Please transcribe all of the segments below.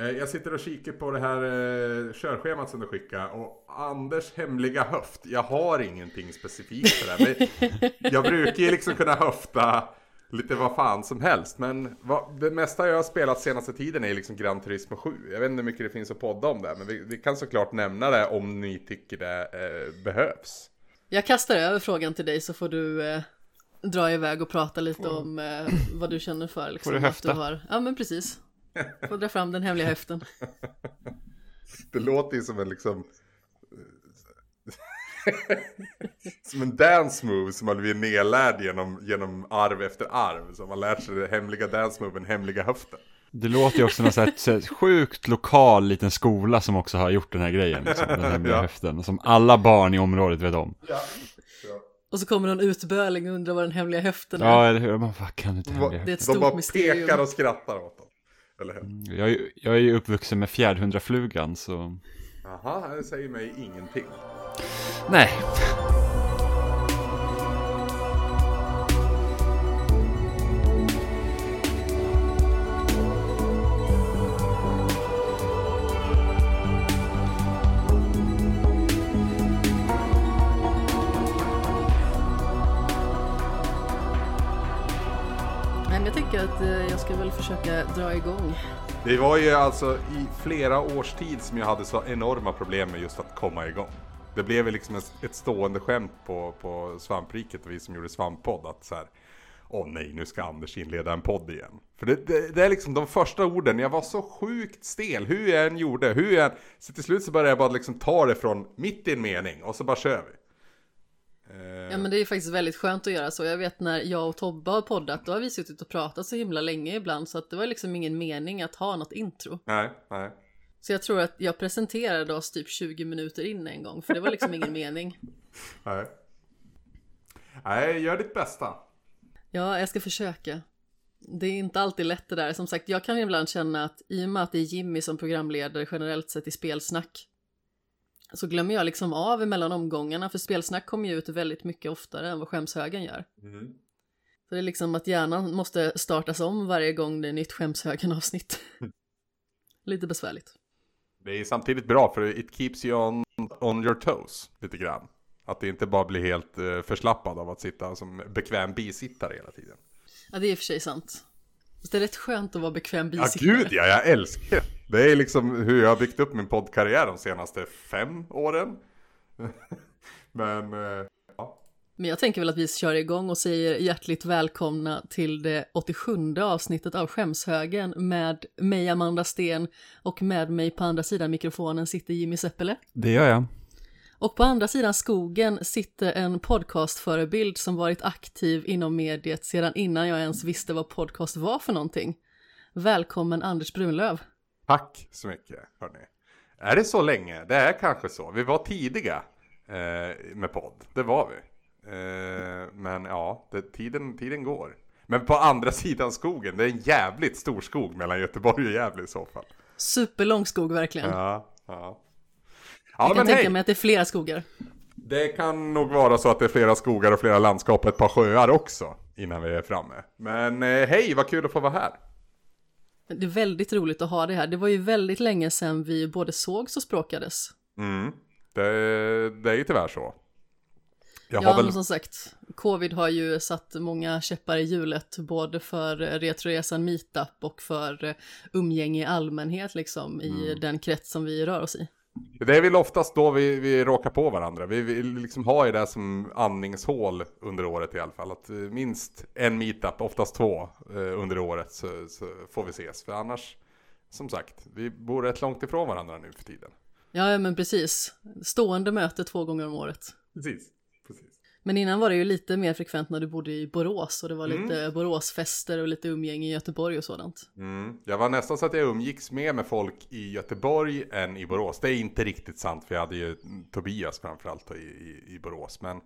Eh, Jag sitter och kikar på det här eh, körschemat som du skickade och Anders hemliga höft. Jag har ingenting specifikt för det. Men jag brukar ju liksom kunna höfta lite vad fan som helst. Men vad, det mesta jag har spelat senaste tiden är liksom Gran Turismo 7. Jag vet inte hur mycket det finns att podda om det. Men vi, vi kan såklart nämna det om ni tycker det eh, behövs. Jag kastar över frågan till dig så får du eh, dra iväg och prata lite om eh, vad du känner för. Liksom, Får du höfta? har, ja men precis. Får dra fram den hemliga höften. Det låter ju som en liksom... som en dance move som man blir nedlärd genom, genom arv efter arv. Så man lärt sig den hemliga dance moven, hemliga höften. Det låter ju också någon så här, så här sjukt lokal liten skola som också har gjort den här grejen. Liksom, den hemliga Ja. höften. Som alla barn i området vet om. Och så kommer någon utböling och undrar vad den hemliga höften är. Ja, eller hur? Man, vad kan inte hemliga Det är höften? ett De stort bara mysterium. pekar och skrattar åt dem. Eller hur? Jag är, ju- jag är ju uppvuxen med fjärdhundraflugan så... Jaha, det säger mig ingenting. Nej. Tänker att eh, jag ska väl försöka dra igång. Det var ju alltså i flera års tid som jag hade så enorma problem med just att komma igång. Det blev liksom ett- ett stående skämt på, på Svampriket och vi som gjorde Svamppodd att så här. Åh nej, nu ska Anders inleda en podd igen. För det, det, det är liksom de första orden, jag var så sjukt stel, hur jag än gjorde, hur jag än... Så till slut så började jag bara liksom ta det från mitt i en mening och så bara kör vi. Eh, Ja men det är faktiskt väldigt skönt att göra så. Jag vet när jag och Tobbe har poddat, då har vi suttit och pratat så himla länge ibland så att det var liksom ingen mening att ha något intro. Nej, nej. Så jag tror att jag presenterade oss typ 20 minuter in en gång, för det var liksom ingen mening. Nej. Nej, gör ditt bästa. Ja, jag ska försöka. Det är inte alltid lätt det där. Som sagt, jag kan ibland känna att i och med att det är Jimmy som programledare generellt sett i spelsnack så glömmer jag liksom av emellan omgångarna för spelsnack kommer ju ut väldigt mycket oftare än vad skämshögen gör. Mm. Så det är liksom att hjärnan måste startas om varje gång det är nytt skämshögen avsnitt. Lite besvärligt. Det är samtidigt bra för it keeps you on, on your toes lite grann. Att det inte bara blir helt uh, förslappad av att sitta som bekväm bisittare hela tiden. Ja, det är i och för sig sant. Det är rätt skönt att vara bekväm Ja bisittare. gud ja, jag älskar det. Det är liksom hur jag har byggt upp min poddkarriär de senaste fem åren. Men eh, Men jag tänker väl att vi kör igång och säger hjärtligt välkomna till det 87 avsnittet av Skämshögen med mig Amanda Sten och med mig på andra sidan mikrofonen sitter Jimmy Seppele. Det gör jag. Och på andra sidan skogen sitter en podcastförebild som varit aktiv inom mediet sedan innan jag ens visste vad podcast var för någonting. Välkommen Anders Brunlöv. Tack så mycket hörni. Är det så länge? Det är kanske så. Vi var tidiga eh, med podd. Det var vi. Eh, men ja, det, tiden, tiden går. Men på andra sidan skogen, det är en jävligt stor skog mellan Göteborg och Gävle i så fall. Superlång skog verkligen. Ja, ja. jag Ja kan men tänka hej! mig att det är flera skogar. Det kan nog vara så att det är flera skogar och flera landskap och ett par sjöar också innan vi är framme. Men eh, hej, vad kul att få vara här. Det är väldigt roligt att ha det här. Det var ju väldigt länge sedan vi både sågs och språkades. Mm. Det, det är ju tyvärr så. Jag ja, väl... men som sagt, covid har ju satt många käppar i hjulet, både för eh, Retroresan Meetup och för eh, umgänge i allmänhet, liksom, i Mm. den krets som vi rör oss i. Det är väl oftast då vi, vi råkar på varandra. Vi, vi liksom har ju det som andningshål under året i alla fall. Att eh, minst en meetup, oftast två, eh, under året så, så får vi ses. För annars, som sagt, vi bor rätt långt ifrån varandra nu för tiden. Ja, men precis. Stående möte två gånger om året. Precis. Men innan var det ju lite mer frekvent när du bodde i Borås och det var Mm. lite Boråsfester och lite umgänge i Göteborg och sådant. Mm. Jag var nästan så att jag umgicks mer med folk i Göteborg än i Borås. Det är inte riktigt sant för jag hade ju Tobias framförallt i, i, i Borås. Men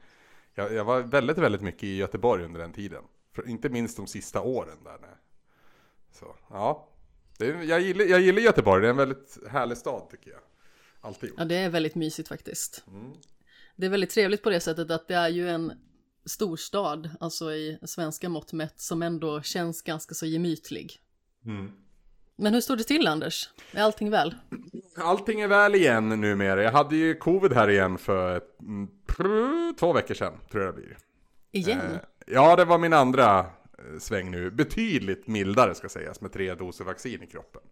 jag, jag var väldigt, väldigt mycket i Göteborg under den tiden. För, inte minst de sista åren där. Så, ja. Det, jag, gillar, jag gillar Göteborg, det är en väldigt härlig stad tycker jag. Alltid. Ja, det är väldigt mysigt faktiskt. Mm. Det är väldigt trevligt på det sättet att det är ju en storstad, alltså i svenska mått mätt, som ändå känns ganska så gemytlig. Mm. Men hur står det till Anders? Är allting väl? Allting är väl igen numera. Jag hade ju covid här igen för ett, mm, två veckor sedan, tror jag det blir. Igen? Eh, ja, det var min andra eh, sväng nu. Betydligt mildare ska sägas, med tre doser vaccin i kroppen.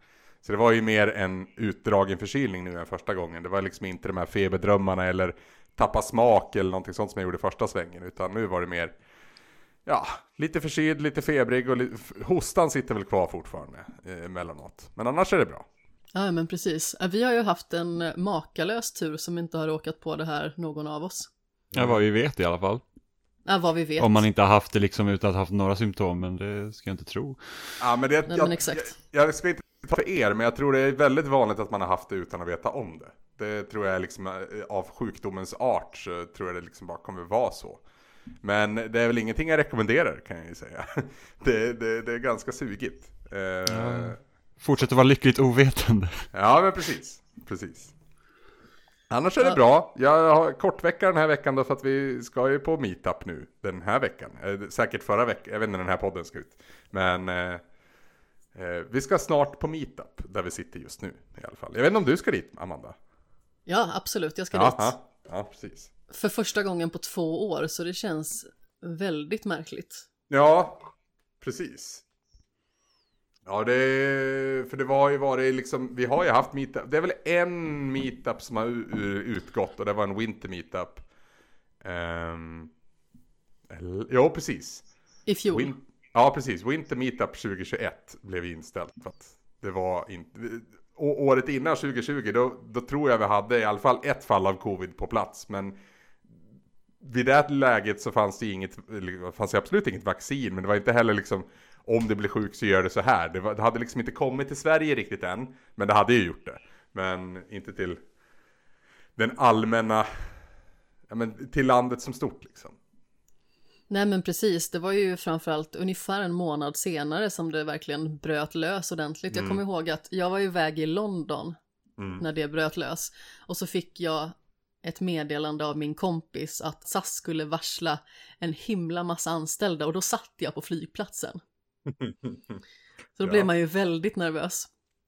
Så det var ju mer en utdragen förkylning nu än första gången. Det var liksom inte de här feberdrömmarna eller tappa smak eller någonting sånt som jag gjorde första svängen. Utan nu var det mer, ja, lite förkyld, lite febrig och li- hostan sitter väl kvar fortfarande eh, emellanåt. Men annars är det bra. Ja, men precis. Vi har ju haft en eh, makalös tur som inte har råkat på det här, någon av oss. Ja, vad vi vet i alla fall. Ja, vad vi vet. Om man inte har haft det liksom utan att ha haft några symptom, men det ska jag inte tro. Ja, men det, Nej, jag, men exakt. Jag, jag ska inte ta för er, men jag tror det är väldigt vanligt att man har haft det utan att veta om det. Det tror jag liksom eh, av sjukdomens art så tror jag det liksom bara kommer vara så. Men det är väl ingenting jag rekommenderar kan jag ju säga. Det, det, det är ganska sugigt. Eh, ja. Fortsätter vara lyckligt ovetande. men precis. Precis. Annars är det bra. Jag har kortvecka den här veckan då för att vi ska ju på meetup nu den här veckan. Eh, Säkert förra veckan, jag vet inte när den här podden ska ut. Men eh, vi ska snart på meetup där vi sitter just nu i alla fall. Jag vet inte om du ska dit Amanda? Ja, absolut. Jag ska Ja, dit. ja, precis. För första gången på två år, så det känns väldigt märkligt. Ja, precis. Ja, det, för det var ju varit liksom, vi har ju haft meetup, det är väl en meetup som har utgått och det var en winter meetup. Um, ja, precis. I fjol. Win, ja, precis. Winter meetup 2021 blev inställt för att det var inte, året innan 2020 då, då tror jag vi hade i alla fall ett fall av covid på plats, men vid det läget så fanns det inget, fanns det absolut inget vaccin, men det var inte heller liksom om det blir sjuk så gör det så här. Det, var, det hade liksom inte kommit till Sverige riktigt än, men det hade ju gjort det. Men inte till den allmänna, ja men till landet som stort liksom. Nej men precis, det var ju framförallt ungefär en månad senare som det verkligen bröt lös ordentligt. Mm. Jag kommer ihåg att jag var ju iväg i London när det bröt lös. Och så fick jag ett meddelande av min kompis att SAS skulle varsla en himla massa anställda och då satt jag på flygplatsen. Så då Ja. blev man ju väldigt nervös.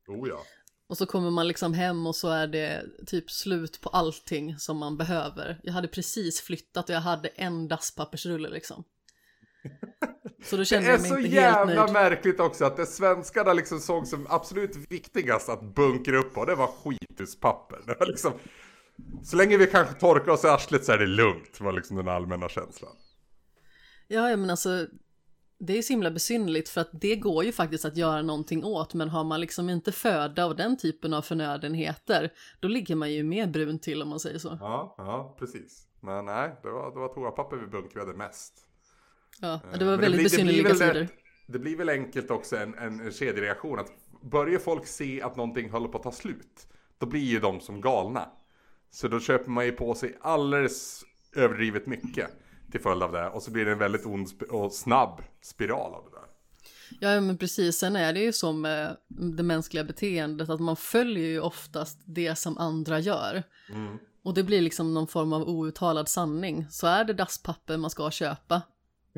Oh ja. Och så kommer man liksom hem och så är det typ slut på allting som man behöver. Jag hade precis flyttat och jag hade en dasspappersrulle liksom. Så då Det kände är jag mig så inte helt jävla nöjd. märkligt också att det svenskarna liksom såg som absolut viktigast att bunkra upp på, det var skithuspapper. Det var liksom, så länge vi kanske torkar oss i arslet så är det lugnt, var liksom den allmänna känslan. Ja, men alltså det är så himla besynnerligt för att det går ju faktiskt att göra någonting åt men har man liksom inte föda och den typen av förnödenheter då ligger man ju mer brun till om man säger så. Ja, ja, precis. Men nej, det var, det var toapapper vi bunkrade mest. Ja, det Men var väldigt blir- besynnerliga tider. Det blir väl enkelt också en, en, en kedjereaktion att börjar folk se att någonting håller på att ta slut, då blir ju de som galna. Så då köper man ju på sig alldeles överdrivet mycket till följd av det och så blir det en väldigt ond och snabb spiral av det där. Ja, men precis. Sen är det ju så med det mänskliga beteendet att man följer ju oftast det som andra gör. Mm. Och det blir liksom någon form av outtalad sanning. Så är det dasspapper man ska köpa,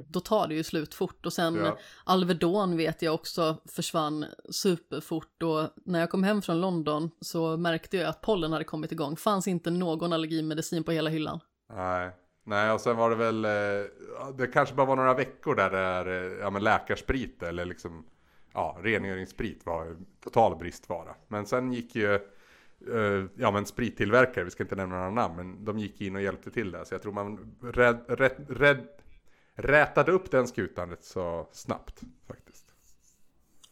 då tar det ju slut fort. Och sen Ja. Alvedon vet jag också försvann superfort. Och när jag kom hem från London så märkte jag att pollen hade kommit igång. Fanns inte någon allergimedicin på hela hyllan. Nej. Nej, och sen var det väl, eh, det kanske bara var några veckor där det är, eh, ja men läkarsprit eller liksom, ja rengöringssprit var total bristvara. Men sen gick ju, eh, ja men sprittillverkare, vi ska inte nämna några namn, men de gick in och hjälpte till där. Så jag tror man rädd, rädd, rädd, rätade upp den skutan rätt så snabbt faktiskt.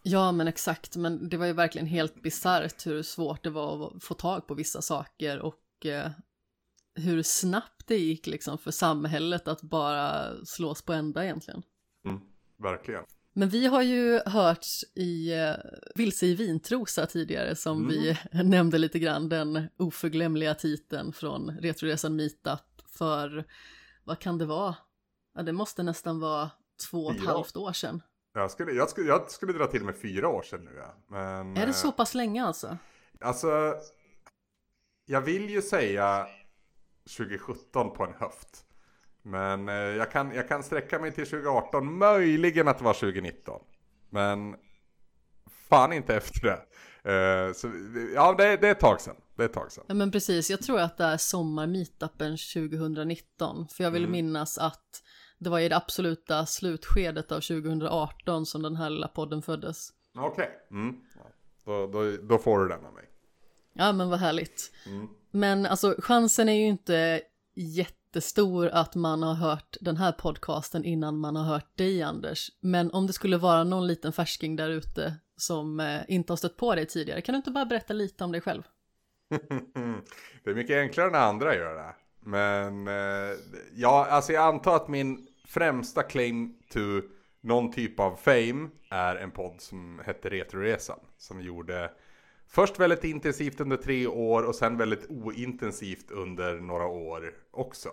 Ja, men exakt. Men det var ju verkligen helt bisarrt hur svårt det var att få tag på vissa saker och hur snabbt det gick liksom för samhället att bara slås på ända egentligen. Mm, verkligen. Men vi har ju hört i eh, Vilse i vintrosa tidigare som vi nämnde lite grann den oförglömliga titeln från Retroresan Meetup för vad kan det vara? Ja, det måste nästan vara två och ett Fyra. halvt år sedan. Jag skulle, jag, skulle, jag skulle dra till med fyra år sedan nu ja. Men, Är det eh, så pass länge alltså? Alltså, jag vill ju säga 2017 på en höft. Men eh, jag, kan, jag kan sträcka mig till 2018, möjligen att det var 2019. Men fan inte efter det. Eh, så, ja, det, det är ett tag sedan. Det är ett tag sedan. Ja men precis, jag tror att det är sommar-meetupen 2019. För jag vill Mm. minnas att det var i det absoluta slutskedet av 2018 som den här lilla podden föddes. Okej. Mm. Ja. Då, då, då får du den av mig. Ja men vad härligt. Mm. Men alltså chansen är ju inte jättestor att man har hört den här podcasten innan man har hört dig Anders. Men om det skulle vara någon liten färsking där ute som eh, inte har stött på dig tidigare, kan du inte bara berätta lite om dig själv? det är mycket enklare när andra gör det. Men eh, ja, alltså jag antar att min främsta claim to någon typ av fame är en podd som hette Retroresan. Som gjorde först väldigt intensivt under tre år och sen väldigt ointensivt under några år också.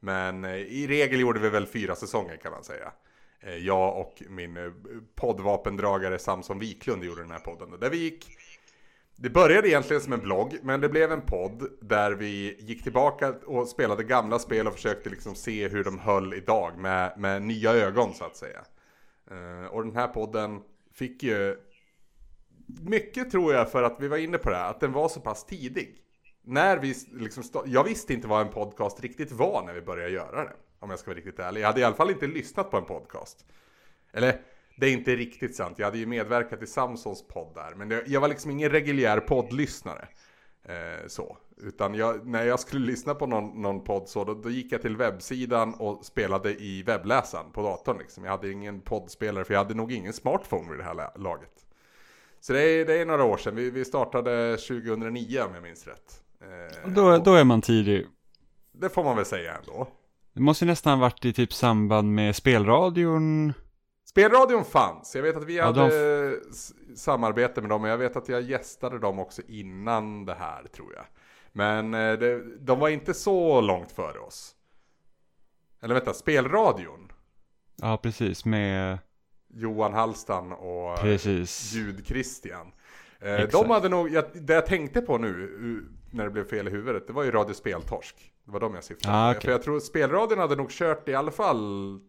Men eh, i regel gjorde vi väl fyra säsonger kan man säga. Eh, jag och min eh, poddvapendragare Samson Wiklund gjorde den här podden. Där vi gick det började egentligen som en blogg, men det blev en podd där vi gick tillbaka och spelade gamla spel och försökte liksom se hur de höll idag med, med nya ögon så att säga. Och den här podden fick ju mycket tror jag för att vi var inne på det här, att den var så pass tidig. När vi liksom jag visste inte vad en podcast riktigt var när vi började göra den. Om jag ska vara riktigt ärlig. Jag hade i alla fall inte lyssnat på en podcast. Eller, det är inte riktigt sant. Jag hade ju medverkat i Samsons podd där. Men det, jag var liksom ingen reguljär poddlyssnare. Eh, så. Utan jag, när jag skulle lyssna på någon, någon podd så, då, då gick jag till webbsidan och spelade i webbläsaren på datorn. Liksom. Jag hade ingen poddspelare, för jag hade nog ingen smartphone vid det här laget. Så det är, det är några år sedan. Vi, vi startade 2009 om jag minns rätt. Eh, Då, då är man tidig. Det får man väl säga ändå. Det måste ju nästan varit i typ samband med spelradion. Spelradion fanns. Jag vet att vi Ja, hade s- samarbete med dem. Och jag vet att jag gästade dem också innan det här tror jag. Men eh, det, de var inte så långt före oss. Eller vänta, spelradion. Ja, precis. Med, Johan Hallstan och precis. Ljud-Christian. Eh, Exakt. de hade nog, jag, det jag tänkte på nu när det blev fel i huvudet, det var ju Radio Speltorsk. Det var de jag syftade Ah, okej. För jag tror spelradion hade nog kört i alla fall,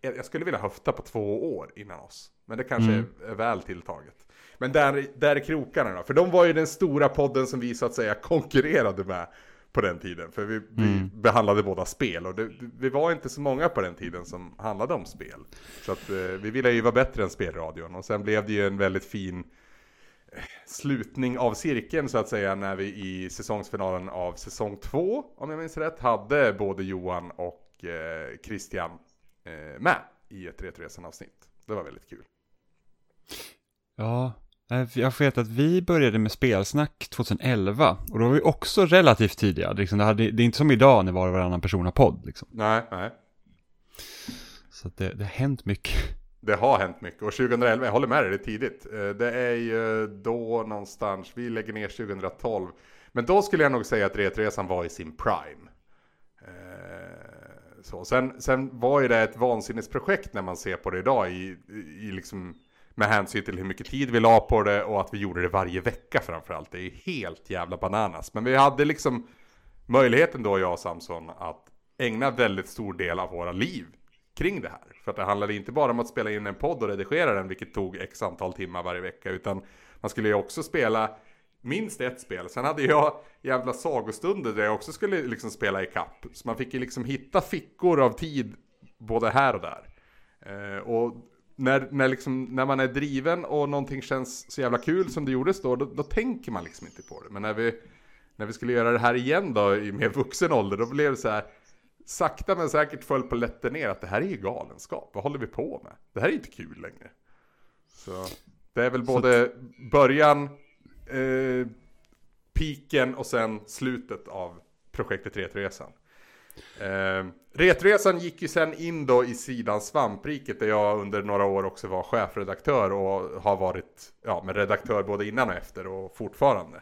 jag skulle vilja höfta på två år innan oss. Men det kanske Mm. är väl tilltaget. Men där, där är krokarna då. För de var ju den stora podden som vi så att säga konkurrerade med på den tiden. För vi, vi Mm. behandlade båda spel. Och det, vi var inte så många på den tiden som handlade om spel. Så att eh, vi ville ju vara bättre än spelradion. Och sen blev det ju en väldigt fin eh, slutning av cirkeln så att säga när vi i säsongsfinalen av säsong två, om jag minns rätt, hade både Johan och eh, Christian eh, med i ett Retresan-avsnitt. Det var väldigt kul. Ja, jag vet att vi började med spelsnack 2011 och då var vi också relativt tidiga. Liksom det, hade, det är inte som idag när var och varannan person har podd. Liksom. Nej, nej. Så det, det har hänt mycket. Det har hänt mycket och 2011, jag håller med dig, det är tidigt. Eh, Det är ju då någonstans, vi lägger ner 2012. Men då skulle jag nog säga att Retresan var i sin prime. Eh, Så. Sen, sen var ju det ett vansinnesprojekt när man ser på det idag i, i liksom, med hänsyn till hur mycket tid vi la på det och att vi gjorde det varje vecka framförallt. Det är helt jävla bananas. Men vi hade liksom möjligheten då, jag och Samson, att ägna väldigt stor del av våra liv kring det här. För att det handlade inte bara om att spela in en podd och redigera den, vilket tog x antal timmar varje vecka, utan man skulle ju också spela minst ett spel. Sen hade jag jävla sagostunder där jag också skulle liksom spela i kapp. Så man fick ju liksom hitta fickor av tid både här och där. Eh, och när, när, liksom, när man är driven och någonting känns så jävla kul som det gjordes då, då, då tänker man liksom inte på det. Men när vi, när vi skulle göra det här igen då i mer vuxen ålder, då blev det så här sakta men säkert föll på lätten ner att det här är ju galenskap. Vad håller vi på med? Det här är inte kul längre. Så det är väl både början, eh, piken och sen slutet av projektet Retresan. Eh, Retresan gick ju sen in då i sidan Svampriket där jag under några år också var chefredaktör och har varit ja, med redaktör både innan och efter och fortfarande.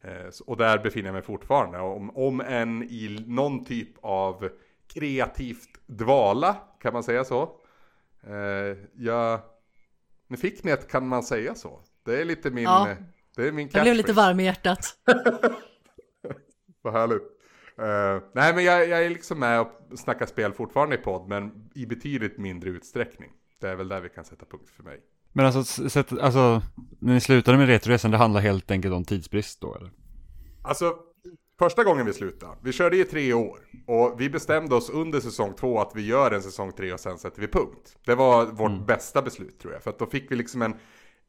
Eh, och där befinner jag mig fortfarande. Om, om än i någon typ av kreativt dvala, kan man säga så. Eh, jag, nu fick ni ett kan man säga så. Det är lite min, Ja. det är min Jag blev lite varm i hjärtat. Vad härligt. Eh, nej men jag, jag är liksom med och snackar spel fortfarande i podd men i betydligt mindre utsträckning. Det är väl där vi kan sätta punkt för mig. Men alltså, sätt, alltså, när ni slutade med Retroresan, det handlar helt enkelt om tidsbrist då eller? Alltså, första gången vi slutade, vi körde i tre år. Och vi bestämde oss under säsong två att vi gör en säsong tre och sen sätter vi punkt. Det var vårt mm. bästa beslut tror jag. För att då fick vi liksom en,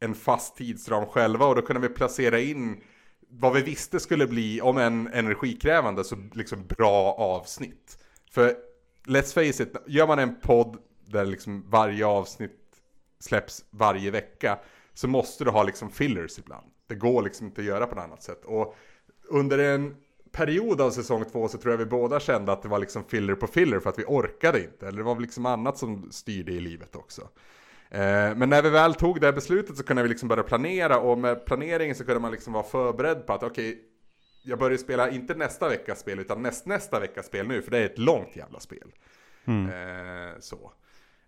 en fast tidsram själva och då kunde vi placera in vad vi visste skulle bli, om en energikrävande, så liksom bra avsnitt. För let's face it, gör man en podd där liksom varje avsnitt släpps varje vecka så måste du ha liksom fillers ibland. Det går liksom inte att göra på något annat sätt. Och under en period av säsong två så tror jag vi båda kände att det var liksom filler på filler för att vi orkade inte. Eller det var liksom annat som styrde i livet också. Eh, men när vi väl tog det här beslutet så kunde vi liksom börja planera och med planeringen så kunde man liksom vara förberedd på att okej, okay, jag börjar spela inte nästa veckas spel utan näst, nästa veckas spel nu för det är ett långt jävla spel. Mm. Eh, så.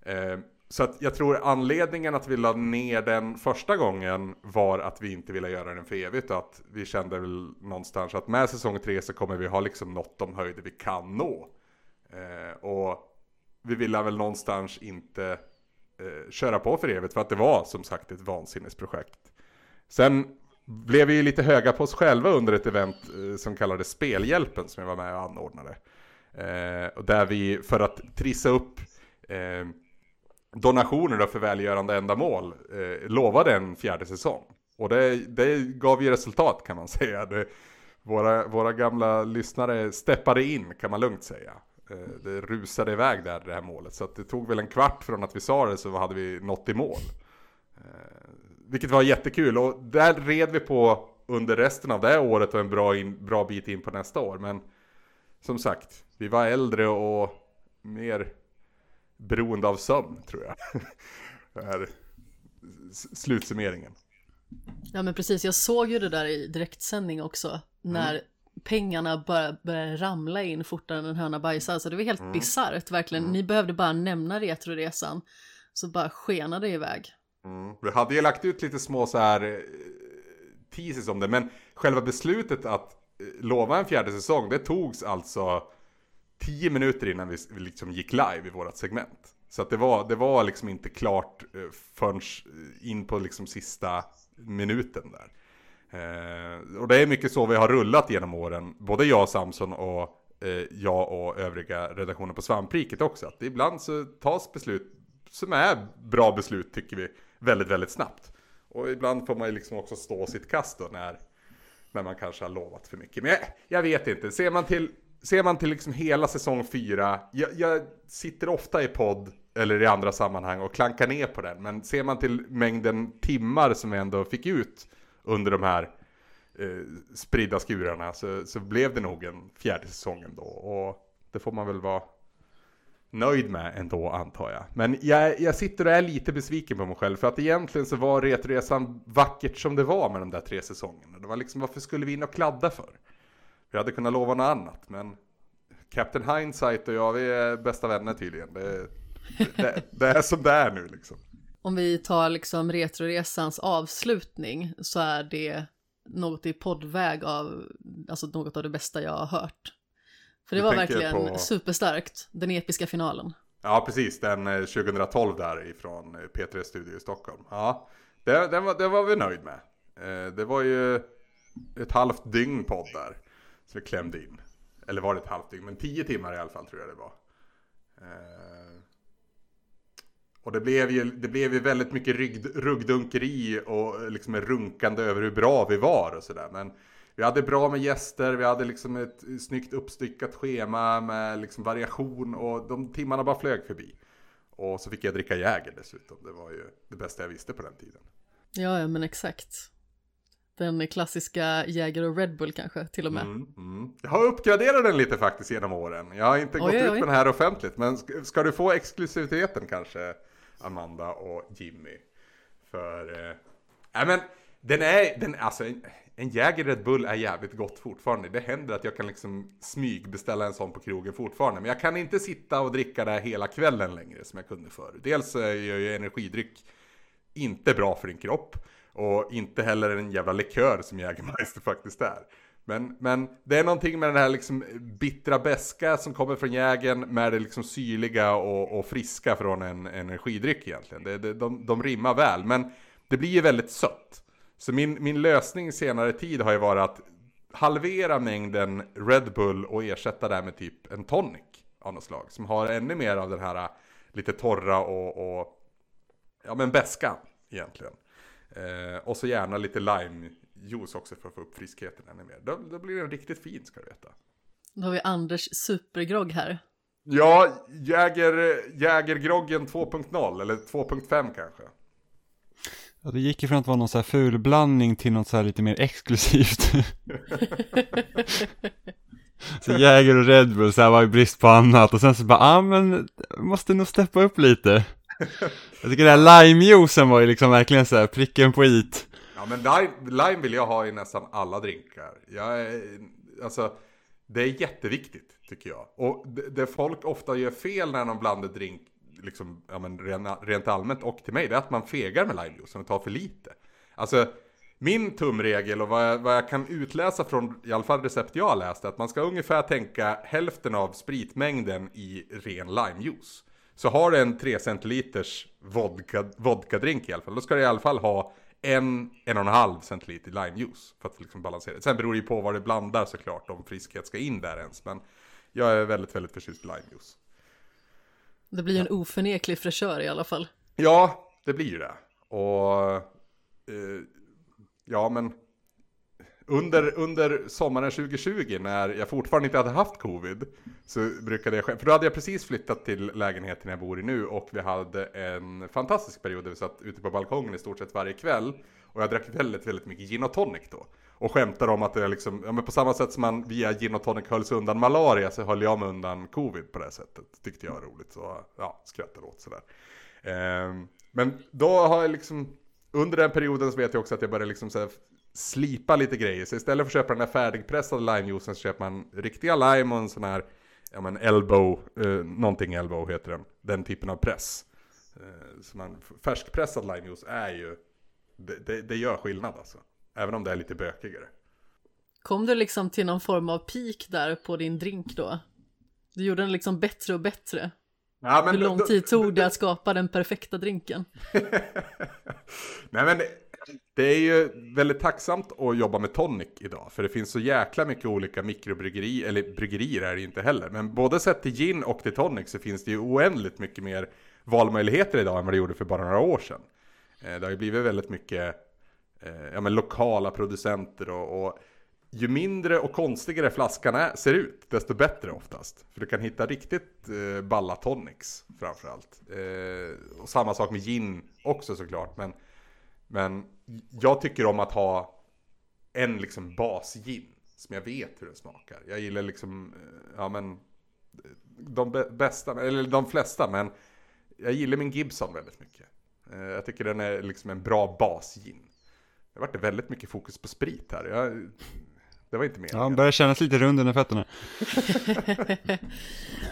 Eh, så att jag tror anledningen att vi la ner den första gången var att vi inte ville göra den för evigt och att vi kände väl någonstans att med säsong tre så kommer vi ha liksom nått de höjder vi kan nå. Eh, och vi ville väl någonstans inte eh, köra på för evigt för att det var som sagt ett vansinnesprojekt. Sen blev vi ju lite höga på oss själva under ett event eh, som kallades Spelhjälpen som jag var med och anordnade. Eh, och där vi för att trissa upp eh, donationer för välgörande ändamål eh, lovade en fjärde säsong. Och det, det gav ju resultat kan man säga. Det, våra, våra gamla lyssnare steppade in kan man lugnt säga. Eh, det rusade iväg där det här målet. Så det tog väl en kvart från att vi sa det så hade vi nått i mål. Eh, vilket var jättekul och där red vi på under resten av det här året och en bra, in, bra bit in på nästa år. Men som sagt, vi var äldre och mer beroende av sömn tror jag. det här slutsummeringen. Ja men precis, jag såg ju det där i direktsändning också. När mm. Pengarna bara började ramla in fortare än en höna bajsar. Så det var helt mm. bisarrt verkligen. Mm. Ni behövde bara nämna Retroresan. Så bara skenade det iväg. Mm. Vi hade ju lagt ut lite små så här eh, teases om det. Men själva beslutet att eh, lova en fjärde säsong. Det togs alltså tio minuter innan vi, liksom gick live i vårat segment. Så att det var, det var liksom inte klart eh, förrän in på liksom sista minuten där. Eh, och det är mycket så vi har rullat genom åren, både jag och Samson och eh, jag och övriga redaktioner på Svampriket också. Att ibland så tas beslut som är bra beslut tycker vi väldigt, väldigt snabbt. Och ibland får man ju liksom också stå sitt kast då när, när man kanske har lovat för mycket. Men jag, jag vet inte, ser man till ser man till liksom hela säsong 4, jag, jag, sitter ofta i podd eller i andra sammanhang och klankar ner på den. Men ser man till mängden timmar som vi ändå fick ut under de här eh, spridda skurarna så, så blev det nog en fjärde säsong ändå. Och det får man väl vara nöjd med ändå antar jag. Men jag, jag sitter och är lite besviken på mig själv för att egentligen så var Retresan vackert som det var med de där tre säsongerna. Det var liksom varför skulle vi in och kladda för? Vi hade kunnat lova något annat, men Captain Hindsight och jag, vi är bästa vänner tydligen. Det, det, det är som det är nu liksom. Om vi tar liksom Retroresans avslutning så är det något i poddväg av, alltså något av det bästa jag har hört. För det du var verkligen på... superstarkt, den episka finalen. Ja, precis, den 2012 eh, där ifrån eh, P3 Studio i Stockholm. Ja, det, det, var, det var vi nöjd med. Eh, det var ju ett halvt dygn podd där. Så vi klämde in. Eller var det ett halvt dygn? Men tio timmar i alla fall tror jag det var. Och det blev ju, det blev ju väldigt mycket rygg, ruggdunkeri och liksom runkande över hur bra vi var och sådär. Men vi hade bra med gäster, vi hade liksom ett snyggt uppstyckat schema med liksom variation och de timmarna bara flög förbi. Och så fick jag dricka Jäger dessutom. Det var ju det bästa jag visste på den tiden. Ja, ja men exakt. Den klassiska Jäger och Red Bull kanske till och med. Mm, mm. Jag har uppgraderat den lite faktiskt genom åren. Jag har inte oj, gått oj, ut med den här offentligt. Men ska du få exklusiviteten kanske Amanda och Jimmy? För, äh, men den är, den, alltså en, en Jäger Red Bull är jävligt gott fortfarande. Det händer att jag kan liksom smygbeställa en sån på krogen fortfarande. Men jag kan inte sitta och dricka det hela kvällen längre som jag kunde förr. Dels eh, är ju energidryck inte bra för din kropp. Och inte heller en jävla likör som Jägermeister faktiskt är. Men, men det är någonting med den här liksom bittra beska som kommer från jägen med det liksom syrliga och, och friska från en, energidryck egentligen. Det, det, de, de rimmar väl, men det blir ju väldigt sött. Så min, min lösning senare tid har ju varit att halvera mängden Red Bull och ersätta det med typ en tonic av något slag. Som har ännu mer av den här äh, lite torra och, och ja men beska egentligen. Eh, och så gärna lite lime limejuice också för att få upp friskheten ännu mer. Då, då blir den riktigt fin ska du veta. Då har vi Anders supergrogg här. Ja, Jäger, Jägergroggen 2.0 eller 2.5 kanske. Ja, det gick ju från att vara någon så här fulblandning till något så här lite mer exklusivt. så Jäger och Red Bull så här var i brist på annat och sen så bara, ja ah, men måste nog steppa upp lite. Jag tycker den här limejuicen var ju liksom verkligen så här pricken på it. Ja men lime, lime vill jag ha i nästan alla drinkar. Jag är, alltså, det är jätteviktigt tycker jag. Och det, det folk ofta gör fel när de blandar drink, liksom, ja, men rent allmänt och till mig, det är att man fegar med limejuicen och tar för lite. Alltså, min tumregel och vad jag, vad jag, kan utläsa från i alla fall recept jag har läst är att man ska ungefär tänka hälften av spritmängden i ren limejuice. Så har du en 3 centiliters vodka, vodka-drink i alla fall, då ska du i alla fall ha en, en och en halv centiliter limejuice för att liksom balansera det. Sen beror det ju på vad du blandar såklart, om friskhet ska in där ens. Men jag är väldigt, väldigt förtjust i limejuice. Det blir ju en oförneklig fräschör i alla fall. Ja, det blir ju det. Och eh, ja, men under, under sommaren 2020 när jag fortfarande inte hade haft covid så brukade jag för då hade jag precis flyttat till lägenheten jag bor i nu och vi hade en fantastisk period där vi satt ute på balkongen i stort sett varje kväll och jag drack väldigt, väldigt mycket gin och tonic då. Och skämtade om att det är liksom, ja men på samma sätt som man via gin och tonic höll sig undan malaria så höll jag mig undan covid på det sättet. Tyckte jag var roligt så ja, skrattade åt sådär. Ehm, men då har jag liksom, under den perioden så vet jag också att jag började liksom så slipa lite grejer. Så istället för att köpa den här färdigpressade limejuicen så köper man riktiga lime och en sån här, ja men elbow, eh, någonting elbow heter den. Den typen av press. Eh, så man, färskpressad limejuice är ju, det, det, det, gör skillnad alltså. Även om det är lite bökigare. Kom du liksom till någon form av peak där på din drink då? Du gjorde den liksom bättre och bättre. Ja, Hur lång tid tog det att skapa den perfekta drinken? Nej men det är ju väldigt tacksamt att jobba med tonic idag. För det finns så jäkla mycket olika mikrobryggerier, eller bryggerier är det inte heller. Men både sett till gin och till tonic så finns det ju oändligt mycket mer valmöjligheter idag än vad det gjorde för bara några år sedan. Eh, det har ju blivit väldigt mycket eh, ja, men lokala producenter och, och ju mindre och konstigare flaskan är, ser ut, desto bättre oftast. För du kan hitta riktigt eh, balla tonics framförallt. Eh, och samma sak med gin också såklart. Men men jag tycker om att ha en liksom basgin som jag vet hur den smakar. Jag gillar liksom, eh, ja men, eh, de bästa, eller de flesta, men jag gillar min Gibson väldigt mycket. Eh, jag tycker den är liksom en bra basgin. Det har varit väldigt mycket fokus på sprit här. Jag det var inte meningen. Ja, han börjar kännas lite rund under fötterna.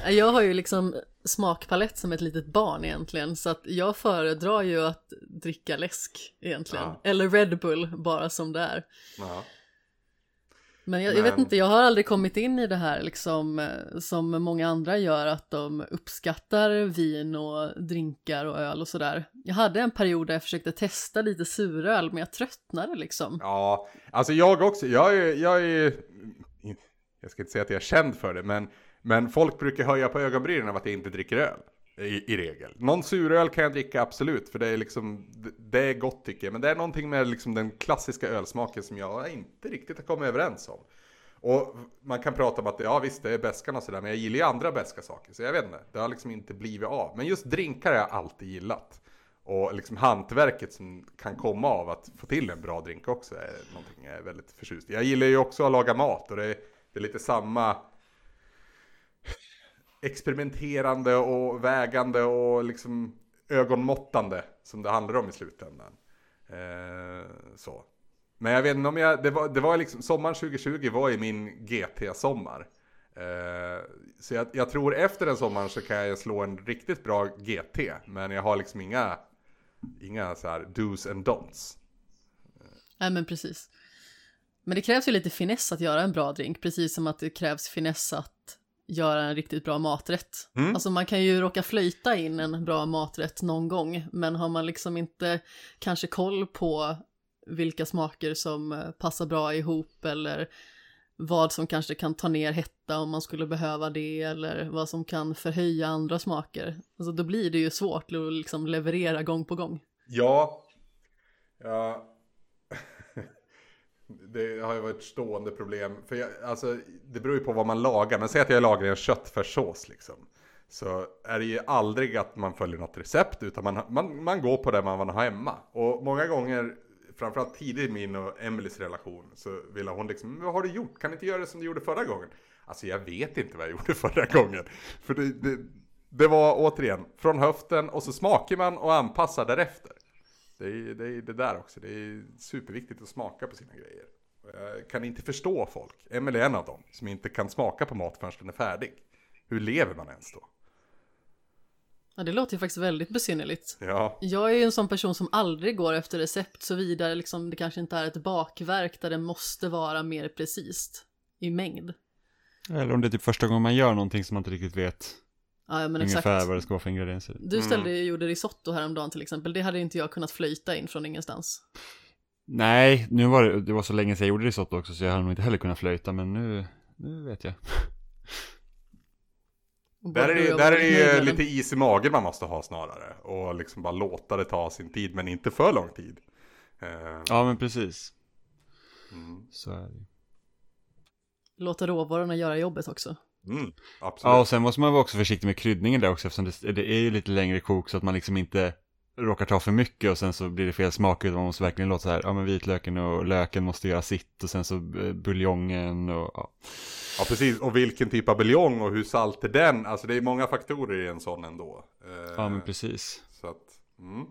jag har ju liksom smakpalett som ett litet barn egentligen, så att jag föredrar ju att dricka läsk egentligen. Ja. Eller Red Bull, bara som det är. Ja. Men jag, jag, vet inte, jag har aldrig kommit in i det här liksom eh, som många andra gör, att de uppskattar vin och drinkar och öl och sådär. Jag hade en period där jag försökte testa lite suröl, men jag tröttnade liksom. Ja, alltså jag också, jag är, jag är, jag ska inte säga att jag är känd för det, men, men folk brukar höja på ögonbrynen av att jag inte dricker öl. I, I, regel. Någon suröl kan jag dricka absolut, för det är liksom, det är gott tycker jag. Men det är någonting med liksom den klassiska ölsmaken som jag inte riktigt har kommit överens om. Och man kan prata om att, ja visst det är bäskan och sådär, men jag gillar ju andra bäska saker. Så jag vet inte, det har liksom inte blivit av. Men just drinkar har jag alltid gillat. Och liksom hantverket som kan komma av att få till en bra drink också är någonting jag är väldigt förtjust i. Jag gillar ju också att laga mat och det är, det är lite samma experimenterande och vägande och liksom ögonmåttande som det handlar om i slutändan. Eh, så. Men jag vet inte om jag, det var, det var liksom, sommaren 2020 var ju min GT-sommar. Eh, så jag, jag, tror efter den sommaren så kan jag slå en riktigt bra GT. Men jag har liksom inga, inga så här do's and don'ts. Nej men precis. Men det krävs ju lite finess att göra en bra drink, precis som att det krävs finess att göra en riktigt bra maträtt. Mm. Alltså man kan ju råka flöjta in en bra maträtt någon gång, men har man liksom inte kanske koll på vilka smaker som eh, passar bra ihop eller vad som kanske kan ta ner hetta om man skulle behöva det eller vad som kan förhöja andra smaker. Alltså då blir det ju svårt att liksom leverera gång på gång. Ja. ja. Det har ju varit ett stående problem. För jag, alltså, det beror ju på vad man lagar. Men säg att jag lagar en köttfärssås liksom. Så är det ju aldrig att man följer något recept. Utan man, man, man går på det man har hemma. Och många gånger, framförallt tidigt i min och Emelies relation. Så ville hon liksom, vad har du gjort? Kan du inte göra det som du gjorde förra gången? Alltså jag vet inte vad jag gjorde förra gången. För det, det, det var återigen från höften och så smakar man och anpassar därefter. Det är det, är det där också. Det är superviktigt att smaka på sina grejer. Jag kan inte förstå folk. Emil är en av dem som inte kan smaka på mat förrän den är färdig. Hur lever man ens då? Ja, det låter ju faktiskt väldigt besynnerligt. Ja, Jag är ju en sån person som aldrig går efter recept så vidare liksom det kanske inte är ett bakverk där det måste vara mer precis i mängd. Eller om det är typ första gången man gör någonting som man inte riktigt vet Ja, ja, men ungefär exakt. vad det ska vara för ingredienser. Du ställde ju gjorde risotto häromdagen till exempel. Det hade inte jag kunnat flöjta in från ingenstans. Nej, nu var det, det var så länge sedan jag gjorde risotto också så jag hade nog inte heller kunnat flöjta men nu, nu vet jag. Där är det, där är det ju lite is i magen man måste ha snarare. Och liksom bara låta det ta sin tid, men inte för lång tid. Eh, Ja men precis, mm, så är det Låta råvarorna göra jobbet också. Mm, absolut. Ja och sen måste man vara också försiktig med kryddningen där också eftersom det, det är ju lite längre kok så att man liksom inte råkar ta för mycket och sen så blir det fel smak utan man måste verkligen låta så här, ja men vitlöken och löken måste göra sitt och sen så eh, buljongen och ja. Ja precis, och vilken typ av buljong och hur salt är den? Alltså det är många faktorer i en sån ändå. Eh, Ja men precis. Så att, mm.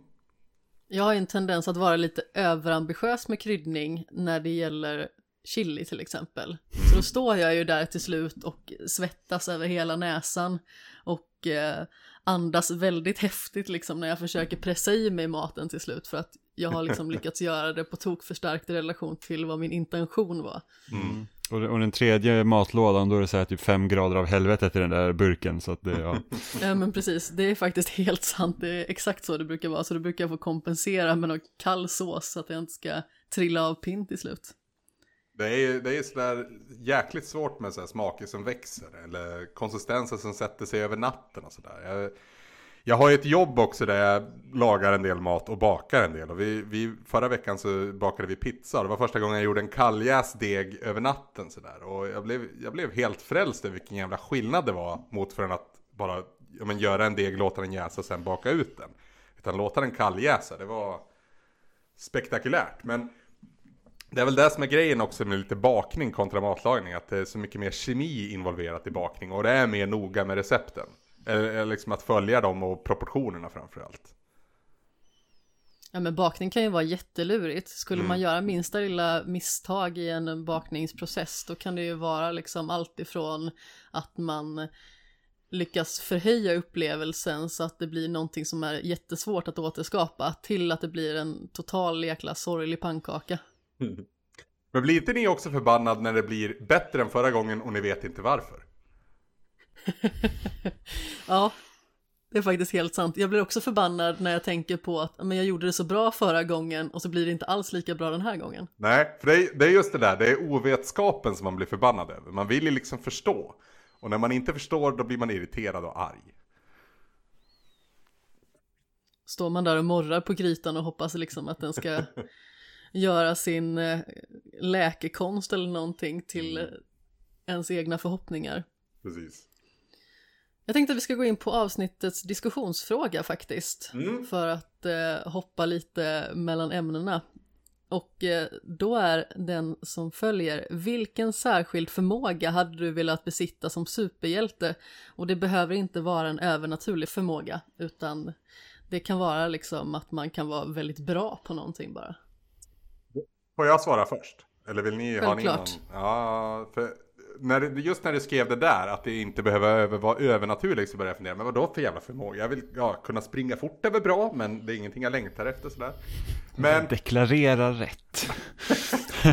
Jag har ju en tendens att vara lite överambitiös med kryddning när det gäller chili till exempel. Så då står jag ju där till slut och svettas över hela näsan och eh, andas väldigt häftigt liksom när jag försöker pressa i mig maten till slut för att jag har liksom lyckats göra det på tok för starkt i relation till vad min intention var. Mm. Och, och den tredje matlådan då är det så här typ fem grader av helvetet i den där burken så att det, ja. Ja men precis, det är faktiskt helt sant, det är exakt så det brukar vara, så då brukar jag få kompensera med någon kall sås så att jag inte ska trilla av pinn till slut. Det är ju det är sådär jäkligt svårt med sådär smaker som växer. Eller konsistenser som sätter sig över natten och sådär. Jag, jag har ju ett jobb också där jag lagar en del mat och bakar en del. Och vi, vi, förra veckan så bakade vi pizza. Det var första gången jag gjorde en kalljäst deg över natten sådär. Och jag blev, jag blev helt frälst över vilken jävla skillnad det var mot från att bara ja, men, göra en deg, låta den jäsa och sen baka ut den. Utan låta den kalljäsa, det var spektakulärt. Men det är väl det som är grejen också med lite bakning kontra matlagning. Att det är så mycket mer kemi involverat i bakning. Och det är mer noga med recepten. Eller, liksom att följa dem och proportionerna framförallt. Ja men bakning kan ju vara jättelurigt. Skulle man göra minsta lilla misstag i en bakningsprocess då kan det ju vara liksom allt ifrån att man lyckas förhöja upplevelsen så att det blir någonting som är jättesvårt att återskapa till att det blir en total jäkla sorglig pannkaka. Men blir inte ni också förbannad när det blir bättre än förra gången och ni vet inte varför? Ja, det är faktiskt helt sant. Jag blir också förbannad när jag tänker på att men jag gjorde det så bra förra gången och så blir det inte alls lika bra den här gången. Nej, för det är, det är just det där, det är ovetskapen som man blir förbannad över. Man vill ju liksom förstå. Och när man inte förstår då blir man irriterad och arg. Står man där och morrar på grytan och hoppas liksom att den ska göra sin eh, läkekonst eller någonting till eh, ens egna förhoppningar. Precis. Jag tänkte att vi ska gå in på avsnittets diskussionsfråga faktiskt. Mm. För att eh, hoppa lite mellan ämnena. Och eh, då är den som följer, vilken särskild förmåga hade du velat besitta som superhjälte? Och det behöver inte vara en övernaturlig förmåga, utan det kan vara liksom att man kan vara väldigt bra på någonting bara. Får jag svara först? Eller vill ni ha ni någon? Självklart. Ja, för när, just när du skrev det där, att det inte behöver över, vara övernaturligt, så började jag fundera, men vad då för jävla förmåga? Jag vill ja, kunna springa fort är väl bra, men det är ingenting jag längtar efter sådär. Men, Deklarera rätt.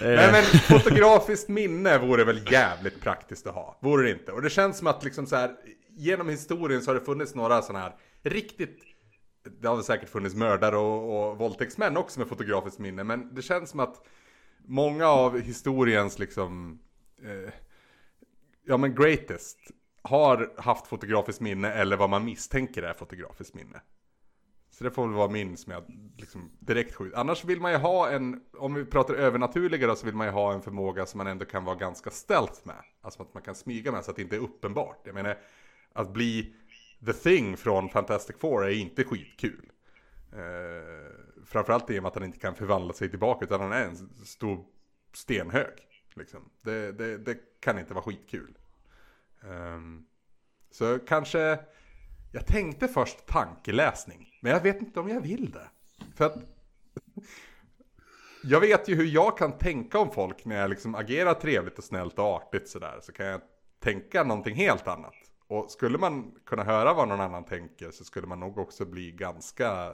Nej men fotografiskt minne vore väl jävligt praktiskt att ha. Vore det inte? Och det känns som att liksom så här, genom historien så har det funnits några sådana här riktigt det har väl säkert funnits mördare och, och våldtäktsmän också med fotografiskt minne. Men det känns som att många av historiens liksom eh, Ja men greatest har haft fotografiskt minne eller vad man misstänker är fotografiskt minne. Så det får väl vara min som jag liksom direkt skjuter. Annars vill man ju ha en, om vi pratar övernaturliga då, så vill man ju ha en förmåga som man ändå kan vara ganska stealth med. Alltså att man kan smyga med så att det inte är uppenbart. Jag menar, att bli The Thing från Fantastic Four är inte skitkul. Eh, framförallt i och med att han inte kan förvandla sig tillbaka utan han är en stor stenhög. Liksom. Det, det, det kan inte vara skitkul. Um, så kanske, jag tänkte först tankeläsning, men jag vet inte om jag vill det. För att jag vet ju hur jag kan tänka om folk när jag liksom agerar trevligt och snällt och artigt sådär. Så kan jag tänka någonting helt annat. Och skulle man kunna höra vad någon annan tänker så skulle man nog också bli ganska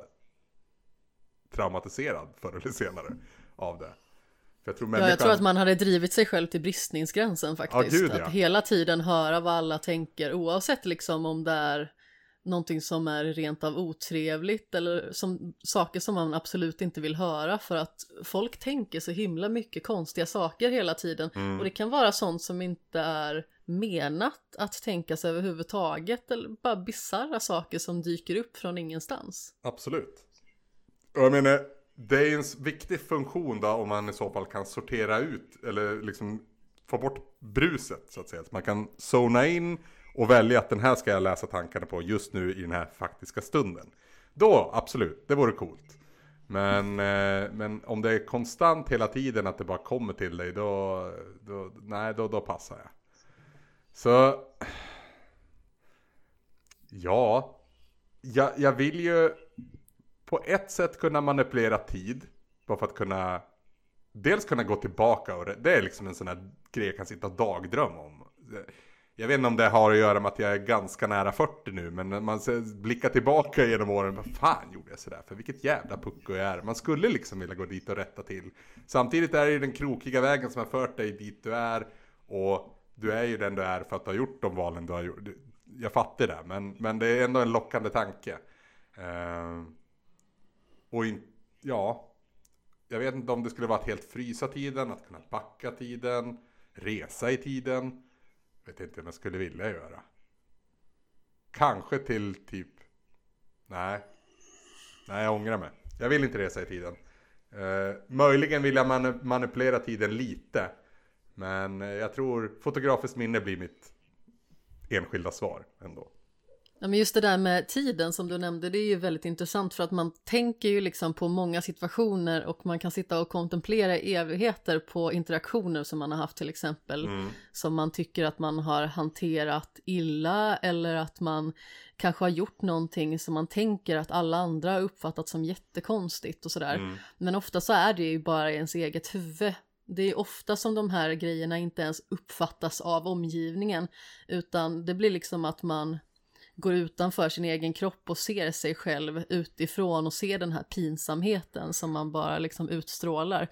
traumatiserad förr eller senare av det. För jag, tror människan... ja, jag tror att man hade drivit sig själv till bristningsgränsen faktiskt. Ja, gud, ja. Att hela tiden höra vad alla tänker oavsett liksom om det är någonting som är rent av otrevligt eller som, saker som man absolut inte vill höra för att folk tänker så himla mycket konstiga saker hela tiden mm. och det kan vara sånt som inte är menat att tänka sig överhuvudtaget eller bara bizarra saker som dyker upp från ingenstans. Absolut. Och jag menar, det är en viktig funktion då om man i så fall kan sortera ut eller liksom få bort bruset så att säga. Så man kan zona in och välja att den här ska jag läsa tankarna på just nu i den här faktiska stunden. Då, absolut, det vore coolt. Men, eh, men om det är konstant hela tiden att det bara kommer till dig, då, då nej, då, då passar jag. Så, ja, jag, jag vill ju på ett sätt kunna manipulera tid. Bara för att kunna Dels kunna gå tillbaka och det är liksom en sån här grej jag kan sitta och dagdrömma om. Jag vet inte om det har att göra med att jag är ganska nära 40 nu, men när man blickar tillbaka genom åren, vad fan gjorde jag sådär för? Vilket jävla pucko jag är. Man skulle liksom vilja gå dit och rätta till. Samtidigt är det ju den krokiga vägen som har fört dig dit du är, och du är ju den du är för att du har gjort de valen du har gjort. Jag fattar det, men, men det är ändå en lockande tanke. Eh, och in, ja, jag vet inte om det skulle vara att helt frysa tiden, att kunna backa tiden, resa i tiden. Vet inte om jag skulle vilja göra. Kanske till typ, nej, nej jag ångrar mig. Jag vill inte resa i tiden. Eh, möjligen vill jag man manipulera tiden lite. Men jag tror fotografiskt minne blir mitt enskilda svar ändå. Ja, men just det där med tiden som du nämnde, det är ju väldigt intressant för att man tänker ju liksom på många situationer och man kan sitta och kontemplera evigheter på interaktioner som man har haft till exempel, mm. som man tycker att man har hanterat illa eller att man kanske har gjort någonting som man tänker att alla andra har uppfattat som jättekonstigt och sådär. Mm. Men ofta så är det ju bara i ens eget huvud det är ofta som de här grejerna inte ens uppfattas av omgivningen utan det blir liksom att man går utanför sin egen kropp och ser sig själv utifrån och ser den här pinsamheten som man bara liksom utstrålar.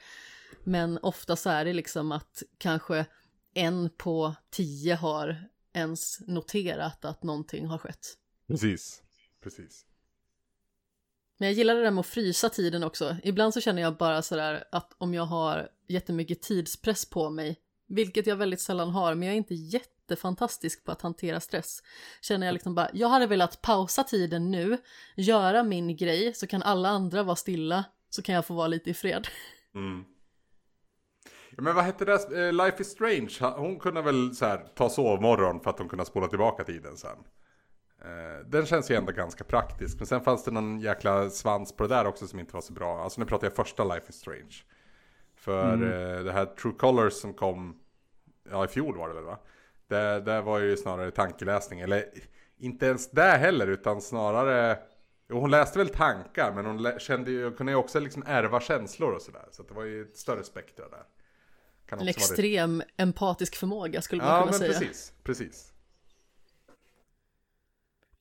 Men ofta så är det liksom att kanske en på tio har ens noterat att någonting har skett. Precis, precis. Men jag gillar det där med att frysa tiden också. Ibland så känner jag bara sådär att om jag har jättemycket tidspress på mig, vilket jag väldigt sällan har, men jag är inte jättefantastisk på att hantera stress. Känner jag liksom bara, jag hade velat pausa tiden nu, göra min grej, så kan alla andra vara stilla, så kan jag få vara lite i fred. Mm. Ja, men vad hette det, eh, Life is Strange, hon kunde väl så här, ta sovmorgon för att hon kunde spola tillbaka tiden sen. Eh, den känns ju ändå ganska praktisk. Men sen fanns det någon jäkla svans på det där också som inte var så bra. Alltså nu pratar jag första Life is Strange. För mm. Eh, det här True Colors som kom, ja i fjol var det väl va? Det, det var ju snarare tankeläsning. Eller inte ens det heller utan snarare Jo, hon läste väl tankar men hon kände ju, kunde ju också liksom ärva känslor och sådär. Så det var ju ett större spektra där. Kan en extrem det... empatisk förmåga skulle man ja, kunna säga. Ja, men precis, precis.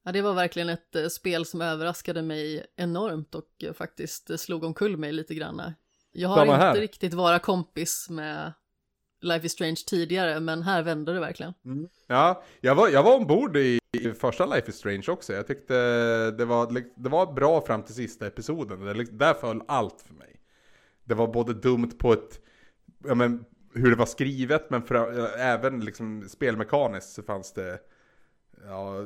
Ja, det var verkligen ett eh, spel som överraskade mig enormt och eh, faktiskt slog omkull mig lite grann Jag har inte här. riktigt vara kompis med Life is Strange tidigare, men här vänder det verkligen. Ja, jag var, jag var ombord i, i första Life is Strange också. Jag tyckte det var, det var bra fram till sista episoden. Det, där föll allt för mig. Det var både dumt på ett, ja men hur det var skrivet, men för, även liksom spelmekaniskt så fanns det, ja,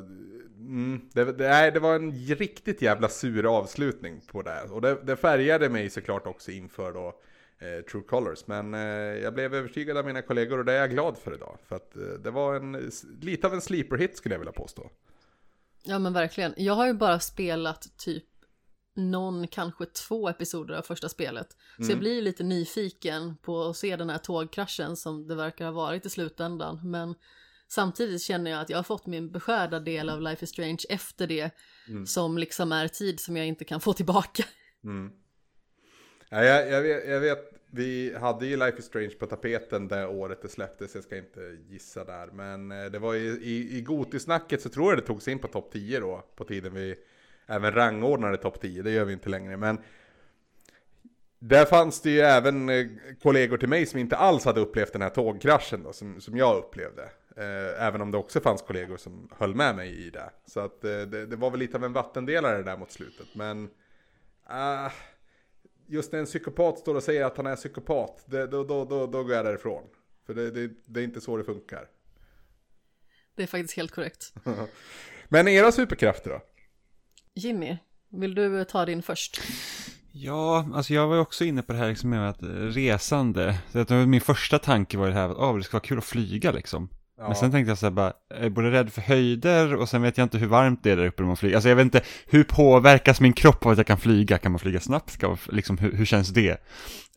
mm, det, det, nej, det var en riktigt jävla sur avslutning på det. här. Och det, det färgade mig såklart också inför då eh, True Colors. Men eh, jag blev övertygad av mina kollegor och det är jag glad för idag. För att eh, det var en, lite av en sleeper hit skulle jag vilja påstå. Ja men verkligen. Jag har ju bara spelat typ någon, kanske två episoder av första spelet. Så jag blir lite nyfiken på att se den här tågkraschen som det verkar ha varit i slutändan. Men samtidigt känner jag att jag har fått min beskärda del av Life is Strange efter det. Som liksom är tid som jag inte kan få tillbaka. Ja, jag, jag, vet, jag vet, vi hade ju Life is Strange på tapeten det året det släpptes, jag ska inte gissa där. Men eh, det var i, i, i Gotisnacket så tror jag det tog sig in på topp 10 då, på tiden vi även rangordnade topp 10, det gör vi inte längre. Men där fanns det ju även eh, kollegor till mig som inte alls hade upplevt den här tågkraschen då, som, som jag upplevde. Eh, även om det också fanns kollegor som höll med mig i det. Så att eh, det, det var väl lite av en vattendelare där mot slutet. Men ah, just när en psykopat står och säger att han är psykopat, det, då, då, då, då går jag därifrån. För det, det, det är inte så det funkar. Det är faktiskt helt korrekt. Men era superkrafter då? Jimmy, vill du ta din först? Ja, alltså jag var ju också inne på det här liksom med att eh, resande. Så att min första tanke var ju det här att oh, det ska vara kul att flyga liksom. Ja. Men sen tänkte jag så här bara, jag är både rädd för höjder och sen vet jag inte hur varmt det är där uppe när man flyger. Alltså jag vet inte, hur påverkas min kropp av att jag kan flyga? Kan man flyga snabbt? Ska man, liksom, hur, hur känns det?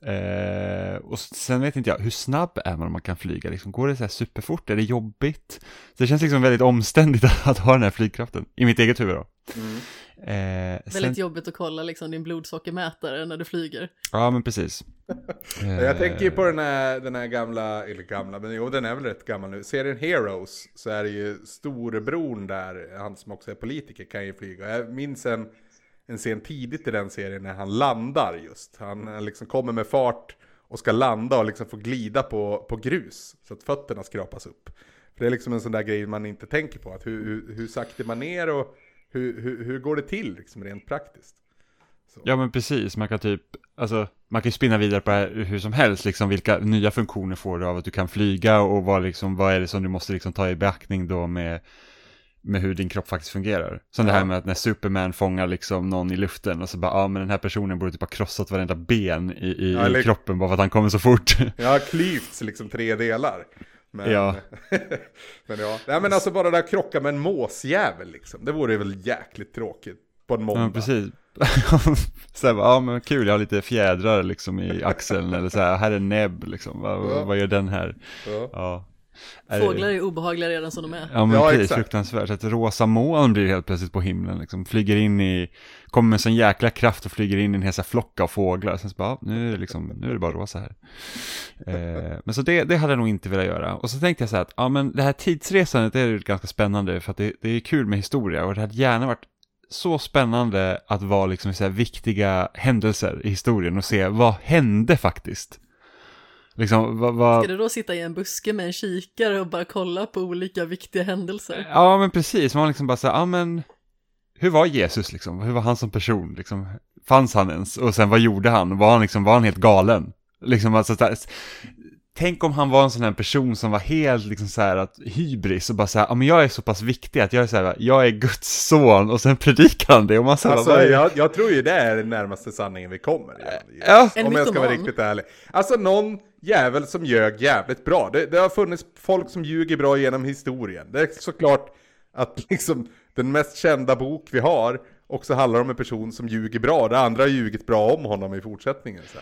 Eh, och sen vet inte jag, hur snabb är man om man kan flyga? Liksom, går det så här superfort? Är det jobbigt? Så det känns liksom väldigt omständigt att ha den här flygkraften, i mitt eget huvud då. Mm. Eh, sen, Väldigt jobbigt att kolla liksom din blodsockermätare när du flyger. ja men precis. Jag Eh, tänker ju på den här, den här gamla, eller gamla, men jo den är väl rätt gammal nu. Serien Heroes så är det ju storebror där, han som också är politiker kan ju flyga. Jag minns en, en scen tidigt i den serien när han landar just. Han, han liksom kommer med fart och ska landa och liksom få glida på, på grus så att fötterna skrapas upp. För det är liksom en sån där grej man inte tänker på, att hur, hur, hur saktar man ner och hur, hur, hur går det till liksom rent praktiskt? Ja men precis, man kan typ, alltså man kan ju spinna vidare på det här hur som helst, liksom vilka nya funktioner får du av att du kan flyga och vad, liksom, vad är det som du måste liksom ta i beaktning då med, med hur din kropp faktiskt fungerar. Som det Ja. här med att när Superman fångar liksom någon i luften och så bara, ja men den här personen borde typ ha krossat varenda ben i, i, Ja, eller- i kroppen bara för att han kommer så fort. Har klyvts liksom tre delar. Men, Ja. men ja, nej men alltså bara det där krocka med en måsjävel liksom. Det vore väl jäkligt tråkigt på en måndag. Ja, precis. så här, bara, ja men kul, jag har lite fjädrar liksom i axeln eller så här, här är näbb liksom, vad, Ja. vad gör den här? Ja. Ja. Är det- Fåglar är obehagliga redan som de är. Ja men Ja, precis, exakt. fruktansvärt. Så att rosa moln blir helt plötsligt på himlen liksom. Flyger in i, kommer med sån jäkla kraft och flyger in i en hel flock av fåglar. Sen så bara, ja, nu är det liksom, nu är det bara rosa här. Eh, men så det, det hade jag nog inte velat göra. Och så tänkte jag så här att, ja men det här tidsresandet det är ju ganska spännande för att det, det är kul med historia och det hade gärna varit så spännande att vara liksom så här viktiga händelser i historien och se vad hände faktiskt. Liksom, vad, vad... Ska du då sitta i en buske med en kikare och bara kolla på olika viktiga händelser? Ja, men precis. Man liksom bara säger, ja men, hur var Jesus liksom? Hur var han som person liksom? Fanns han ens? Och sen vad gjorde han? Var han liksom, var han helt galen? Liksom alltså, så tänk om han var en sån här person som var helt liksom så här att hybris och bara så här, ja men jag är så pass viktig att jag är så här, jag är Guds son och sen predikar han det och man så här, Alltså, är- jag, jag tror ju det är den närmaste sanningen vi kommer. Ja. En Om jag ska vara riktigt ärlig. Alltså någon jävel som ljög jävligt bra. Det, det har funnits folk som ljuger bra genom historien. Det är såklart att liksom den mest kända bok vi har också handlar om en person som ljuger bra. Det andra har ljugit bra om honom i fortsättningen sen.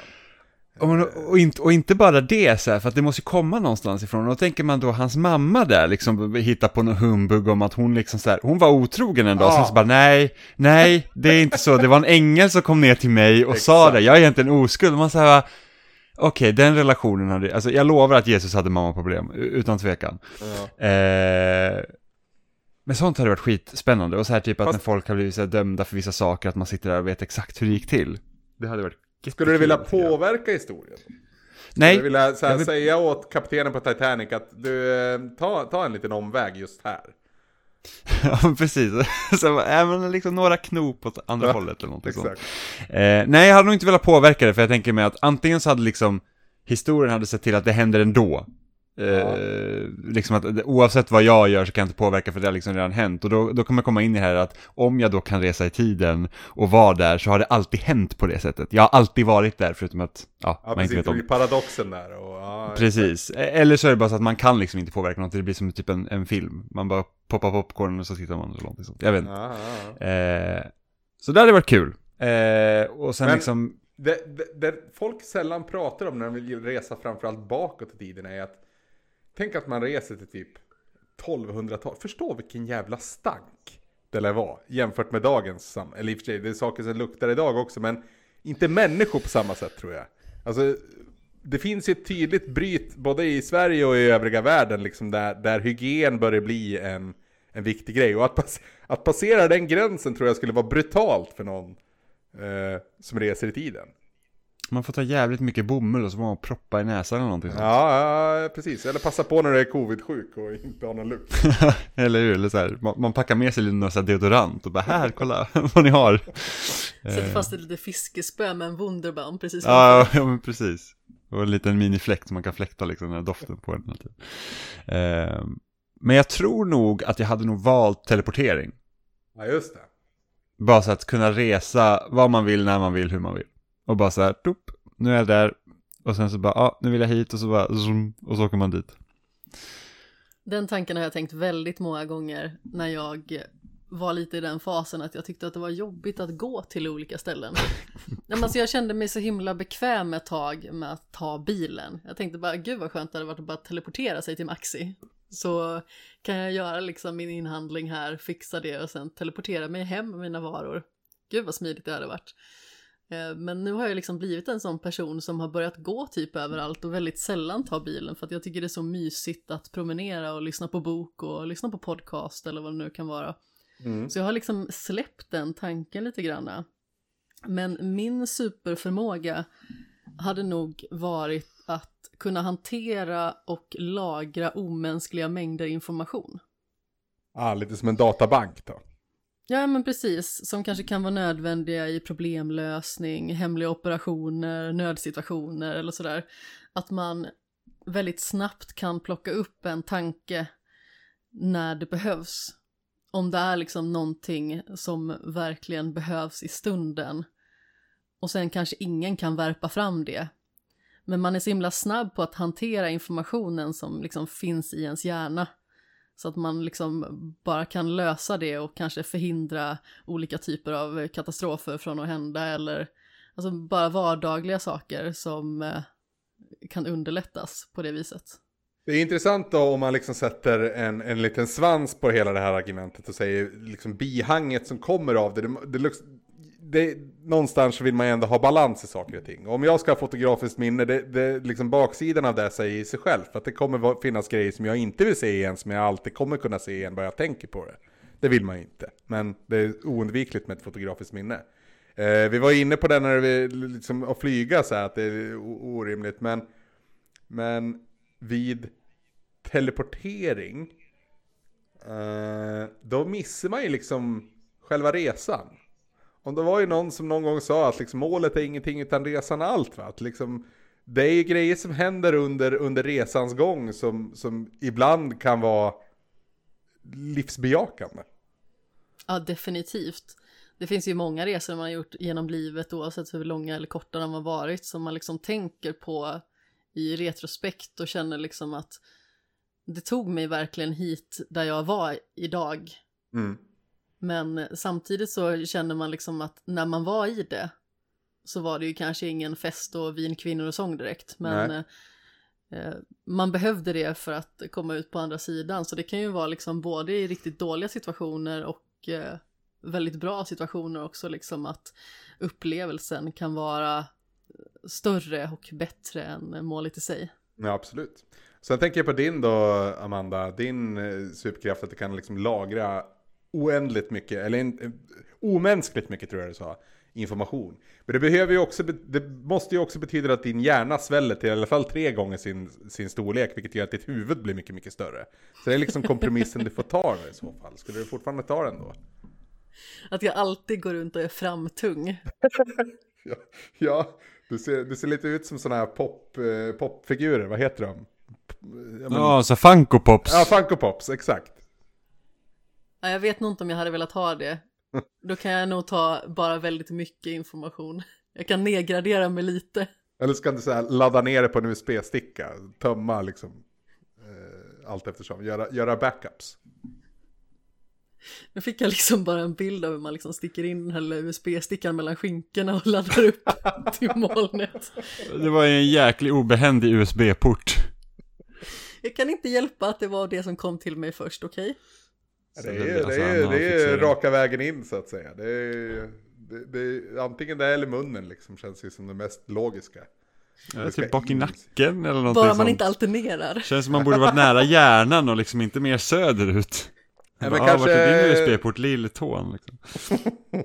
Och, och, inte, och inte bara det, så här, för att det måste komma någonstans ifrån. Och då tänker man då hans mamma där, liksom hittar på någon humbug om att hon liksom så här, hon var otrogen en dag, Ja. sen så bara nej, nej, det är inte så. Det var en ängel som kom ner till mig och sa det, jag är egentligen oskuld. Man säger okej, den relationen hade, alltså jag lovar att Jesus hade mammaproblem, utan tvekan. Ja. Eh, men sånt hade varit skitspännande. Och så här typ att Fast- när folk har blivit så här dömda för vissa saker, att man sitter där och vet exakt hur det gick till. Det hade varit Skulle du vilja påverka historien? Nej, Jag vilja så här, jag vill- säga åt kaptenen på Titanic att du, eh, ta, ta en liten omväg just här. ja precis. Så, äh, men liksom några knop åt andra Ja, hållet eller någonting sånt. Eh, nej, jag hade nog inte velat påverka det, för jag tänker mig att antingen så hade liksom historien hade sett till att det händer ändå. Eh, Ja. Liksom att oavsett vad jag gör så kan jag inte påverka för det har liksom redan hänt. Och då, då kommer jag komma in i det här att om jag då kan resa i tiden och vara där så har det alltid hänt på det sättet. Jag har alltid varit där förutom att ja, Ja, man precis. inte vet om paradoxen där. Och, ja, Precis, E- eller så är det bara så att man kan liksom inte påverka någonting, det blir som typ en, en film. Man bara poppar popcorn och så tittar man eller någonting sånt. Jag vet inte. Eh, så det hade varit kul. Eh, och sen Men- liksom, Det, det, det folk sällan pratar om när de vill resa framförallt bakåt i tiden är att Tänk att man reser till typ 1200-tal. Förstå vilken jävla stank det lär vara jämfört med dagens samhälle. Eller i och för sig, det är saker som luktar idag också men inte människor på samma sätt tror jag. Alltså det finns ju ett tydligt bryt både i Sverige och i övriga världen liksom där, där hygien börjar bli en, en viktig grej. Och att, pass, att passera den gränsen tror jag skulle vara brutalt för någon eh, som reser i tiden man får ta jävligt mycket bomull och så får man proppa i näsan eller någonting sånt. Ja, ja, precis. Eller passa på när du är covid-sjuk och inte har någon lukt. eller hur? Eller så här, man, man packar med sig lite här deodorant och bara här, kolla vad ni har. Sätter fast ett litet fiskespö med en Wunderbaum precis Ja, ja, men precis. Och en liten minifläkt som man kan fläkta liksom den här doften på den. Typ. Eh, men jag tror nog att jag hade nog valt teleportering. Ja, just det. Bara så att kunna resa vad man vill, när man vill, hur man vill. Och bara så här, tup, nu är jag där. Och sen så bara, ja, nu vill jag hit och så bara, zoom, och så åker man dit. Den tanken har jag tänkt väldigt många gånger när jag var lite i den fasen att jag tyckte att det var jobbigt att gå till olika ställen. Men alltså jag kände mig så himla bekväm ett tag med att ta bilen. Jag tänkte bara, gud vad skönt det hade varit att bara teleportera sig till Maxi. Så kan jag göra liksom min inhandling här, fixa det och sen teleportera mig hem med mina varor. Gud vad smidigt det hade varit. Eh, Men nu har jag liksom blivit en sån person som har börjat gå typ överallt och väldigt sällan ta bilen för att jag tycker det är så mysigt att promenera och lyssna på bok och lyssna på podcast eller vad det nu kan vara. Mm. Så jag har liksom släppt den tanken lite granna. Men min superförmåga hade nog varit att kunna hantera och lagra omänskliga mängder information. Ah, lite som en databank då. Ja, men precis. Som kanske kan vara nödvändiga i problemlösning, hemliga operationer, nödsituationer eller sådär. Att man väldigt snabbt kan plocka upp en tanke när det behövs. Om det är liksom någonting som verkligen behövs i stunden. Och sen kanske ingen kan värpa fram det. Men man är så himla snabb på att hantera informationen som liksom finns i ens hjärna. Så att man liksom bara kan lösa det och kanske förhindra olika typer av katastrofer från att hända eller alltså bara vardagliga saker som eh, kan underlättas på det viset. Det är intressant då om man liksom sätter en, en liten svans på hela det här argumentet och säger liksom bihanget som kommer av det. Det, det, det någonstans vill man ju ändå ha balans i saker och ting. Om jag ska ha fotografiskt minne, det, det, liksom baksidan av det säger sig själv. För att det kommer finnas grejer som jag inte vill se igen, som jag alltid kommer kunna se igen bara jag tänker på det. Det vill man ju inte. Men det är oundvikligt med ett fotografiskt minne. Eh, vi var inne på det när vi liksom, att flyga så här, att det är orimligt. Men, men vid teleportering, eh, då missar man ju liksom själva resan. Och det var ju någon som någon gång sa att liksom, målet är ingenting utan resan är allt. Va? Att liksom, det är ju grejer som händer under, under resans gång som, som ibland kan vara livsbejakande. Ja, definitivt. Det finns ju många resor man har gjort genom livet oavsett hur långa eller korta de har varit som man liksom tänker på i retrospekt och känner liksom att det tog mig verkligen hit där jag var idag. Mm. Men samtidigt så känner man liksom att när man var i det så var det ju kanske ingen fest och vin, kvinnor och sång direkt. Men Nej. eh, man behövde det för att komma ut på andra sidan. Så det kan ju vara liksom både i riktigt dåliga situationer och eh, väldigt bra situationer också. Liksom att upplevelsen kan vara större och bättre än målet i sig. Ja, absolut. Sen tänker jag på din då, Amanda. Din eh, superkraft att du kan liksom lagra oändligt mycket, eller eh, omänskligt mycket tror jag du sa, information. Men det behöver ju också, det måste ju också betyda att din hjärna sväller till i alla fall tre gånger sin, sin storlek, vilket gör att ditt huvud blir mycket, mycket större. Så det är liksom kompromissen du får ta i så fall. Skulle du fortfarande ta den då? Att jag alltid går runt och är framtung. Ja, ja du, ser, du ser lite ut som sådana här pop, eh, popfigurer, vad heter de? Ja, men, Ja, så Funko Pops. ja Funko Pops, exakt. Ja, jag vet nog inte om jag hade velat ha det. Då kan jag nog ta bara väldigt mycket information. Jag kan nedgradera mig lite. Eller så kan du så här ladda ner det på en USB-sticka, tömma liksom. Eh, allt eftersom, göra, göra backups. Nu fick jag liksom bara en bild av hur man liksom sticker in den här USB-stickan mellan skinkorna och laddar upp till molnet. Det var en jäkligt obehändig USB-port. Jag kan inte hjälpa att det var det som kom till mig först, okej? Det är, det Alltså, är, det är det. raka vägen in så att säga. Det är, det, det är, antingen det eller munnen liksom känns ju som det mest logiska. Ja, typ bak i nacken eller någonting Bara man sånt. inte alternerar. Känns som man borde varit nära hjärnan och liksom inte mer söderut. Ja, men men kanske- Vart är din USB-port? Lilltån liksom.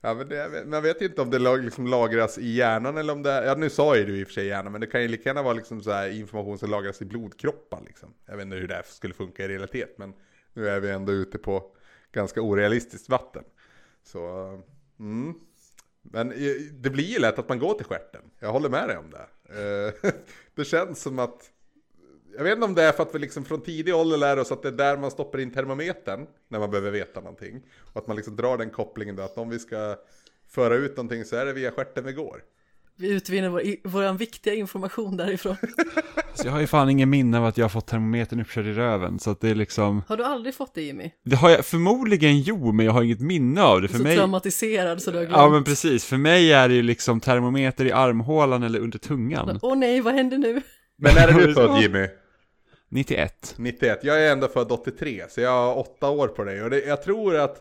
Ja, men det, man vet ju inte om det liksom lagras i hjärnan eller om det är, ja nu sa ju du i och för sig hjärnan, men det kan ju lika gärna vara liksom så här information som lagras i blodkroppar liksom. Jag vet inte hur det här skulle funka i realitet, men nu är vi ändå ute på ganska orealistiskt vatten. Så, mm. Men eh, det blir ju lätt att man går till stjärten. Jag håller med dig om det. Eh, det känns som att jag vet inte om det är för att vi liksom från tidig ålder lär oss att det är där man stoppar in termometern när man behöver veta någonting. Och att man liksom drar den kopplingen då att om vi ska föra ut någonting så är det via stjärten vi går. Vi utvinner vår, vår viktiga information därifrån. Så jag har ju fan ingen minne av att jag har fått termometern uppkörd i röven. Så att det är liksom, Har du aldrig fått det Jimmy? det har jag förmodligen jo, men jag har inget minne av det. För så mig, traumatiserad så du har glömt. ja men precis, för mig är det ju liksom termometer i armhålan eller under tungan. Åh nej, vad händer nu? Men när är du född. Jimmy? 91. 91. Jag är ändå född 83, så jag har åtta år på dig. Och det, jag tror att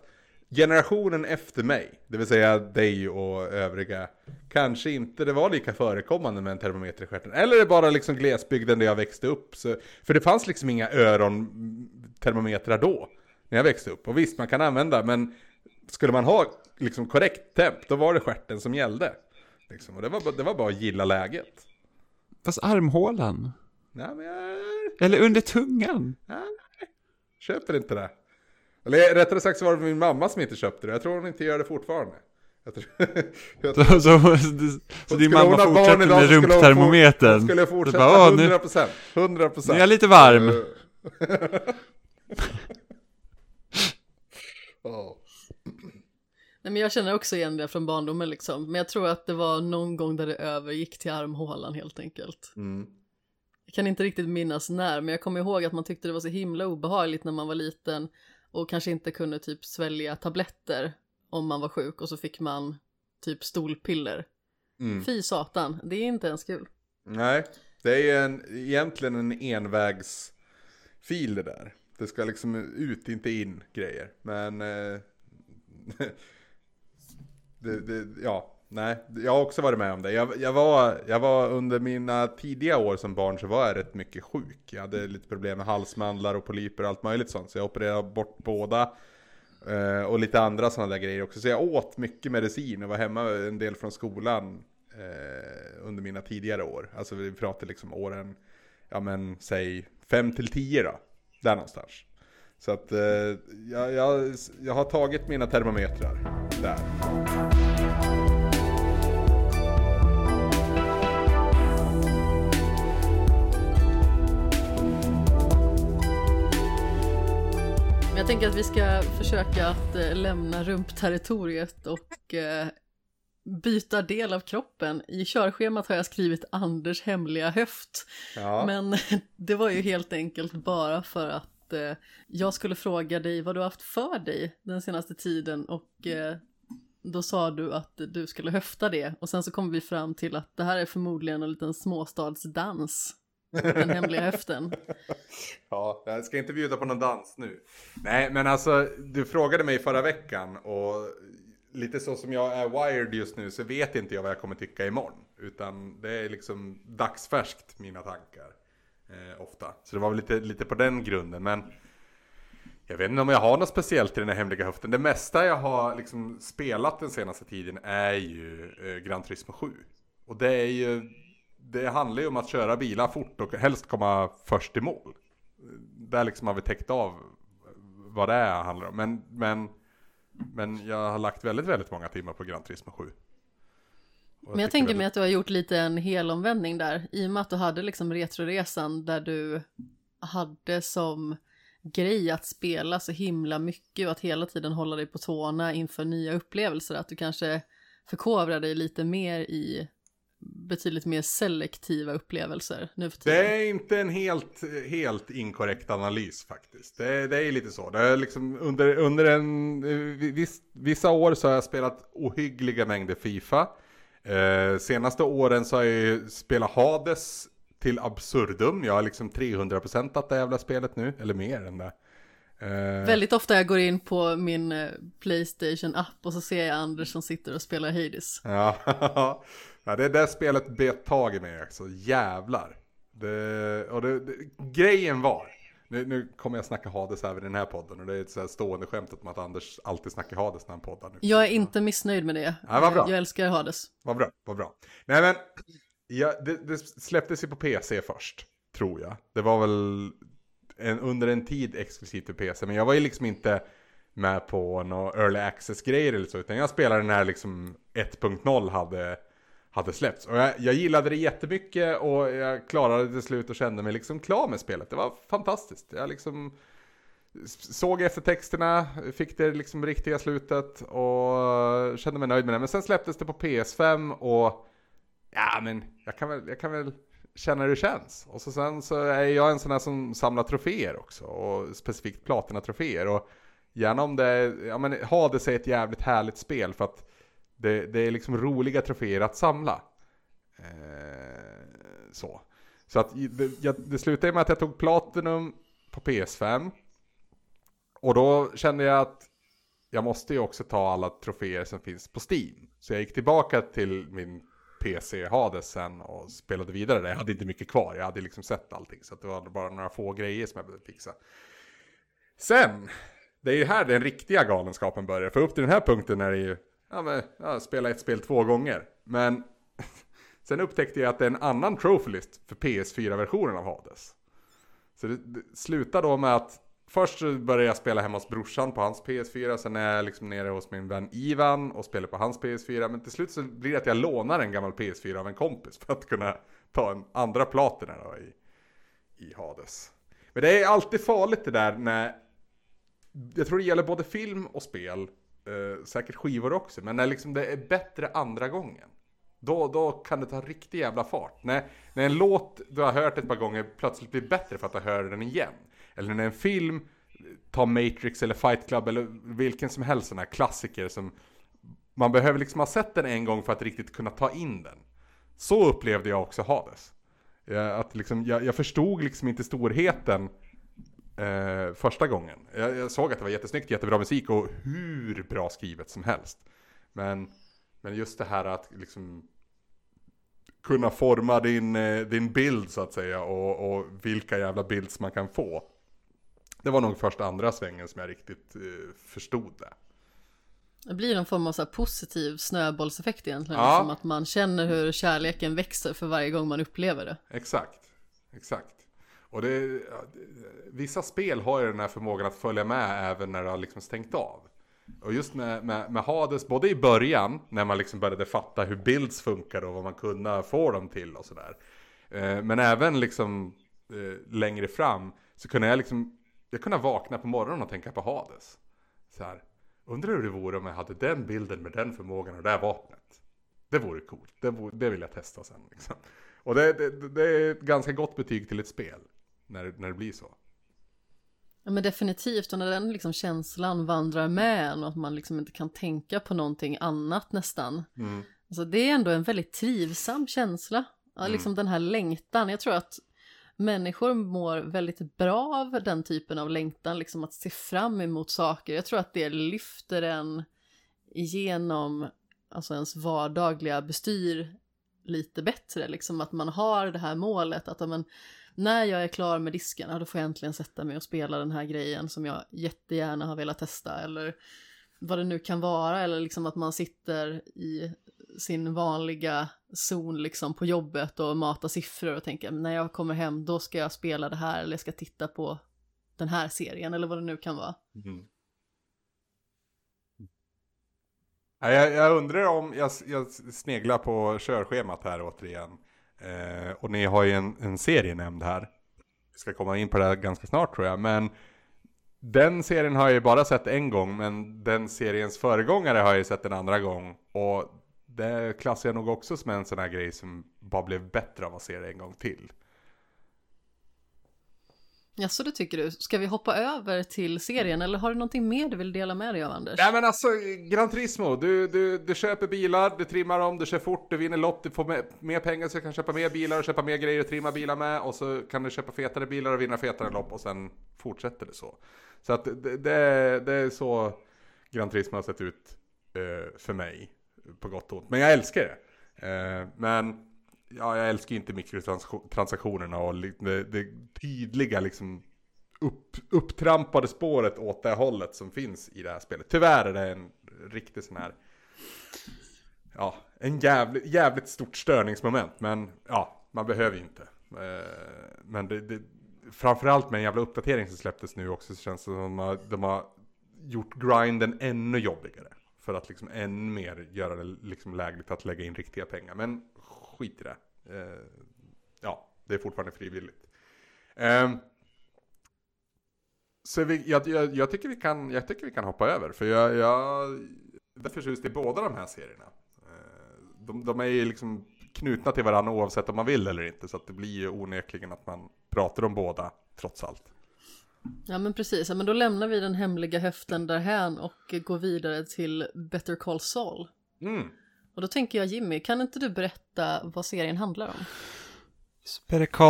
generationen efter mig, det vill säga dig och övriga, kanske inte det var lika förekommande med en termometer i stjärten. Eller är det bara liksom glesbygden där jag växte upp. Så, för det fanns liksom inga örontermometrar då, när jag växte upp. Och visst, man kan använda, men skulle man ha liksom korrekt temp, då var det stjärten som gällde. Liksom. Och det var, det var bara att gilla läget. Fast armhålan? Nej, men jag, Eller under tungan? Nej, köper inte det. Eller rättare sagt så var det min mamma som inte köpte det. Jag tror hon inte gör det fortfarande. Jag tror, jag tror, Så, så, så, så din mamma fortsätter med rumptermometern? hon skulle Så fortsätta bara, "Åh, nu, 100 procent. 100 procent. nu är jag lite varm. Nej, men jag känner också igen det från barndomen liksom. Men jag tror att det var någon gång där det övergick till armhålan helt enkelt. Mm. Jag kan inte riktigt minnas när, men jag kommer ihåg att man tyckte det var så himla obehagligt när man var liten och kanske inte kunde typ svälja tabletter om man var sjuk och så fick man typ stolpiller. Mm. Fy satan, det är inte ens kul. Nej, det är en, egentligen en envägsfil det där. Det ska liksom ut, inte in grejer. Men... Eh, det, det, ja, nej. Jag har också varit med om det. Jag, jag, var, jag var under mina tidiga år som barn så var jag rätt mycket sjuk. Jag hade lite problem med halsmandlar och polyper och allt möjligt sånt. Så jag opererade bort båda. Eh, och lite andra sådana där grejer också. Så jag åt mycket medicin och var hemma en del från skolan eh, under mina tidigare år. Alltså vi pratar liksom åren, ja men säg 5 till 10 då. Där någonstans. Så att eh, jag, jag, jag har tagit mina termometrar där. Jag tänker att vi ska försöka att eh, lämna rumpterritoriet och eh, byta del av kroppen. I körschemat har jag skrivit Anders hemliga höft. Ja. Men det var ju helt enkelt bara för att eh, jag skulle fråga dig vad du har haft för dig den senaste tiden och då sa du att du skulle höfta det och sen så kom vi fram till att det här är förmodligen en liten småstadsdans. Den hemliga höften. Ja, jag ska inte bjuda på någon dans nu. Nej, men alltså, du frågade mig förra veckan och lite så som jag är wired just nu så vet inte jag vad jag kommer tycka imorgon. Utan det är liksom dagsfärskt, mina tankar. Eh, ofta. Så det var väl lite, lite på den grunden. Men Jag vet inte om jag har något speciellt i den här hemliga höften. Det mesta jag har liksom spelat den senaste tiden är ju eh, Gran Turismo 7. Och det är ju, det handlar ju om att köra bilar fort och helst komma först i mål. Där liksom har vi täckt av vad det är handlar om. Men, men, men jag har lagt väldigt, väldigt många timmar på Gran Turismo 7. Och Men jag tänker väldigt- mig att du har gjort lite en helomvändning där, i och med att du hade liksom retroresan där du hade som grej att spela så himla mycket och att hela tiden hålla dig på tårna inför nya upplevelser, att du kanske förkovrar dig lite mer i betydligt mer selektiva upplevelser nu för tiden. Det är inte en helt, helt inkorrekt analys faktiskt. Det, det är lite så. Det är liksom under, under en, viss, vissa år så har jag spelat ohyggliga mängder FIFA. Eh, senaste åren så har jag spelat Hades till absurdum. Jag har liksom 300% att det jävla spelet nu, eller mer än det. Eh, Väldigt ofta jag går in på min eh, Playstation-app och så ser jag Anders som sitter och spelar Hades. Ja, ja det är det spelet bet tag i mig också. Jävlar. Det, och det, det, grejen var, nu, nu kommer jag snacka Hades även i den här podden och det är ett så stående skämt om att Anders alltid snackar Hades när han poddar nu. Jag är inte missnöjd med det. Ja, vad bra. Jag älskar Hades. Vad bra, vad bra. Nej men, ja, det, det släpptes ju på PC först, tror jag. Det var väl en, under en tid exklusivt för PC, men jag var ju liksom inte med på några early access-grejer eller så, utan jag spelade när liksom 1.0 hade, hade släppts. Och jag, jag gillade det jättemycket och jag klarade det till slut och kände mig liksom klar med spelet. Det var fantastiskt. Jag liksom såg eftertexterna, fick det liksom riktiga slutet och kände mig nöjd med det. Men sen släpptes det på PS5 och ja men jag kan väl, jag kan väl känna hur det känns. Och så sen så är jag en sån här som samlar troféer också och specifikt platina-troféer. Och gärna om det ja men Hades är ett jävligt härligt spel för att det, det är liksom roliga troféer att samla. Eh, så. Så att det, jag, det slutade med att jag tog Platinum på PS5. Och då kände jag att jag måste ju också ta alla troféer som finns på Steam. Så jag gick tillbaka till min PC Hades sen och spelade vidare där. Jag hade inte mycket kvar, jag hade liksom sett allting. Så att det var bara några få grejer som jag behövde fixa. Sen, det är ju här den riktiga galenskapen börjar. För upp till den här punkten är det ju, ja men, ja, spela ett spel två gånger. Men sen upptäckte jag att det är en annan trofélist för PS4-versionen av Hades. Så det, det slutade då med att Först började jag spela hemma hos brorsan på hans PS4, sen är jag liksom nere hos min vän Ivan och spelar på hans PS4. Men till slut så blir det att jag lånar en gammal PS4 av en kompis för att kunna ta en andra platina då i, i Hades. Men det är alltid farligt det där när, jag tror det gäller både film och spel, eh, säkert skivor också, men när liksom det är bättre andra gången. Då, då kan det ta riktig jävla fart. När, när en låt du har hört ett par gånger plötsligt blir bättre för att du hör den igen. Eller när en film, ta Matrix eller Fight Club eller vilken som helst sån här klassiker som man behöver liksom ha sett den en gång för att riktigt kunna ta in den. Så upplevde jag också Hades. Eh, att liksom, jag, jag förstod liksom inte storheten eh, första gången. Jag, jag såg att det var jättesnyggt, jättebra musik och hur bra skrivet som helst. Men, men just det här att liksom kunna forma din, eh, din bild så att säga och, och vilka jävla bilds man kan få. Det var nog första andra svängen som jag riktigt eh, förstod det. Det blir en form av så positiv snöbollseffekt egentligen. Ja. Som att man känner hur kärleken växer för varje gång man upplever det. Exakt, exakt. Och det, vissa spel har ju den här förmågan att följa med även när det har liksom stängt av. Och just med, med, med Hades, både i början när man liksom började fatta hur builds funkar och vad man kunde få dem till och sådär. Eh, men även liksom eh, längre fram så kunde jag liksom, jag kunde vakna på morgonen och tänka på Hades. Så här, undrar hur det vore om jag hade den bilden med den förmågan och det här vapnet. Det vore coolt, det, vore, det vill jag testa sen liksom. Och det, det, det är ett ganska gott betyg till ett spel. När, när det blir så. Ja men definitivt, och när den liksom känslan vandrar med en och att man liksom inte kan tänka på någonting annat nästan. Mm. Alltså det är ändå en väldigt trivsam känsla. Ja, Mm. liksom den här längtan. Jag tror att människor mår väldigt bra av den typen av längtan, liksom att se fram emot saker. Jag tror att det lyfter en igenom alltså ens vardagliga bestyr lite bättre, liksom att man har det här målet att men, när jag är klar med disken, då får jag äntligen sätta mig och spela den här grejen som jag jättegärna har velat testa eller vad det nu kan vara eller liksom att man sitter i sin vanliga zon liksom på jobbet och matar siffror och tänker när jag kommer hem då ska jag spela det här eller jag ska titta på den här serien eller vad det nu kan vara. Mm. Jag, jag undrar om, jag, jag sneglar på körschemat här återigen. Eh, och ni har ju en, en serie nämnd här. Vi ska komma in på det här ganska snart tror jag. Men den serien har jag ju bara sett en gång. Men den seriens föregångare har jag ju sett en andra gång. Och det klassar jag nog också som en sån här grej som bara blev bättre av att se det en gång till. Ja, så det tycker du. Ska vi hoppa över till serien eller har du någonting mer du vill dela med dig av Anders? Nej men alltså, Gran Turismo, du, du, du köper bilar, du trimmar dem, du kör fort, du vinner lopp, du får mer, mer pengar så du kan köpa mer bilar och köpa mer grejer och trimma bilar med och så kan du köpa fetare bilar och vinna fetare lopp och sen fortsätter det så. Så att det, det, det är så Gran Turismo har sett ut eh, för mig, på gott och ont. Men jag älskar det. Eh, men ja, jag älskar ju inte mikrotransaktionerna och det, det tydliga liksom upp, upptrampade spåret åt det hållet som finns i det här spelet. Tyvärr är det en riktig sån här, ja, en jävligt, jävligt stort störningsmoment. Men ja, man behöver ju inte. Eh, men det, det, framförallt med en jävla uppdatering som släpptes nu också så känns det som att de har, de har gjort grinden ännu jobbigare. För att liksom ännu mer göra det liksom lägligt att lägga in riktiga pengar. Men skit i det. Eh, ja, det är fortfarande frivilligt. Eh, så vi, jag, jag, jag, tycker vi kan, jag tycker vi kan hoppa över. För jag, jag är förtjust i båda de här serierna. Eh, de, de är ju liksom knutna till varandra oavsett om man vill eller inte. Så att det blir ju onekligen att man pratar om båda trots allt. Ja men precis, ja, men då lämnar vi den hemliga höften därhän och går vidare till Better Call Saul. Mm. Och då tänker jag Jimmy, kan inte du berätta vad serien handlar om?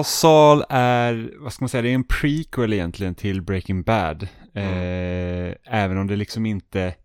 Saul är, vad ska man säga, det är en prequel egentligen till Breaking Bad. Mm. Eh, även om det liksom inte,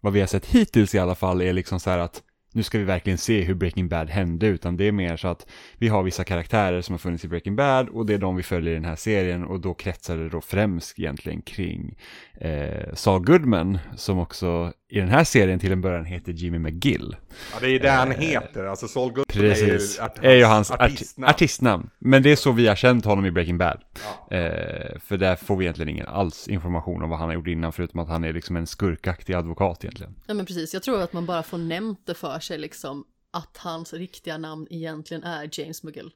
vad vi har sett hittills i alla fall, är liksom så här att nu ska vi verkligen se hur Breaking Bad hände, utan det är mer så att vi har vissa karaktärer som har funnits i Breaking Bad och det är de vi följer i den här serien och då kretsar det då främst egentligen kring eh, Saul Goodman som också i den här serien till en början heter Jimmy McGill. Ja, det är det han eh, heter, alltså Saul Goodman precis, är ju, art är ju hans artistnamn. artistnamn. Men det är så vi har känt honom i Breaking Bad. Ja. Eh, för där får vi egentligen ingen alls information om vad han har gjort innan, förutom att han är liksom en skurkaktig advokat egentligen. Ja men precis, jag tror att man bara får nämnt det för sig liksom, att hans riktiga namn egentligen är James McGill.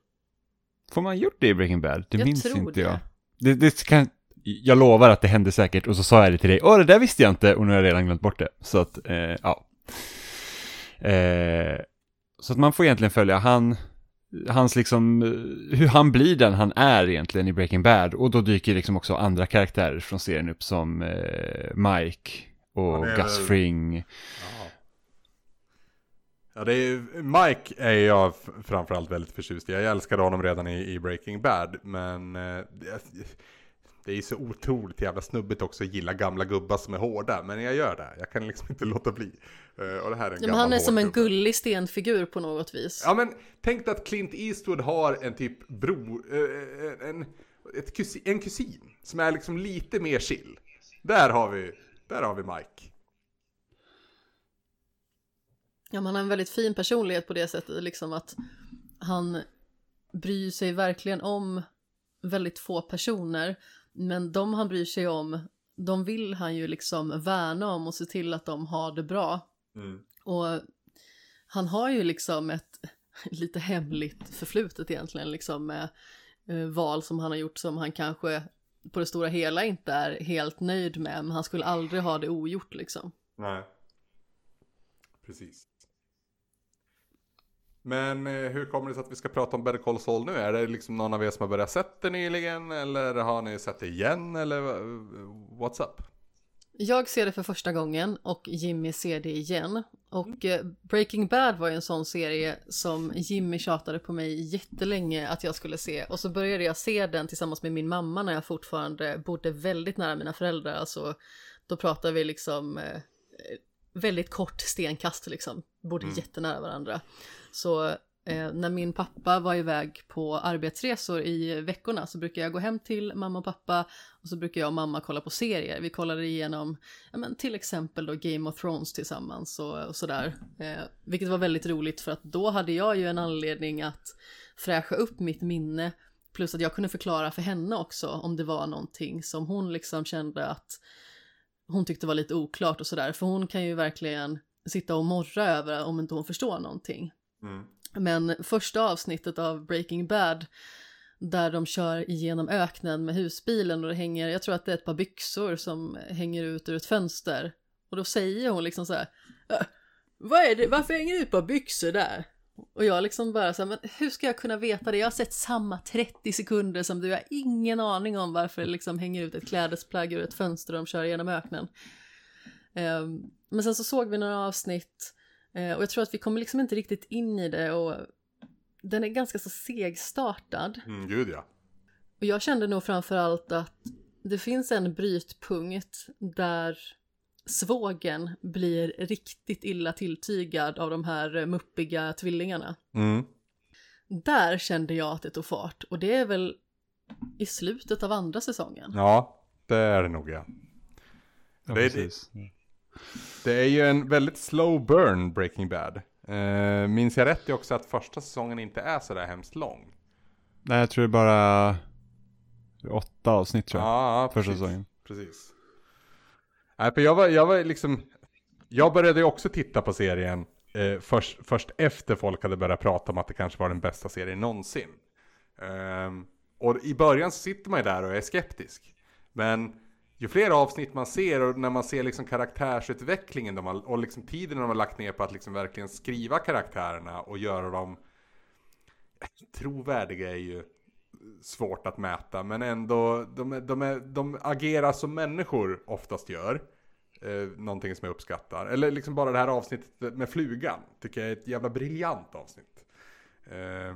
Får man gjort det i Breaking Bad? Det jag minns tror inte det. jag. Det, det kan, jag lovar att det hände säkert och så sa jag det till dig, åh det där visste jag inte och nu har jag redan glömt bort det. Så att, eh, ja. Eh, så att man får egentligen följa han, hans liksom, eh, hur han blir den han är egentligen i Breaking Bad och då dyker liksom också andra karaktärer från serien upp som eh, Mike och är Gus väl- Fring. Ja. Ja, det är, Mike är jag framförallt väldigt förtjust i. Jag älskade honom redan i, i Breaking Bad. Men eh, det, är ju så otroligt jävla snubbigt också att gilla gamla gubbar som är hårda. Men jag gör det. Jag kan liksom inte låta bli. Eh, och det här är en Ja, men han är som en gubbe. gullig stenfigur på något vis. Ja men tänk dig att Clint Eastwood har en typ bro, eh, en, kusin, en kusin som är liksom lite mer chill. Där har vi, där har vi Mike. Ja, men han har en väldigt fin personlighet på det sättet, liksom att han bryr sig verkligen om väldigt få personer, men de han bryr sig om, de vill han ju liksom värna om och se till att de har det bra. Och han har ju liksom ett lite hemligt förflutet egentligen, liksom med eh, val som han har gjort som han kanske på det stora hela inte är helt nöjd med, men han skulle aldrig ha det ogjort liksom. Nej. Precis. Men eh, hur kommer det sig att vi ska prata om Better Call Saul nu? Är det liksom någon av er som har börjat sett det nyligen? Eller har ni sett det igen? Eller eh, what's up? Jag ser det för första gången och Jimmy ser det igen. Och eh, Breaking Bad var ju en sån serie som Jimmy tjatade på mig jättelänge att jag skulle se. Och så började jag se den tillsammans med min mamma när jag fortfarande bodde väldigt nära mina föräldrar. Alltså, då pratar vi liksom väldigt kort stenkast liksom. Bodde jättenära varandra. Så Eh, när min pappa var iväg på arbetsresor i veckorna så brukar jag gå hem till mamma och pappa och så brukar jag och mamma kolla på serier. Vi kollade igenom ja, men till exempel då Game of Thrones tillsammans och, och sådär. Eh, vilket var väldigt roligt för att då hade jag ju en anledning att fräscha upp mitt minne plus att jag kunde förklara för henne också om det var någonting som hon liksom kände att hon tyckte var lite oklart och sådär. För hon kan ju verkligen sitta och morra över om inte hon förstår någonting. Mm. Men första avsnittet av Breaking Bad där de kör igenom öknen med husbilen och det hänger, jag tror att det är ett par byxor som hänger ut ur ett fönster. Och då säger hon liksom så här, "Äh, vad är det, varför hänger det ut ett par byxor där? Och jag liksom bara så här, men hur ska jag kunna veta det? Jag har sett samma 30 sekunder som du, jag har ingen aning om varför det liksom hänger ut ett klädesplagg ur ett fönster och de kör igenom öknen. Ehm, men sen så såg vi några avsnitt eh, och jag tror att vi kommer liksom inte riktigt in i det och den är ganska så segstartad. Mm, gud ja. Och jag kände nog framförallt att det finns en brytpunkt där svågen blir riktigt illa tilltygad av de här eh, muppiga tvillingarna. Mm. Där kände jag att det tog fart och det är väl i slutet av andra säsongen. Ja, det är det nog ja. Ja, Det är- precis. Det är ju en väldigt slow burn Breaking Bad. Uh, minns jag rätt är också att första säsongen inte är sådär hemskt lång. Nej, jag tror det är bara åtta avsnitt tror jag. Ja, första precis. säsongen. Precis. Nej, för jag var, jag var liksom, jag började ju också titta på serien eh, först, först efter folk hade börjat prata om att det kanske var den bästa serien någonsin. Um, och i början så sitter man ju där och är skeptisk. Men ju fler avsnitt man ser och när man ser liksom karaktärsutvecklingen de har, och liksom tiden de har lagt ner på att liksom verkligen skriva karaktärerna och göra dem trovärdiga är ju svårt att mäta men ändå de, är- de, är, de agerar som människor oftast gör. Eh, någonting som jag uppskattar. Eller liksom bara det här avsnittet med flugan. Tycker jag är ett jävla briljant avsnitt. Eh,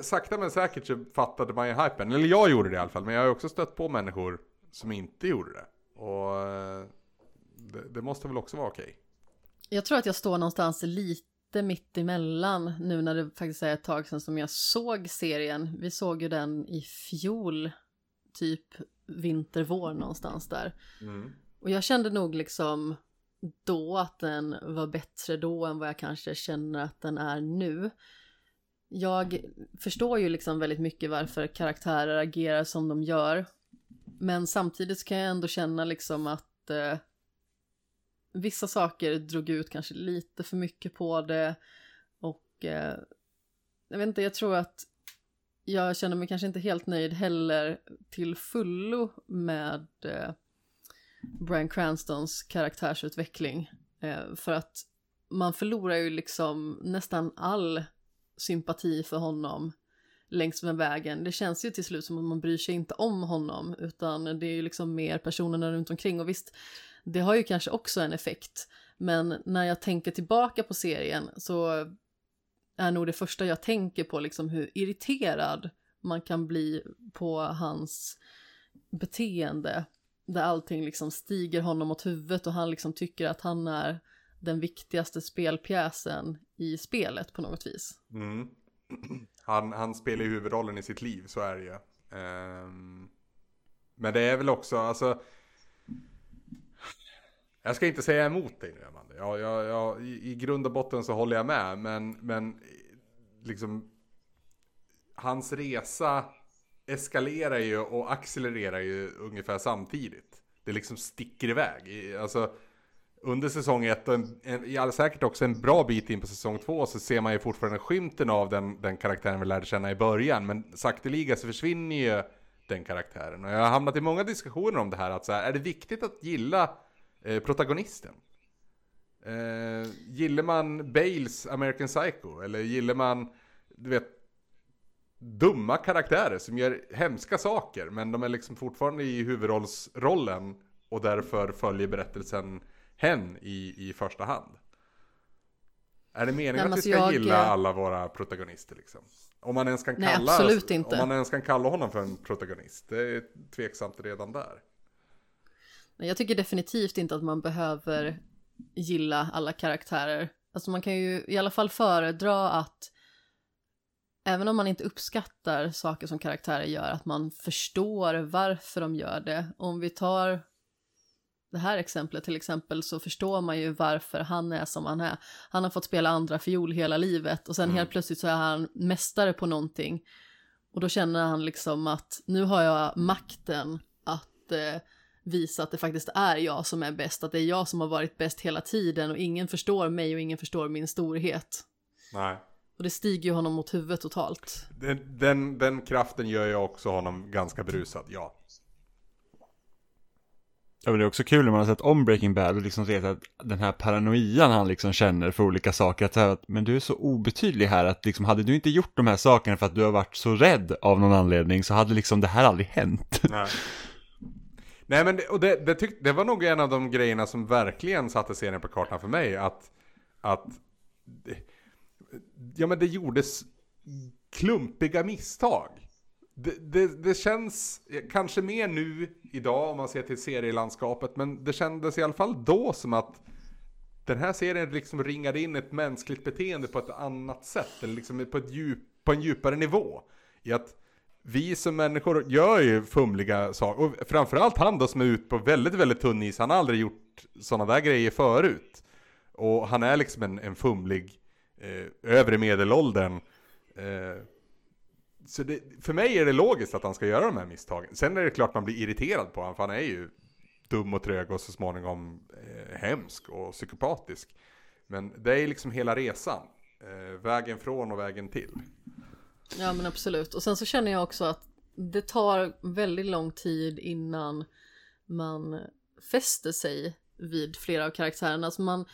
sakta men säkert så fattade man ju hypen. Eller jag gjorde det i alla fall. Men jag har ju också stött på människor som inte gjorde det. Och eh, det, det måste väl också vara okej. Jag tror att jag står någonstans lite mitt emellan nu när det faktiskt är ett tag sedan som jag såg serien. Vi såg ju den i fjol, typ vinter, vår någonstans där. Mm. Och jag kände nog liksom då att den var bättre då än vad jag kanske känner att den är nu. Jag förstår ju liksom väldigt mycket varför karaktärer agerar som de gör. Men samtidigt kan jag ändå känna liksom att eh, vissa saker drog ut kanske lite för mycket på det. Och eh, jag vet inte, jag tror att jag känner mig kanske inte helt nöjd heller till fullo med eh, Brian Cranstons karaktärsutveckling. Eh, för att man förlorar ju liksom nästan all sympati för honom längs med vägen. Det känns ju till slut som att man bryr sig inte om honom utan det är ju liksom mer personerna runt omkring och visst, det har ju kanske också en effekt. Men när jag tänker tillbaka på serien så är nog det första jag tänker på liksom hur irriterad man kan bli på hans beteende. Där allting liksom stiger honom åt huvudet och han liksom tycker att han är den viktigaste spelpjäsen i spelet på något vis. Mm. Han, han spelar ju huvudrollen i sitt liv, så är det ju. Um... men det är väl också, alltså... Jag ska inte säga emot dig nu, Amanda. Jag, jag, jag, i, I grund och botten så håller jag med, men, men liksom... Hans resa eskalerar ju och accelererar ju ungefär samtidigt. Det liksom sticker iväg. I- Alltså, under säsong ett och en, en, i all säkert också en bra bit in på säsong två så ser man ju fortfarande skymten av den, den karaktären vi lärde känna i början. Men sakteliga så försvinner ju den karaktären. Och jag har hamnat i många diskussioner om det här. Att så här, är det viktigt att gilla protagonisten? Eh, gillar man Bales American Psycho? Eller gillar man, du vet, dumma karaktärer som gör hemska saker. Men de är liksom fortfarande i huvudrollsrollen. Och därför följer berättelsen hen i, i första hand. Är det meningen Nej, att vi alltså ska jag- gilla alla våra protagonister liksom? Om man ens kan Nej, kalla, absolut inte. Om man ens kan kalla honom för en protagonist. Det är tveksamt redan där. Men Jag tycker definitivt inte att man behöver gilla alla karaktärer. alltså man kan ju i alla fall föredra att även om man inte uppskattar saker som karaktärer gör, att man förstår varför de gör det. Om vi tar det här exemplet till exempel så förstår man ju varför han är som han är. Han har fått spela andra fiol hela livet och sen Mm. helt plötsligt så är han mästare på någonting. Och då känner han liksom att nu har jag makten att eh, visa att det faktiskt är jag som är bäst, att det är jag som har varit bäst hela tiden och ingen förstår mig och ingen förstår min storhet. Nej. Och det stiger ju honom mot huvudet totalt. Den, den, den kraften gör ju också honom ganska berusad, ja. Ja, men det är också kul när man har sett om Breaking Bad och liksom sett att den här paranoian han liksom känner för olika saker, att, här, att men du är så obetydlig här att liksom hade du inte gjort de här sakerna för att du har varit så rädd av någon anledning så hade liksom det här aldrig hänt. Nej. Nej men det, och det, det, tyck, det var nog en av de grejerna som verkligen satte serien på kartan för mig. Att, att det, ja men det gjordes klumpiga misstag. Det, det, det känns kanske mer nu idag om man ser till serielandskapet. Men det kändes i alla fall då som att den här serien liksom ringade in ett mänskligt beteende på ett annat sätt. Eller liksom på, ett djup, på en djupare nivå. I att vi som människor gör ju fumliga saker. Och framförallt han då som är ute på väldigt, väldigt tunn is. Han har aldrig gjort sådana där grejer förut. Och han är liksom en, en fumlig eh, övre medelåldern. Eh, så det, för mig är det logiskt att han ska göra de här misstagen. Sen är det klart man blir irriterad på honom, för han är ju dum och trög och så småningom eh, hemsk och psykopatisk. Men det är liksom hela resan. Eh, vägen från och vägen till. Ja men absolut. Och sen så känner jag också att det tar väldigt lång tid innan man fäster sig vid flera av karaktärerna. Alltså man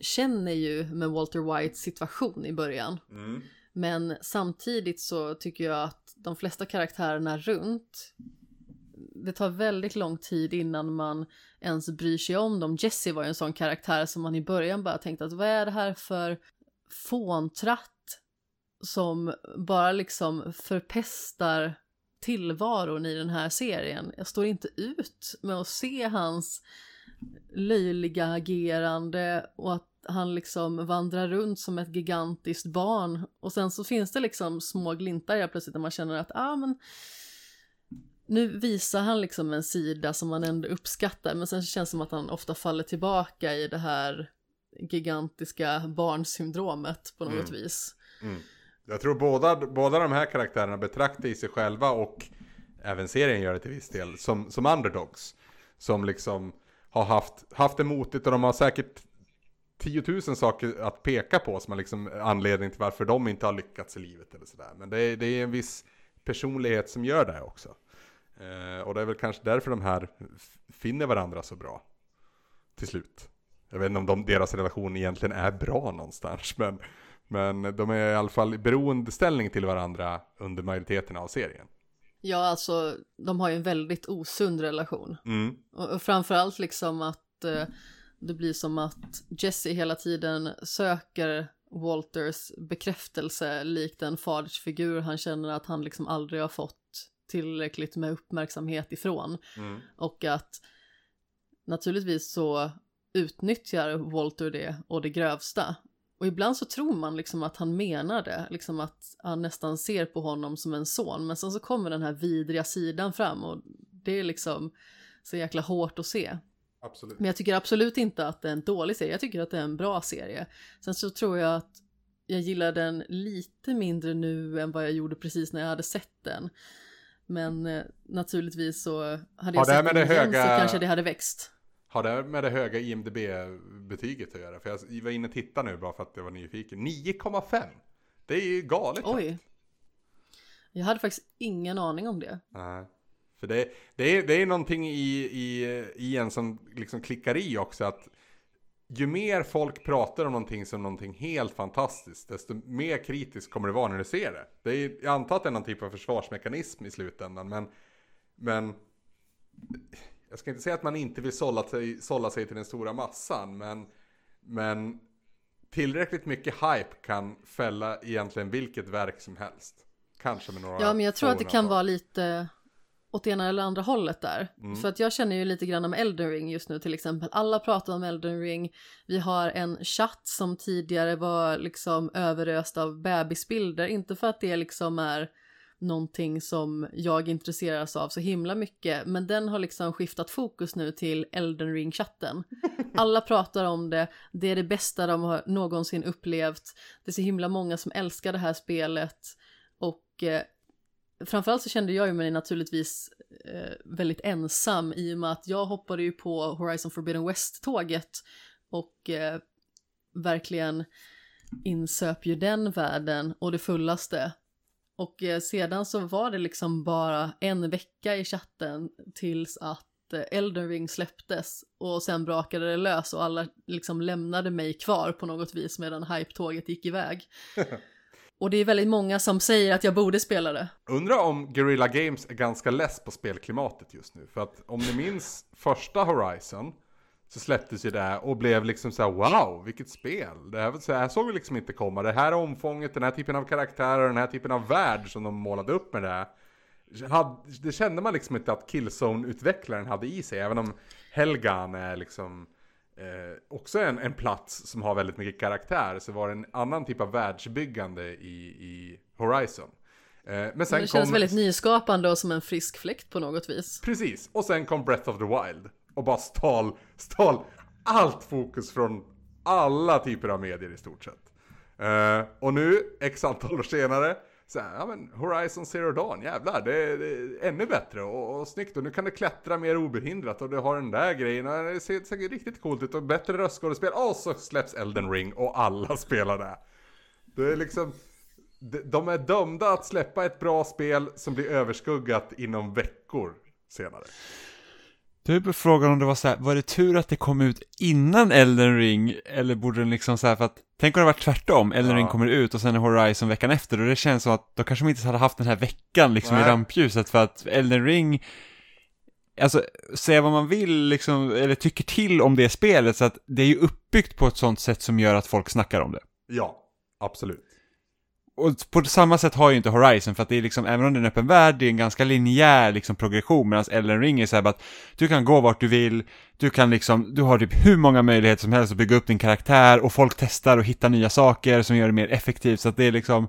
känner ju med Walter Whites situation i början. Mm. Men samtidigt så tycker jag att de flesta karaktärerna runt det tar väldigt lång tid innan man ens bryr sig om dem. Jesse var ju en sån karaktär som man i början bara tänkte att vad är det här för fåntratt som bara liksom förpestar tillvaron i den här serien. Jag står inte ut med att se hans löjliga agerande och att han liksom vandrar runt som ett gigantiskt barn och sen så finns det liksom små glimtar jag plötsligt när man känner att ah, men nu visar han liksom en sida som man ändå uppskattar men sen känns det som att han ofta faller tillbaka i det här gigantiska barnsyndromet på något Mm. vis. Mm. Jag tror båda, båda de här karaktärerna betraktar i sig själva och även serien gör det till viss del som, som underdogs. Som liksom har haft, haft det motigt och de har säkert tiotusen saker att peka på som är liksom anledning till varför de inte har lyckats i livet eller sådär. Men det är, det är en viss personlighet som gör det också. Eh, och det är väl kanske därför de här finner varandra så bra. Till slut. Jag vet inte om de, deras relation egentligen är bra någonstans. Men, men de är i alla fall i beroendeställning till varandra under majoriteten av serien. Ja, alltså de har ju en väldigt osund relation. Mm. Och, och framförallt liksom att eh, det blir som att Jesse hela tiden söker Walters bekräftelse likt en fadersfigur han känner att han liksom aldrig har fått tillräckligt med uppmärksamhet ifrån. Mm. Och att naturligtvis så utnyttjar Walter det och det grövsta. Och ibland så tror man liksom att han menar det, liksom att han nästan ser på honom som en son. Men sen så kommer den här vidriga sidan fram och det är liksom så jäkla hårt att se. Absolut. Men jag tycker absolut inte att det är en dålig serie, jag tycker att det är en bra serie. Sen så tror jag att jag gillar den lite mindre nu än vad jag gjorde precis när jag hade sett den. Men eh, naturligtvis så hade jag här sett den igen så höga- kanske det hade växt. Har det med det höga IMDB-betyget att göra? För jag var inne och tittade nu bara för att jag var nyfiken. 9,5! Det är ju galet. Oj. Jag hade faktiskt ingen aning om det. Nej. För det, det, är, det är någonting i, i, i en som liksom klickar i också att ju mer folk pratar om någonting som någonting helt fantastiskt desto mer kritiskt kommer det vara när du ser det. det är, jag antar att det är någon typ av försvarsmekanism i slutändan men, men jag ska inte säga att man inte vill sålla sig, sålla sig till den stora massan men, men tillräckligt mycket hype kan fälla egentligen vilket verk som helst. Kanske med några Ja, men jag tror att det kan vara lite åt ena eller andra hållet där. Mm. För att jag känner ju lite grann om Elden Ring just nu till exempel. Alla pratar om Elden Ring. Vi har en chatt som tidigare var liksom överöst av bebisbilder. Inte för att det liksom är någonting som jag intresseras av så himla mycket. Men den har liksom skiftat fokus nu till Elden Ring-chatten. Alla pratar om det, det är det bästa de har någonsin upplevt. Det är så himla många som älskar det här spelet. Och eh, framförallt så kände jag ju mig naturligtvis eh, väldigt ensam i och med att jag hoppade ju på Horizon Forbidden West-tåget och eh, verkligen insöp ju den världen och det fullaste. Och eh, sedan så var det liksom bara en vecka i chatten tills att eh, Elden Ring släpptes och sen brakade det lös och alla liksom lämnade mig kvar på något vis medan hype-tåget gick iväg. Och det är väldigt många som säger att jag borde spela det. Undrar om Guerrilla Games är ganska less på spelklimatet just nu. För att om ni minns första Horizon så släpptes ju det och blev liksom så här: wow, vilket spel. Det här, så här såg vi liksom inte komma. Det här omfånget, den här typen av karaktärer, den här typen av värld som de målade upp med det här. Hade, det kände man liksom inte att Killzone-utvecklaren hade i sig, även om Helgan är liksom eh, också en, en plats som har väldigt mycket karaktär, så var det en annan typ av världsbyggande i, i Horizon. Eh, men sen det känns kom, väldigt nyskapande och som en frisk fläkt på något vis. Precis, och sen kom Breath of the Wild och bara stal, stal allt fokus från alla typer av medier i stort sett. Uh, och nu, x antal år senare, så här, ja men Horizon Zero Dawn, jävlar, det är, det är ännu bättre och, och snyggt och nu kan du klättra mer obehindrat och du har den där grejen och det ser, ser riktigt coolt ut och bättre röstskådespel och så släpps Elden Ring och alla spelar det. Det är liksom, de är dömda att släppa ett bra spel som blir överskuggat inom veckor senare. På frågan om det var så här, var det tur att det kom ut innan Elden Ring, eller borde den liksom så här, för att, tänk om det var tvärtom, Elden Ja. Ring kommer ut och sen är Horizon veckan efter, och det känns som att då kanske de inte hade haft den här veckan liksom i Nej. rampljuset, för att Elden Ring, alltså, säga vad man vill liksom, eller tycker till om det spelet, så att det är ju uppbyggt på ett sånt sätt som gör att folk snackar om det. Ja, absolut. Och på samma sätt har ju inte Horizon, för att det är liksom, även om det är en öppen värld, det är en ganska linjär liksom progression, medan Elden Ring är så här bara att du kan gå vart du vill, du kan liksom, du har typ hur många möjligheter som helst att bygga upp din karaktär, och folk testar och hittar nya saker som gör det mer effektivt, så att det är liksom,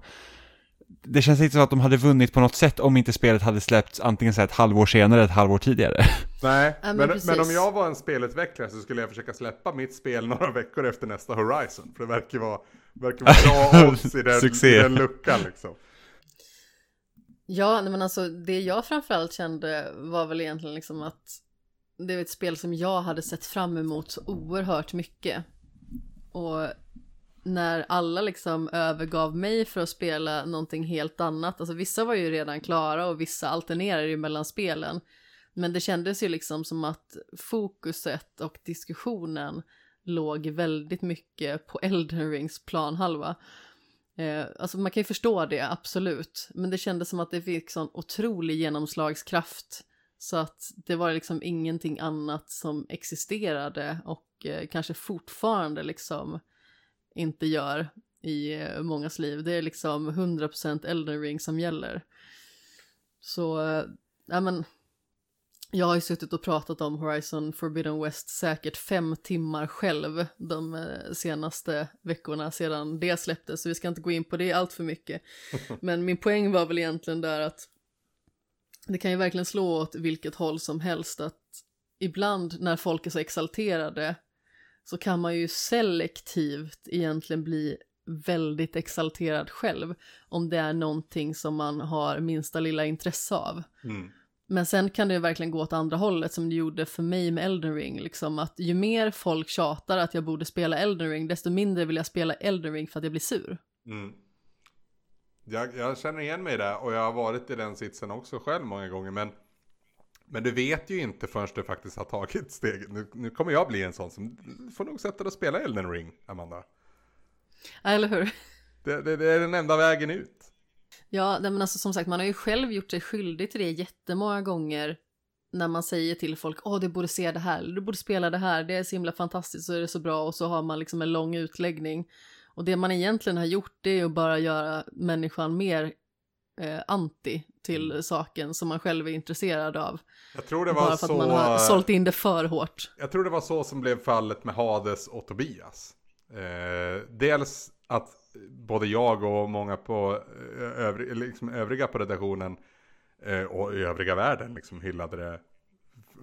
det känns inte som att de hade vunnit på något sätt om inte spelet hade släppts antingen så här ett halvår senare eller ett halvår tidigare. Nej, Ja, men men, men om jag var en spelutvecklare så skulle jag försöka släppa mitt spel några veckor efter nästa Horizon. För det verkar vara, verkar vara bra odds i den, Succé. i den luckan liksom. Ja, men alltså det jag framförallt kände var väl egentligen liksom att det är ett spel som jag hade sett fram emot så oerhört mycket. Och när alla liksom övergav mig för att spela någonting helt annat, alltså vissa var ju redan klara och vissa alternerade ju mellan spelen. Men det kändes ju liksom som att fokuset och diskussionen låg väldigt mycket på Elden Rings planhalva. Eh, alltså man kan ju förstå det, absolut. Men det kändes som att det fick sån otrolig genomslagskraft. Så att det var liksom ingenting annat som existerade och eh, kanske fortfarande liksom inte gör i eh, mångas liv. Det är liksom 100% Elden Ring som gäller. Så, eh, ja men, jag har ju suttit och pratat om Horizon Forbidden West säkert fem timmar själv de eh, senaste veckorna sedan det släpptes, så vi ska inte gå in på det allt för mycket. Men min poäng var väl egentligen där att det kan ju verkligen slå åt vilket håll som helst att ibland när folk är så exalterade så kan man ju selektivt egentligen bli väldigt exalterad själv om det är någonting som man har minsta lilla intresse av. Mm. Men sen kan det verkligen gå åt andra hållet som det gjorde för mig med Elden Ring. Liksom att ju mer folk tjatar att jag borde spela Elden Ring, desto mindre vill jag spela Elden Ring för att jag blir sur. Mm. Jag, jag känner igen mig där och jag har varit i den sitsen också själv många gånger. Men, men du vet ju inte förrän du faktiskt har tagit steget. Nu, nu kommer jag bli en sån som får nog sätta dig och spela Elden Ring, Amanda. Eller hur? Det, det, det är den enda vägen ut. Ja, men alltså som sagt, man har ju själv gjort sig skyldig till det jättemånga gånger när man säger till folk, åh du borde se det här, du borde spela det här, det är så himla fantastiskt och det är så bra och så har man liksom en lång utläggning. Och det man egentligen har gjort det är ju bara göra människan mer eh, anti till Mm. saken som man själv är intresserad av. Jag tror det var Bara för så... att man har sålt in det för hårt. Jag tror det var så som blev fallet med Hades och Tobias. Eh, dels att både jag och många på eh, övrig, liksom övriga på redaktionen eh, och i övriga världen liksom hyllade det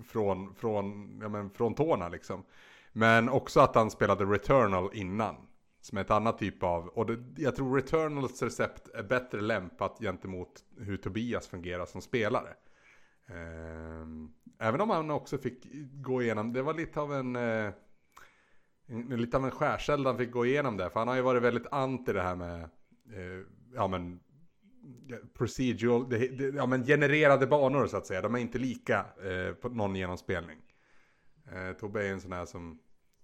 från, från, ja, men från tårna liksom. Men också att han spelade Returnal innan. Som är ett annat typ av, och det, jag tror Returnals recept är bättre lämpat gentemot hur Tobias fungerar som spelare. Ehm, även om han också fick gå igenom, det var lite av en, eh, en lite av en skärseld han fick gå igenom där. För han har ju varit väldigt anti det här med, eh, ja men, procedural, det, det, ja men genererade banor så att säga. De är inte lika eh, på någon genomspelning. Eh, Tobbe är en sån här som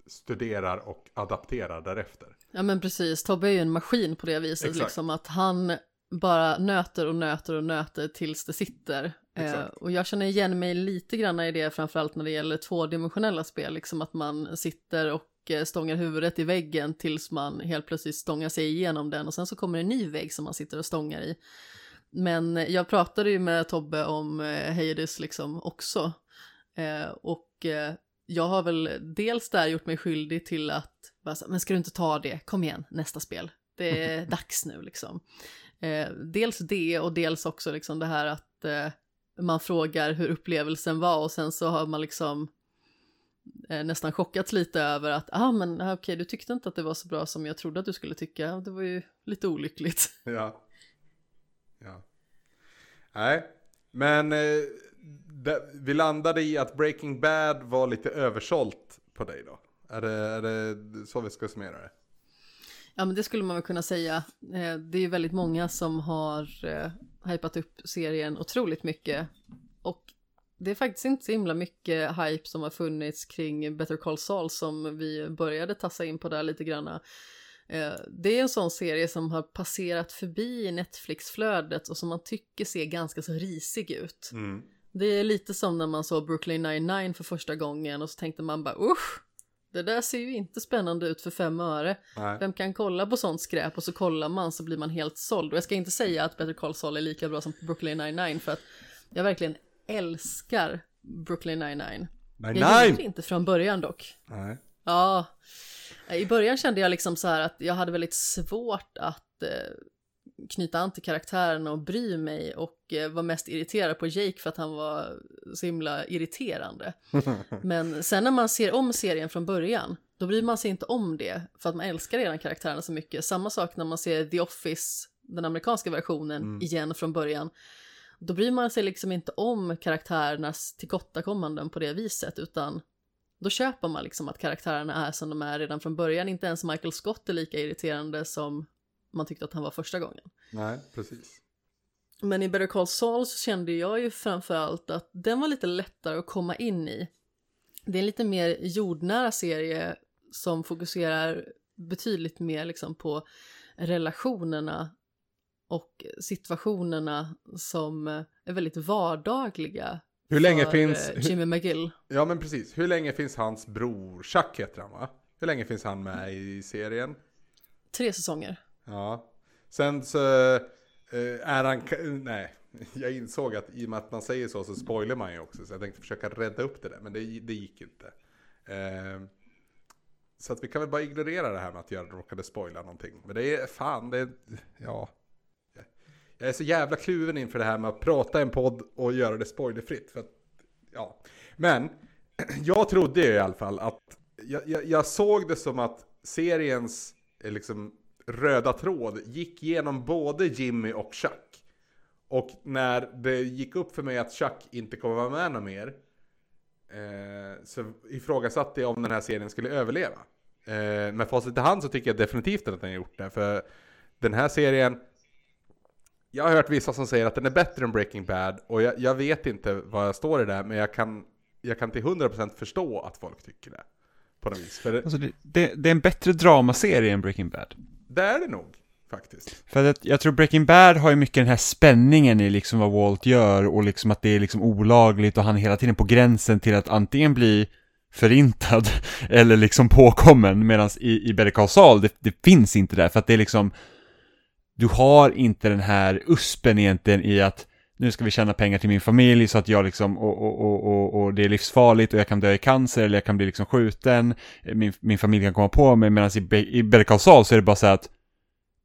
studerar och adapterar därefter. Ja men precis, Tobbe är ju en maskin på det viset, Exakt. liksom att han bara nöter och nöter och nöter tills det sitter. Eh, och jag känner igen mig lite grann i det, framförallt när det gäller tvådimensionella spel, liksom att man sitter och eh, stångar huvudet i väggen tills man helt plötsligt stångar sig igenom den och sen så kommer en ny vägg som man sitter och stångar i. Men jag pratade ju med Tobbe om eh, Hades liksom också. Eh, och eh, jag har väl dels där gjort mig skyldig till att, bara så, men ska du inte ta det, kom igen, nästa spel. Det är dags nu liksom. Eh, dels det och dels också liksom det här att eh, man frågar hur upplevelsen var och sen så har man liksom eh, nästan chockats lite över att, ah men ah, okej, du tyckte inte att det var så bra som jag trodde att du skulle tycka, det var ju lite olyckligt. Ja. Ja. Nej, men eh, det, vi landade i att Breaking Bad var lite översålt på dig då. Är det, är det så vi ska summera det? Ja, men det skulle man väl kunna säga. Eh, Det är ju väldigt många som har eh, hypat upp serien otroligt mycket. Och det är faktiskt inte så himla mycket hype som har funnits kring Better Call Saul som vi började tassa in på där lite granna. Eh, Det är en sån serie som har passerat förbi Netflix-flödet och som man tycker ser ganska så risig ut. Mm. Det är lite som när man såg Brooklyn 99 för första gången och så tänkte man bara usch, det där ser ju inte spännande ut för fem öre. Nej. Vem kan kolla på sånt skräp och så kollar man så blir man helt såld. Och jag ska inte säga att Better Call Saul är lika bra som Brooklyn 99 för att jag verkligen älskar Brooklyn 99. Nej, Jag gjorde det inte från början dock. nej. Ja, i början kände jag liksom så här att jag hade väldigt svårt att eh, knyta an till karaktärerna och bry mig och eh, var mest irriterad på Jake för att han var så himla irriterande. Men sen när man ser om serien från början, då bryr man sig inte om det för att man älskar redan karaktärerna så mycket. Samma sak när man ser The Office, den amerikanska versionen, Mm. igen från början. Då bryr man sig liksom inte om karaktärernas tillkortakommanden på det viset, utan då köper man liksom att karaktärerna är som de är redan från början. Inte ens Michael Scott är lika irriterande som man tyckte att han var första gången. nej, precis. Men i Better Call Saul så kände jag ju framförallt att den var lite lättare att komma in i. Det är en lite mer jordnära serie som fokuserar betydligt mer liksom på relationerna och situationerna som är väldigt vardagliga Hur länge för, finns... eh, Hur, Jimmy McGill. ja men precis. Hur länge finns hans bror, Chuck heter han va? Hur länge finns han med i serien? Tre säsonger. Ja. Sen så eh, är han... Nej, jag insåg att i och med att man säger så så spoilar man ju också. Så jag tänkte försöka rädda upp det där, men det, det gick inte. Eh, så att vi kan väl bara ignorera det här med att jag råkade spoila någonting. Men det är fan, det är... Ja. Jag är så jävla kluven inför det här med att prata i en podd och göra det spoilerfritt. För att, ja. Men jag trodde ju i alla fall att jag, jag, jag såg det som att seriens eh, liksom, röda tråd gick genom både Jimmy och Chuck. Och när det gick upp för mig att Chuck inte kommer vara med någon mer eh, så ifrågasatte jag om den här serien skulle överleva. Eh, med facit i hand så tycker jag definitivt att den har gjort det. För den här serien jag har hört vissa som säger att den är bättre än Breaking Bad och jag, jag vet inte vad jag står i det men jag kan, jag kan till 100% förstå att folk tycker det. På något vis. Det, Alltså det, det, det är en bättre dramaserie än Breaking Bad. det är det nog faktiskt. För att jag tror Breaking Bad har ju mycket den här spänningen i liksom vad Walt gör och liksom att det är liksom olagligt och han är hela tiden på gränsen till att antingen bli förintad eller liksom påkommen medan i, i Better Call Saul det, det finns inte där för att det är liksom du har inte den här uspen egentligen i att nu ska vi tjäna pengar till min familj så att jag liksom, och, och, och, och, och det är livsfarligt och jag kan dö i cancer eller jag kan bli liksom skjuten, min, min familj kan komma på mig, medan i, i Saul så är det bara så att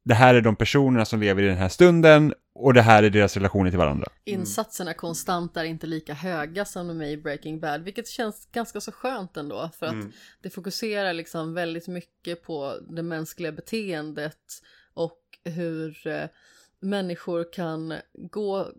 det här är de personerna som lever i den här stunden och det här är deras relationer till varandra. Insatserna konstant är inte lika höga som de är i Breaking Bad, vilket känns ganska så skönt ändå. För att Mm. det fokuserar liksom väldigt mycket på det mänskliga beteendet hur eh, människor kan gå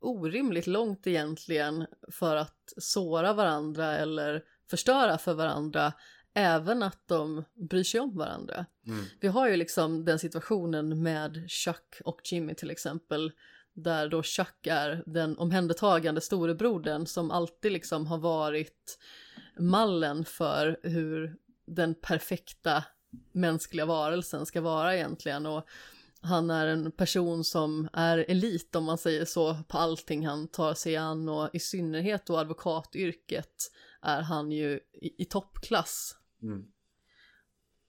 orimligt långt egentligen för att såra varandra eller förstöra för varandra, även att de bryr sig om varandra. Mm. Vi har ju liksom den situationen med Chuck och Jimmy till exempel, där då Chuck är den omhändertagande storebrodern som alltid liksom har varit mallen för hur den perfekta mänskliga varelsen ska vara egentligen och han är en person som är elit om man säger så på allting han tar sig an och i synnerhet då advokatyrket är han ju i, i toppklass. Mm.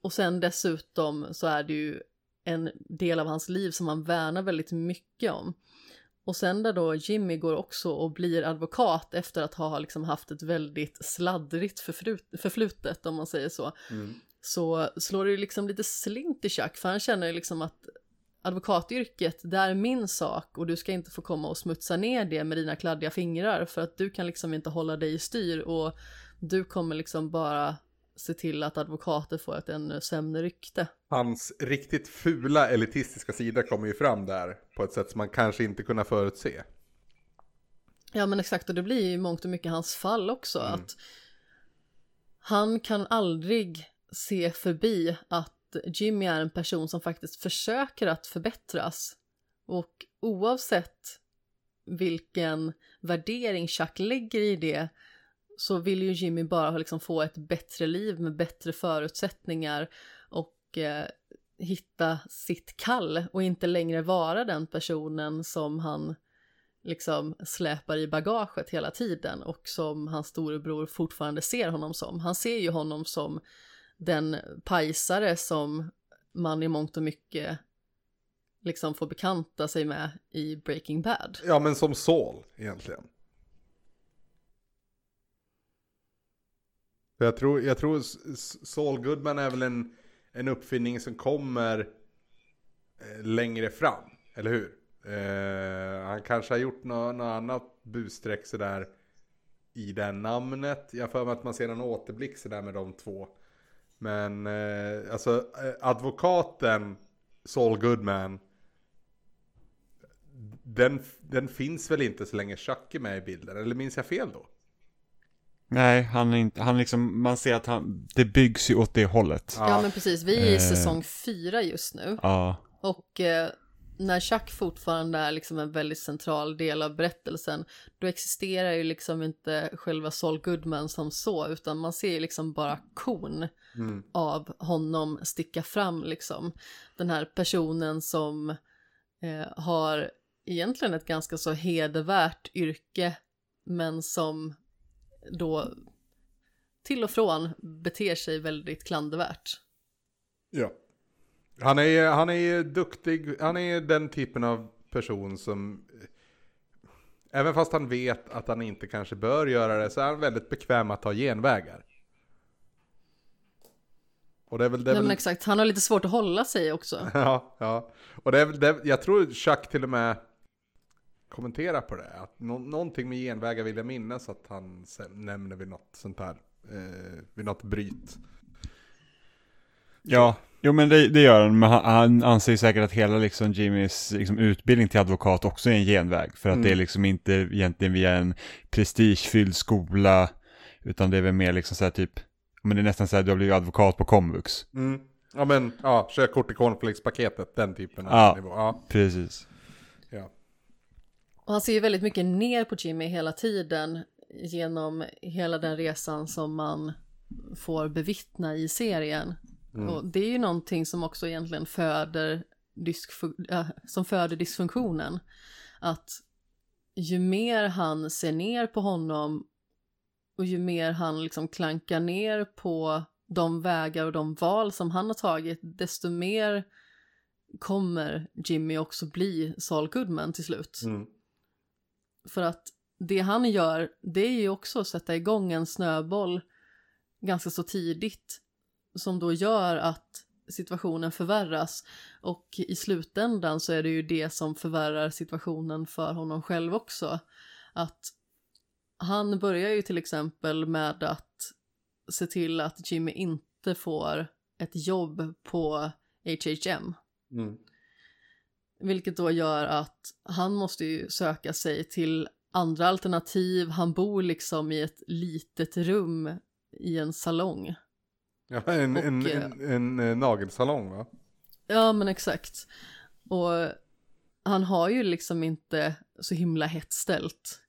Och sen dessutom så är det ju en del av hans liv som han värnar väldigt mycket om. Och sen där då Jimmy går också och blir advokat efter att ha liksom haft ett väldigt sladdrigt förflut- förflutet om man säger så. Mm. Så slår det liksom lite slint i Chuck för han känner ju liksom att advokatyrket, det är min sak och du ska inte få komma och smutsa ner det med dina kladdiga fingrar för att du kan liksom inte hålla dig i styr och du kommer liksom bara se till att advokater får ett ännu sämre rykte. Hans riktigt fula elitistiska sida kommer ju fram där på ett sätt som man kanske inte kunna förutse. Ja men exakt och det blir ju mångt och mycket hans fall också att han kan aldrig se förbi att Jimmy är en person som faktiskt försöker att förbättras och oavsett vilken värdering Chuck lägger i det så vill ju Jimmy bara liksom få ett bättre liv med bättre förutsättningar och eh, hitta sitt kall och inte längre vara den personen som han liksom släpar i bagaget hela tiden och som hans storebror fortfarande ser honom som. Han ser ju honom som den pajsare som man i mångt och mycket liksom får bekanta sig med i Breaking Bad. Ja, men som Saul egentligen. Jag tror, jag tror Saul Goodman är väl en, en uppfinning som kommer eh, längre fram, eller hur? Eh, han kanske har gjort något, något annat busstreck sådär i det namnet. Jag för mig att man ser en återblick sådär med de två. Men eh, alltså eh, advokaten Saul Goodman den, den finns väl inte så länge Chuck är med i bilden, eller minns jag fel då? Nej, han är inte, han liksom, man ser att han, det byggs ju åt det hållet. Ja, men precis, vi är i Eh. säsong fyra just nu Ja, och eh, när Chuck fortfarande är liksom en väldigt central del av berättelsen då existerar ju liksom inte själva Saul Goodman som så utan man ser ju liksom bara kon Mm. av honom sticka fram liksom. Den här personen som eh, har egentligen ett ganska så hedervärt yrke men som då till och från beter sig väldigt klandervärt. Ja. Han är, han är duktig, han är den typen av person som Även fast han vet att han inte kanske bör göra det så är han väldigt bekväm att ta genvägar. Och det är väl det Nej, men väl, exakt, han har lite svårt att hålla sig också. Ja, ja. Och det är väl det, jag tror Chuck till och med kommenterar på det. Att nå, någonting med genvägar vill jag minnas att han nämner vid något sånt här. Eh, vid något bryt. ja. Jo men det, det gör han, men han, han anser ju säkert att hela liksom Jimmys liksom, utbildning till advokat också är en genväg. För att Mm. det är liksom inte egentligen via en prestigefylld skola, utan det är väl mer liksom så här typ, men det är nästan så här, du har blivit advokat på komvux. Mm. Ja men, ja, körkort i cornflakes-paketet, den typen av Ja. nivå. Ja, Precis. ja. Och han ser ju väldigt mycket ner på Jimmy hela tiden genom hela den resan som man får bevittna i serien. Och det är ju någonting som också egentligen föder, äh, som föder dysfunktionen. Att ju mer han ser ner på honom och ju mer han liksom klankar ner på de vägar och de val som han har tagit, desto mer kommer Jimmy också bli Saul Goodman till slut. Mm. För att det han gör, det är ju också att sätta igång en snöboll ganska så tidigt. Som då gör att situationen förvärras. Och i slutändan så är det ju det som förvärrar situationen för honom själv också. Att han börjar ju till exempel med att se till att Jimmy inte får ett jobb på HHM. Mm. Vilket då gör att han måste ju söka sig till andra alternativ. Han bor liksom i ett litet rum i en salong. Ja, en, Och, en, eh, en, en, eh, nagelsalong va? Ja, men exakt. Och han har ju liksom inte så himla hett ställt.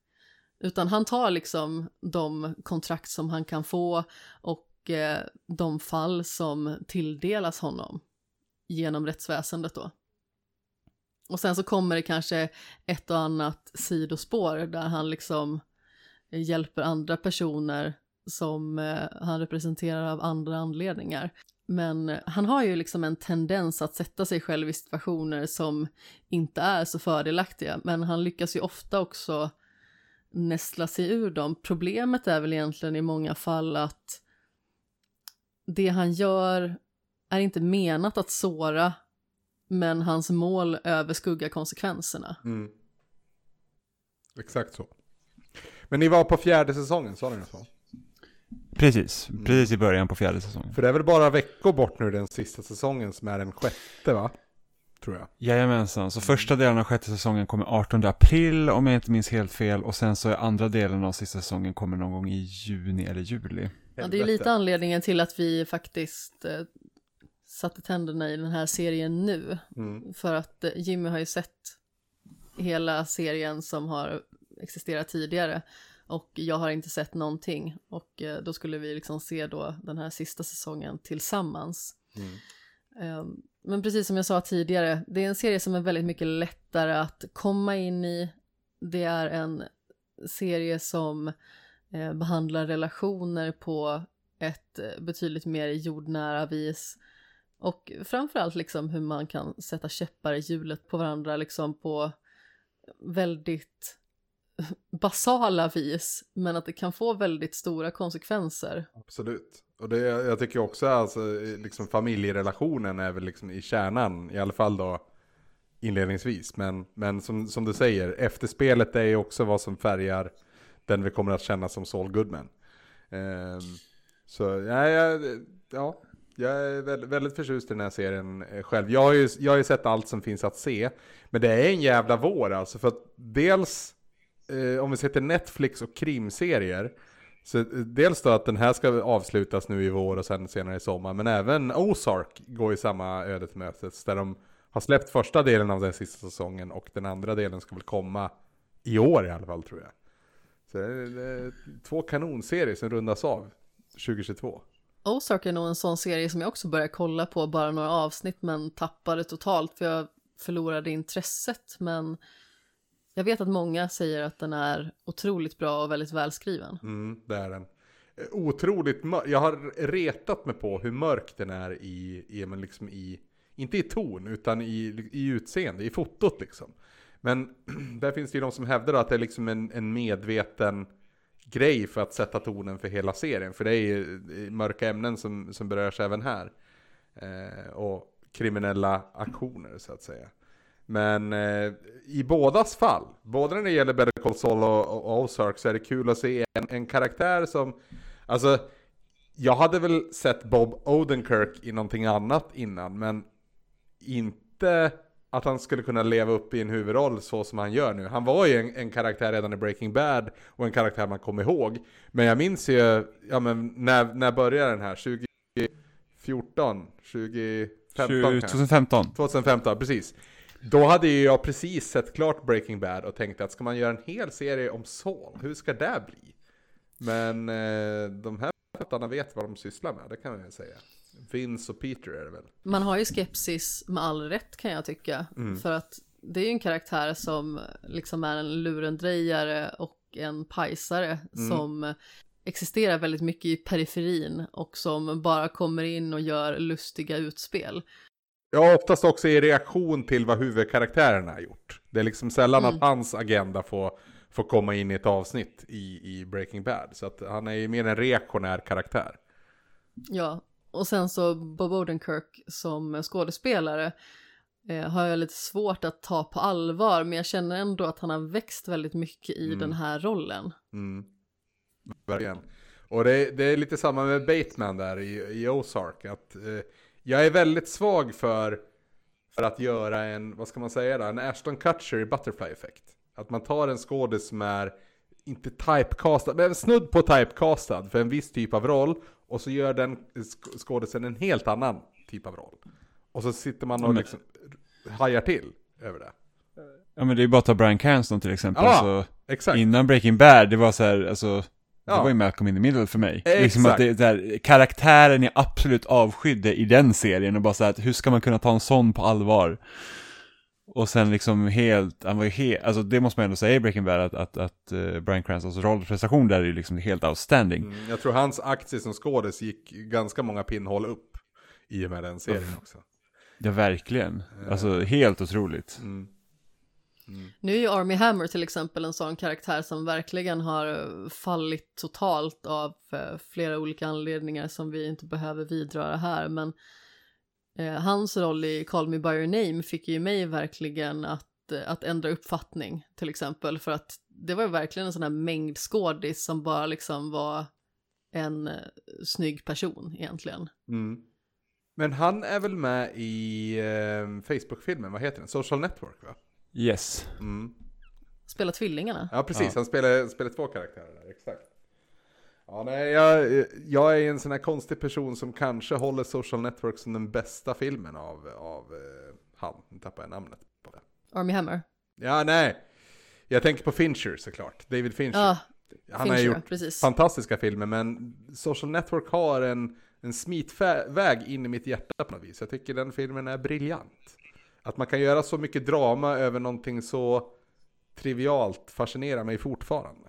Utan han tar liksom de kontrakt som han kan få och eh, de fall som tilldelas honom genom rättsväsendet då. Och sen så kommer det kanske ett och annat sidospår där han liksom hjälper andra personer som eh, han representerar av andra anledningar. Men eh, han har ju liksom en tendens att sätta sig själv i situationer som inte är så fördelaktiga, men han lyckas ju ofta också nästla sig ur dem. Problemet är väl egentligen i många fall att det han gör är inte menat att såra, men hans mål överskuggar konsekvenserna. Mm. Exakt så. Men ni var på fjärde säsongen, sa ni så? Precis, precis i början på fjärde säsongen. För det är väl bara veckor bort nu den sista säsongen som är den sjätte va? Tror jag. Jajamensan, så första delen av sjätte säsongen kommer 18 april om jag inte minns helt fel och sen så är andra delen av sista säsongen kommer någon gång i juni eller juli. Ja, det är ju lite anledningen till att vi faktiskt eh, satte tänderna i den här serien nu. Mm. För att eh, Jimmy har ju sett hela serien som har existerat tidigare. Och jag har inte sett någonting. Och eh, då skulle vi liksom se då den här sista säsongen tillsammans. Mm. Ehm, Men precis som jag sa tidigare, det är en serie som är väldigt mycket lättare att komma in i. Det är en serie som eh, behandlar relationer på ett eh, betydligt mer jordnära vis. Och framförallt liksom hur man kan sätta käppar i hjulet på varandra liksom på väldigt basala vis. Men att det kan få väldigt stora konsekvenser. Absolut. Och det, jag tycker också alltså, liksom familjerelationen är väl liksom i kärnan, i alla fall då inledningsvis. Men, men som, som du säger, efterspelet är ju också vad som färgar den vi kommer att känna som Saul Goodman. Ehm, så ja, ja, ja, jag är väldigt, väldigt förtjust i den här serien eh, själv. Jag har, ju, jag har ju sett allt som finns att se. Men det är en jävla vår alltså. För att dels, eh, om vi ser till Netflix och krimserier. Så eh, dels då att den här ska avslutas nu i vår och sen senare i sommar. Men även Ozark går i samma öde till mötes. Där de har släppt första delen av den sista säsongen och den andra delen ska väl komma i år i alla fall tror jag. Så det är, det är två kanonserier som rundas av 2022. Ozark är nog en sån serie som jag också började kolla på bara några avsnitt men tappade totalt för jag förlorade intresset. Men jag vet att många säger att den är otroligt bra och väldigt välskriven. Mm, det är den. Eh, otroligt mörk. Jag har retat mig på hur mörk den är i, i, men liksom i inte i ton, utan i, i utseende, i fotot liksom. Men där finns det ju de som hävdar att det är liksom en, en medveten grej för att sätta tonen för hela serien. För det är ju mörka ämnen som, som berörs även här. Eh, och kriminella aktioner så att säga. Men eh, i bådas fall, både när det gäller Better Call Saul och, och Ozark så är det kul att se en, en karaktär som, alltså jag hade väl sett Bob Odenkirk i någonting annat innan, men inte att han skulle kunna leva upp i en huvudroll så som han gör nu. Han var ju en, en karaktär redan i Breaking Bad och en karaktär man kom ihåg. Men jag minns ju, ja men när, när började den här? 2014? 2015 kanske? 2015. 2015, precis. Då hade ju jag precis sett klart Breaking Bad och tänkte att ska man göra en hel serie om Saul, hur ska det bli? Men eh, de här författarna vet vad de sysslar med, det kan ju säga. Vince och Peter är det väl? Man har ju skepsis med all rätt kan jag tycka. För att det är ju en karaktär som liksom är en lurendrejare och en pajsare som existerar väldigt mycket i periferin och som bara kommer in och gör lustiga utspel. Ja, oftast också i reaktion till vad huvudkaraktärerna har gjort. Det är liksom sällan Mm. att hans agenda får, får komma in i ett avsnitt i, i Breaking Bad. Så att han är ju mer en reaktionär karaktär. Ja, och sen så Bob Odenkirk som skådespelare eh, har jag lite svårt att ta på allvar, men jag känner ändå att han har växt väldigt mycket i Mm. den här rollen. Mm. Verkligen. Och det, det är lite samma med Bateman där i, i Ozark. Att, eh, jag är väldigt svag för, för att göra en, vad ska man säga då, en Ashton Kutcher i Butterfly Effect. Att man tar en skådis som är, inte typecastad, men snudd på typecastad för en viss typ av roll. Och så gör den sk- skådisen en helt annan typ av roll. Och så sitter man och Men- liksom hajar till över det. Ja men det är bara att ta Brian Cranston till exempel. Ja, alltså, Exakt. innan Breaking Bad, det var så här, alltså, det Ja. var ju Malcolm in the middle för mig. Exakt. Liksom att det här, karaktären jag absolut avskydde i den serien och bara så här, att hur ska man kunna ta en sån på allvar? Och sen liksom helt, han var ju helt, alltså det måste man ändå säga i Breaking Bad att, att, att eh, Brian Cranstons rollprestation där är ju liksom helt outstanding. Mm, jag tror hans aktie som skådis gick ganska många pinnhål upp i och med den serien också. Ja verkligen, alltså helt otroligt. Mm. Mm. Nu är ju Army Hammer till exempel en sån karaktär som verkligen har eh, fallit totalt av eh, flera olika anledningar som vi inte behöver vidröra här, men eh, hans roll i Call Me By Your Name fick ju mig verkligen att, eh, att ändra uppfattning till exempel, för att det var ju verkligen en sån här mängd skådis som bara liksom var en eh, snygg person egentligen. Mm. Men han är väl med i eh, Facebook-filmen, vad heter den? Social Network va? Yes. Mm. Spela tvillingarna. Ja precis, Ja. han spelar, spelar två karaktärer där, exakt. Ja, nej, jag, jag är en sån här konstig person som kanske håller Social Network som den bästa filmen av, av eh, han. Nu tappar jag namnet på det. Army Hammer. Ja, nej. Jag tänker på Fincher såklart. David Fincher. Ja, han har Fincher, gjort precis. fantastiska filmer, men Social Network har en, en smitväg in i mitt hjärta på något vis. Jag tycker den filmen är briljant. Att man kan göra så mycket drama över någonting så trivialt fascinerar mig fortfarande.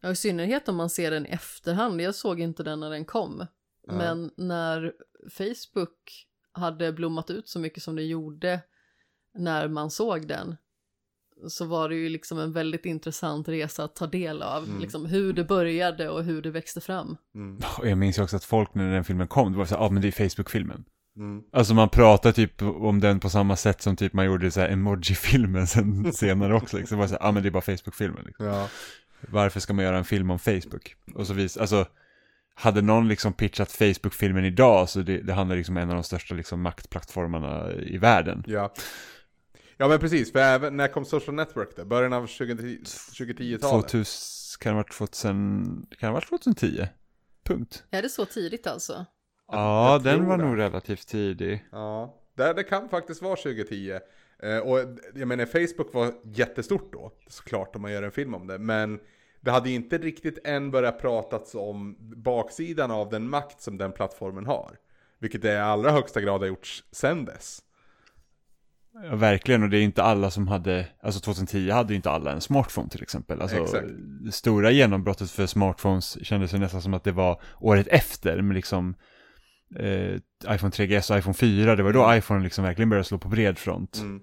Ja, i synnerhet om man ser den i efterhand. Jag såg inte den när den kom. Ja. Men när Facebook hade blommat ut så mycket som det gjorde när man såg den så var det ju liksom en väldigt intressant resa att ta del av. Mm. Liksom hur det började och hur det växte fram. Mm. Jag minns ju också att folk när den filmen kom, det var så här, ja ah, men det är Facebook-filmen. Mm. Alltså man pratar typ om den på samma sätt som typ man gjorde så här emoji-filmen sen senare också. Liksom. Det var så här, ah, men det är bara Facebook-filmen. Liksom. Ja. Varför ska man göra en film om Facebook? Och så vis, alltså, hade någon liksom pitchat Facebook-filmen idag så det, det handlar liksom om en av de största liksom maktplattformarna i världen. ja. Ja men precis, för även, när kom Social Network då? Början av 2010 2010-talet? 2000, kan det ha varit 2000, kan det ha varit 2010? Punkt. Är det så tidigt alltså? Ja, jag den var det. nog relativt tidig. Ja, det, det kan faktiskt vara 2010. Eh, och jag menar, Facebook var jättestort då, såklart om man gör en film om det. Men det hade ju inte riktigt än börjat pratats om baksidan av den makt som den plattformen har. Vilket det i allra högsta grad har gjorts sen dess. Ja, verkligen, och det är inte alla som hade, alltså 2010 hade ju inte alla en smartphone till exempel. Alltså, Exakt. det stora genombrottet för smartphones kändes ju nästan som att det var året efter, med liksom eh, iPhone 3GS och iPhone 4, det var då iPhone liksom verkligen började slå på bred front. Mm.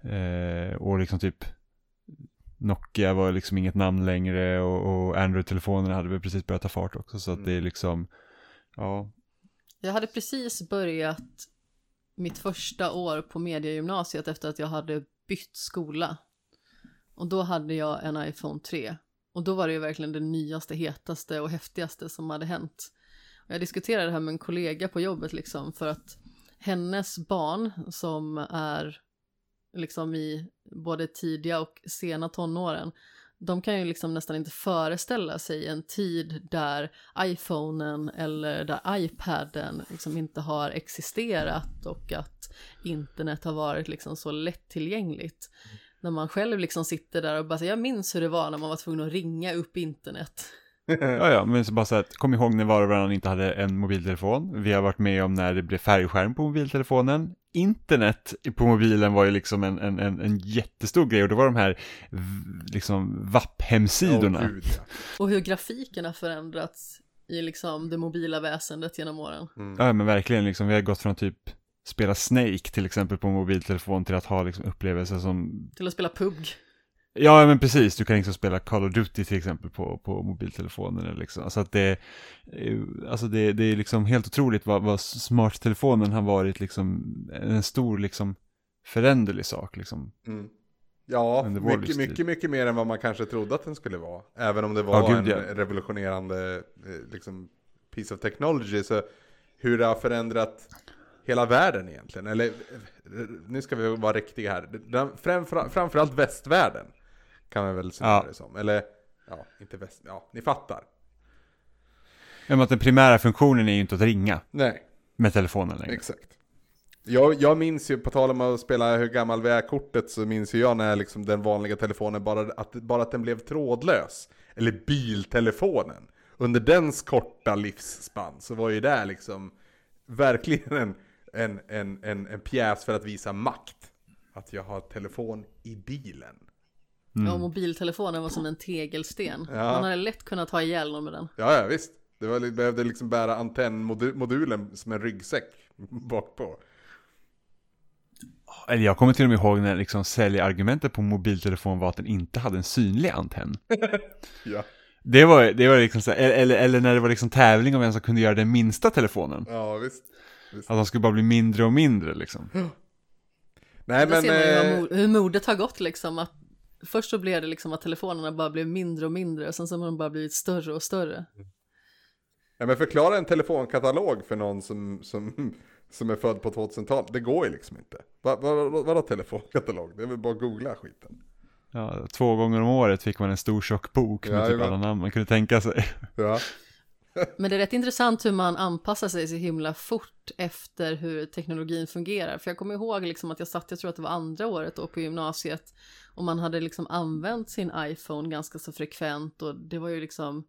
Eh, och liksom typ Nokia var liksom inget namn längre och, och Android-telefonerna hade väl precis börjat ta fart också, så att det är liksom, ja, Jag hade precis börjat mitt första år på mediegymnasiet efter att jag hade bytt skola. Och då hade jag en iPhone 3. Och då var det ju verkligen det nyaste, hetaste och häftigaste som hade hänt. Jag diskuterade det här med en kollega på jobbet liksom för att hennes barn som är liksom i både tidiga och sena tonåren de kan ju liksom nästan inte föreställa sig en tid där iPhonen eller där iPaden liksom inte har existerat och att internet har varit liksom så lättillgängligt. När man själv liksom sitter där och bara säger jag minns hur det var när man var tvungen att ringa upp internet. Ja, ja, men så bara så att kom ihåg när var och varannan inte hade en mobiltelefon. Vi har varit med om när det blev färgskärm på mobiltelefonen. Internet på mobilen var ju liksom en, en, en, en jättestor grej och det var de här liksom VAP-hemsidorna. Ja. Och hur grafiken har förändrats i liksom det mobila väsendet genom åren. Ja men verkligen liksom, vi har gått från typ spela Snake till exempel på mobiltelefon till att ha liksom upplevelser som Till att spela PUBG. Ja men precis, du kan liksom spela Call of Duty till exempel på, på mobiltelefonen liksom. Alltså att det, eh, alltså det, det är liksom helt otroligt vad, vad smarttelefonen har varit liksom en stor liksom föränderlig sak liksom. Mm. Ja, mycket, mycket, mycket mer än vad man kanske trodde att den skulle vara. Även om det var Ja, gud, en ja. revolutionerande eh, liksom, piece of technology. Så hur det har förändrat hela världen egentligen. Eller, eh, nu ska vi vara riktiga här. Den, framför, framförallt västvärlden. Kan man väl säga Ja. det som. Eller, ja, inte väst, ja, ni fattar. Ja, men att den primära funktionen är ju inte att ringa Nej, med telefonen längre. exakt. Jag, jag minns ju, på tal om att spela hur gammal vi är kortet, så minns ju jag när liksom den vanliga telefonen, bara att, bara att den blev trådlös. Eller biltelefonen. Under dens korta livsspann så var ju det liksom verkligen en, en, en, en, en pjäs för att visa makt. Att jag har telefon i bilen. Mm. Ja, mobiltelefonen var som en tegelsten. Ja. Man hade lätt kunnat ta ihjäl någon med den. Ja, ja visst. Det var, behövde liksom bära antennmodulen som en ryggsäck bakpå. Eller jag kommer till och med ihåg när liksom säljargumentet på mobiltelefon var att den inte hade en synlig antenn. Ja, Det var, det var liksom så här, eller, eller när det var liksom tävling om vem som kunde göra den minsta telefonen. ja visst. Att de skulle bara bli mindre och mindre liksom. Nej Där men... ser man ju eh, hur modet har gått liksom. Att först så blev det liksom att telefonerna bara blev mindre och mindre. Och sen så har de bara blivit större och större. Ja, men förklara en telefonkatalog för någon som, som, som är född på 2000-talet. Det går ju liksom inte. Vad va, va, vadå telefonkatalog? Det är väl bara att googla skiten. Ja, två gånger om året fick man en stor tjock bok med typ Jajamän. alla namn man kunde tänka sig. Ja. Men det är rätt intressant hur man anpassar sig så himla fort efter hur teknologin fungerar. För jag kommer ihåg liksom att jag satt, jag tror att det var andra året då på gymnasiet, och man hade liksom använt sin iPhone ganska så frekvent och det var ju liksom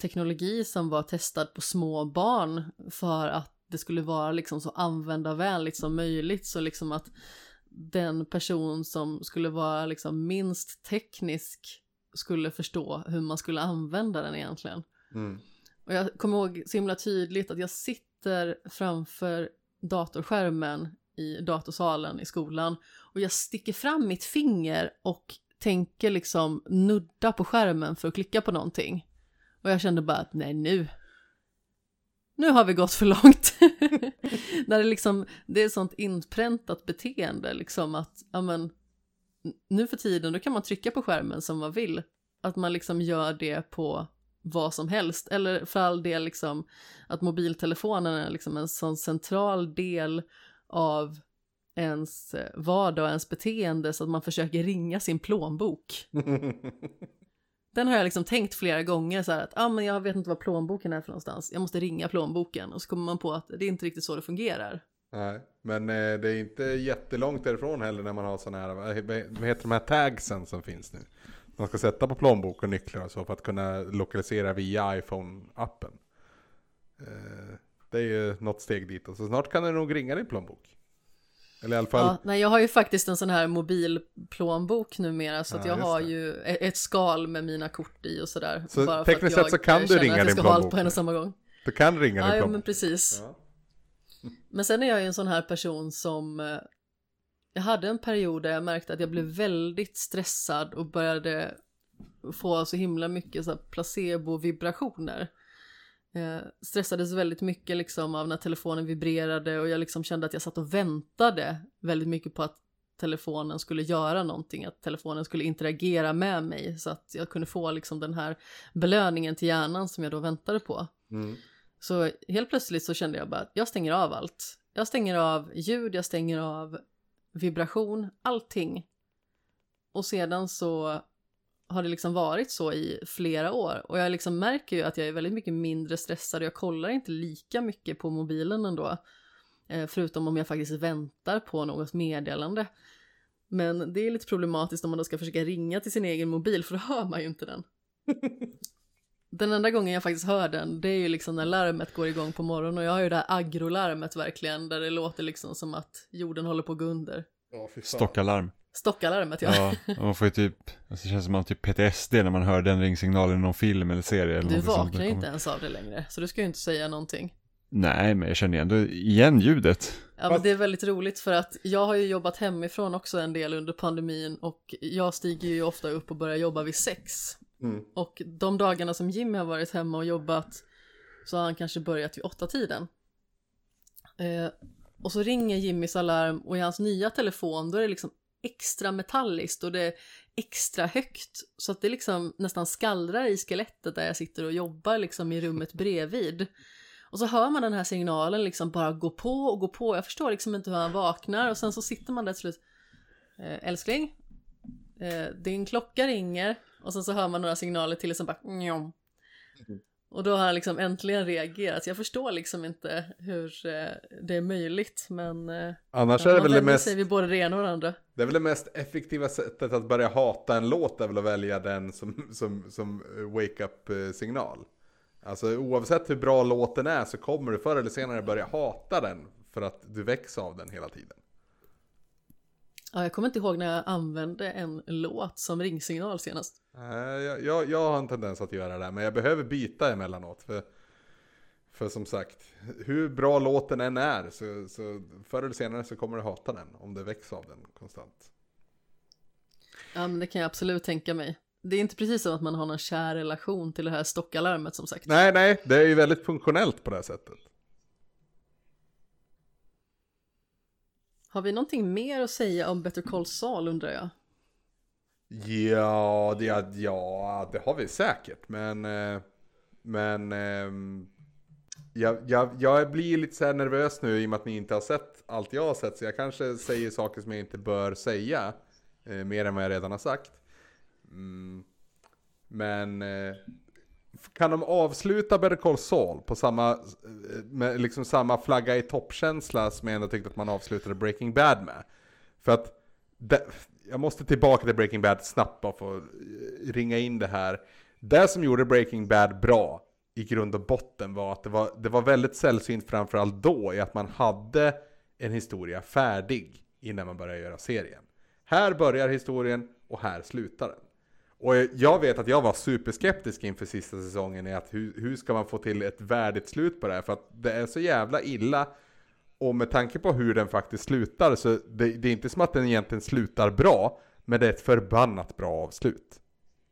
teknologi som var testad på små barn för att det skulle vara liksom så användarvänligt som möjligt så liksom att den person som skulle vara liksom minst teknisk skulle förstå hur man skulle använda den egentligen. Mm. Och jag kommer ihåg så himla tydligt att jag sitter framför datorskärmen i datorsalen i skolan och jag sticker fram mitt finger och tänker liksom nudda på skärmen för att klicka på någonting. Och jag kände bara att nej nu, nu har vi gått för långt. När det liksom, det är sånt inpräntat beteende liksom att, ja men, nu för tiden då kan man trycka på skärmen som man vill. Att man liksom gör det på vad som helst. Eller för all del liksom att mobiltelefonen är liksom en sån central del av ens eh, vardag och ens beteende så att man försöker ringa sin plånbok. Den har jag liksom tänkt flera gånger så här att ah, men jag vet inte vad plånboken är för någonstans. Jag måste ringa plånboken och så kommer man på att det är inte riktigt så det fungerar. Nej, men eh, det är inte jättelångt därifrån heller när man har sådana här, vad heter de här tagsen som finns nu? Man ska sätta på plånbok och nycklar och så för att kunna lokalisera via iPhone-appen. Eh, det är ju något steg dit och så snart kan det nog ringa din plånbok. Eller i alla fall, Ja, nej, jag har ju faktiskt en sån här mobilplånbok numera så att Ja, jag har det. ju e- ett skal med mina kort i och sådär. Så bara tekniskt för att sett så kan du ringa din plånbok på en och samma gång. du kan ringa din Ja, ja, plånbok. men precis. Ja. Men sen är jag ju en sån här person som eh, jag hade en period där jag märkte att jag blev väldigt stressad och började få så himla mycket placebo-vibrationer. Eh, stressades väldigt mycket liksom av när telefonen vibrerade och jag liksom kände att jag satt och väntade väldigt mycket på att telefonen skulle göra någonting, att telefonen skulle interagera med mig så att jag kunde få liksom den här belöningen till hjärnan som jag då väntade på. Mm. Så helt plötsligt så kände jag bara att jag stänger av allt. Jag stänger av ljud, jag stänger av vibration, allting. Och sedan så har det liksom varit så i flera år. Och jag liksom märker ju att jag är väldigt mycket mindre stressad och jag kollar inte lika mycket på mobilen ändå. Eh, förutom om jag faktiskt väntar på något meddelande. Men det är lite problematiskt om man då ska försöka ringa till sin egen mobil för då hör man ju inte den. Den enda gången jag faktiskt hör den, det är ju liksom när larmet går igång på morgonen och jag har ju det här agrolarmet verkligen, där det låter liksom som att jorden håller på att gå under. Ja. Stockalarm. Stockalarmet ja. Ja, och man får ju typ, alltså det känns som man har typ PTSD när man hör den ringsignalen i någon film eller serie. Eller Du något sånt. vaknar ju inte ens av det längre, så du ska ju inte säga någonting. Nej, men jag känner ändå igen ljudet. Ja, men det är väldigt roligt för att jag har ju jobbat hemifrån också en del under pandemin och jag stiger ju ofta upp och börjar jobba vid sex. Mm. Och de dagarna som Jimmy har varit hemma och jobbat så har han kanske börjat vid åtta tiden. Eh, och så ringer Jimmys alarm och i hans nya telefon då är det liksom extra metalliskt och det är extra högt så att det liksom nästan skallrar i skelettet där jag sitter och jobbar liksom i rummet bredvid. Och så hör man den här signalen liksom bara gå på och gå på. Jag förstår liksom inte hur han vaknar och sen så sitter man där till slut. Äh, älskling, äh, din klocka ringer och sen så hör man några signaler till som bara njom. Mm. Och då har han liksom äntligen reagerat. Jag förstår liksom inte hur eh, det är möjligt men eh, Annars är det väl det mest, sig vid både det ena och det andra. det är väl det mest effektiva sättet att börja hata en låt är väl att välja den som, som, som wake-up signal. Alltså oavsett hur bra låten är så kommer du förr eller senare börja hata den för att du väcks av den hela tiden. Ja, jag kommer inte ihåg när jag använde en låt som ringsignal senast. Jag, jag, jag har en tendens att göra det, men jag behöver byta emellanåt. För, för som sagt, hur bra låten än är, så, så förr eller senare så kommer du hata den om det väcks av den konstant. Ja, men det kan jag absolut tänka mig. Det är inte precis som att man har någon kär relation till det här stockalarmet som sagt. Nej, nej, det är ju väldigt funktionellt på det här sättet. Har vi någonting mer att säga om Better Call Saul undrar jag? Ja, det, ja, det har vi säkert, men... Eh, men... Ehm, jag, jag, jag blir lite så här nervös nu i och med att ni inte har sett allt jag har sett, så jag kanske säger saker som jag inte bör säga. Eh, mer än vad jag redan har sagt. Mm. Men... Eh, kan de avsluta Better Call Saul på samma, eh, med liksom samma flagga i toppkänsla som jag ändå tyckte att man avslutade Breaking Bad med? För att det, jag måste tillbaka till Breaking Bad snabbt bara för att eh, ringa in det här. Det som gjorde Breaking Bad bra i grund och botten var att det var, det var väldigt sällsynt framförallt då i att man hade en historia färdig innan man började göra serien. Här börjar historien och här slutar den. Och jag vet att jag var superskeptisk inför sista säsongen i att hur, hur ska man få till ett värdigt slut på det här? För att det är så jävla illa. Och med tanke på hur den faktiskt slutar så det, det är inte som att den egentligen slutar bra. Men det är ett förbannat bra avslut.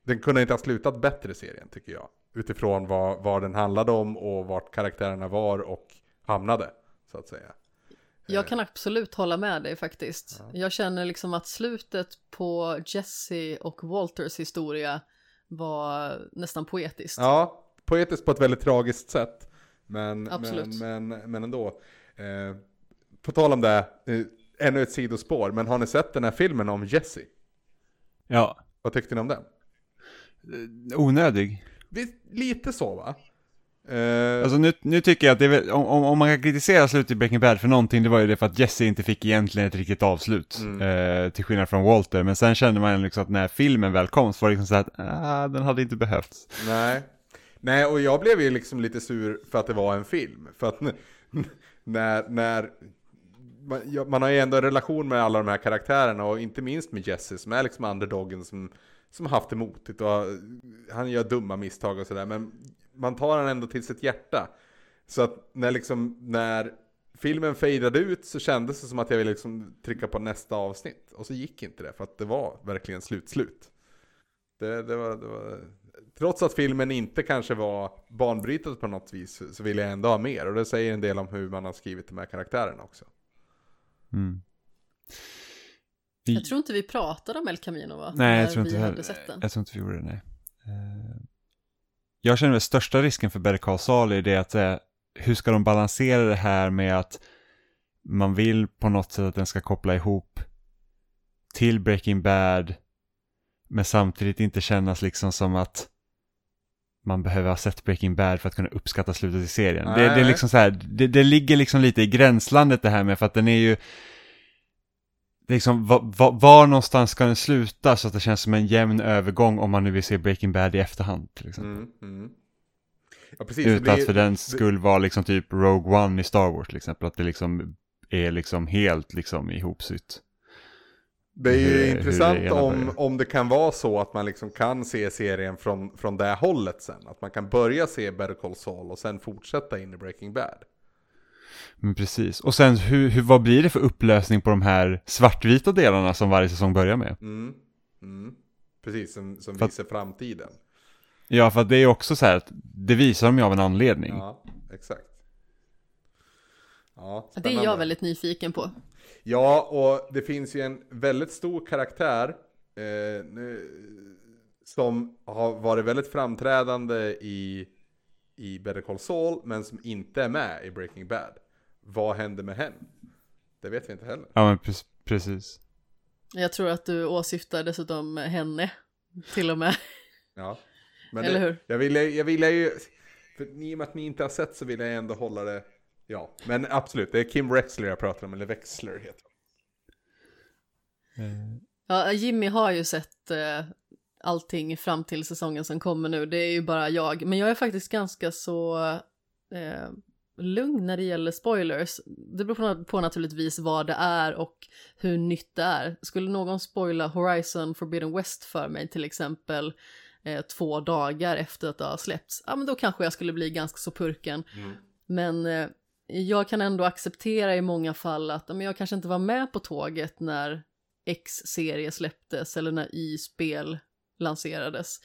Den kunde inte ha slutat bättre serien tycker jag. Utifrån vad, vad den handlade om och vart karaktärerna var och hamnade. Så att säga. Jag kan absolut hålla med dig faktiskt. Jag känner liksom att slutet på Jesse och Walters historia var nästan poetiskt. Ja, poetiskt på ett väldigt tragiskt sätt. Men, Absolut. men, men, men ändå. Eh, på tal om det, eh, ännu ett sidospår. Men har ni sett den här filmen om Jesse? Ja, Vad tyckte ni om den? onödig. Visst, lite så va? Eh, Alltså nu, nu tycker jag att det är väl, om, om man kan kritisera slutet i Breaking Bad för någonting, det var ju det för att Jesse inte fick egentligen ett riktigt avslut. Eh, till skillnad från Walter, men sen kände man liksom att när filmen väl kom så var det liksom så att, ah, den hade inte behövts. Nej. Nej, och jag blev ju liksom lite sur för att det var en film. För att när, när man, ja, man har ju ändå en relation med alla de här karaktärerna och inte minst med Jesse som är liksom underdogen som, som haft det motigt och han gör dumma misstag och sådär. Men man tar han ändå till sitt hjärta. Så att när liksom, när filmen fejdade ut så kändes det som att jag ville liksom trycka på nästa avsnitt. Och så gick inte det för att det var verkligen slut-slut. Det, det, var, det var, trots att filmen inte kanske var banbrytande på något vis så- så vill jag ändå ha mer. Och det säger en del om hur man har skrivit de här karaktärerna också. Mm. Jag tror inte vi pratade om El Camino va? Nej, jag tror inte vi hade sett den. Jag tror inte vi gjorde det, nej. Jag känner väl största risken för Better Call Saul är det att eh, hur ska de balansera det här med att man vill på något sätt att den ska koppla ihop till Breaking Bad men samtidigt inte kännas liksom som att man behöver ha sett Breaking Bad för att kunna uppskatta slutet i serien. Det, det är liksom så här, det, det ligger liksom lite i gränslandet det här med för att den är ju liksom, var, var, var någonstans ska den sluta så att det känns som en jämn övergång om man nu vill se Breaking Bad i efterhand till exempel. Mm, mm. Ja, precis. Utan att blir- för den skull vara liksom typ Rogue One i Star Wars till exempel, att det liksom är liksom helt liksom ihopsytt. Det är ju hur- hur intressant ena om, börjar. om det kan vara så att man liksom kan se serien från, från det hållet sen. Att man kan börja se Better Call Saul och sen fortsätta in i Breaking Bad. Men precis. Och sen hur, hur, vad blir det för upplösning på de här svartvita delarna som varje säsong börjar med? Mm. Mm. Precis, som, som För att- visar framtiden. Ja, för att det är också så här att det visar de ju av en anledning. Ja, exakt. Ja, Det är jag spännande. väldigt nyfiken på. Ja, och det finns ju en väldigt stor karaktär eh, nu- som har varit väldigt framträdande i, i Better Call Saul, men som inte är med i Breaking Bad. Vad händer med henne? Det vet vi inte heller. Ja, men pre- precis. Jag tror att du åsyftar dessutom henne, till och med. Ja. Men Eller det, hur? Jag ville, jag ville ju, för i och med att ni inte har sett så vill jag ändå hålla det, ja. Men absolut, det är Kim Wexler jag pratar om, eller Wexler heter han. Ja, Jimmy har ju sett eh, allting fram till säsongen som kommer nu, det är ju bara jag. Men jag är faktiskt ganska så eh, lugn när det gäller spoilers. Det beror på, naturligtvis vad det är och hur nytt det är. Skulle någon spoila Horizon Forbidden West för mig till exempel eh, två dagar efter att det har släppts, ja men då kanske jag skulle bli ganska så purken. Mm. Men eh, jag kan ändå acceptera i många fall att men jag kanske inte var med på tåget när X-serie släpptes eller när Y-spel lanserades.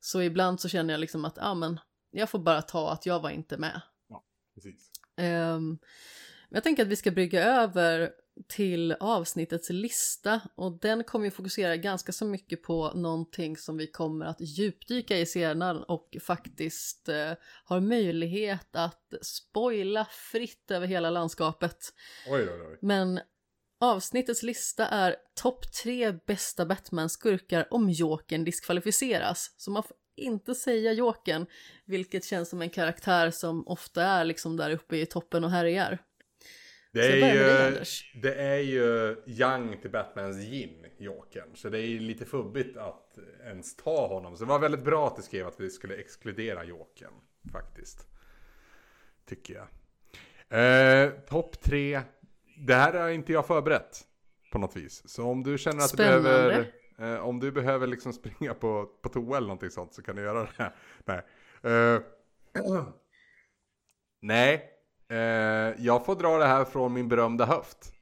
Så ibland så känner jag liksom att ja, men jag får bara ta att jag var inte med. Precis. Men jag tänker att vi ska brygga över till avsnittets lista och den kommer ju fokusera ganska så mycket på någonting som vi kommer att djupdyka i senare och faktiskt eh, har möjlighet att spoila fritt över hela landskapet. Oj, oj, oj. Men avsnittets lista är topp tre bästa Batman-skurkar om Jokern diskvalificeras. Så man får inte säga Jokern, vilket känns som en karaktär som ofta är liksom där uppe i toppen och härjar. Det är, ju, det är ju Young till Batmans Jim, Jokern. Så det är ju lite fubbigt att ens ta honom. Så det var väldigt bra att du skrev att vi skulle exkludera Jokern, faktiskt. Tycker jag. Eh, Topp tre. Det här har inte jag förberett på något vis. Så om du känner att Spännande. du behöver, eh, om du behöver liksom springa på, på toa eller någonting sånt så kan du göra det. här. Nej. Eh, Nej, eh, jag får dra det här från min berömda höft.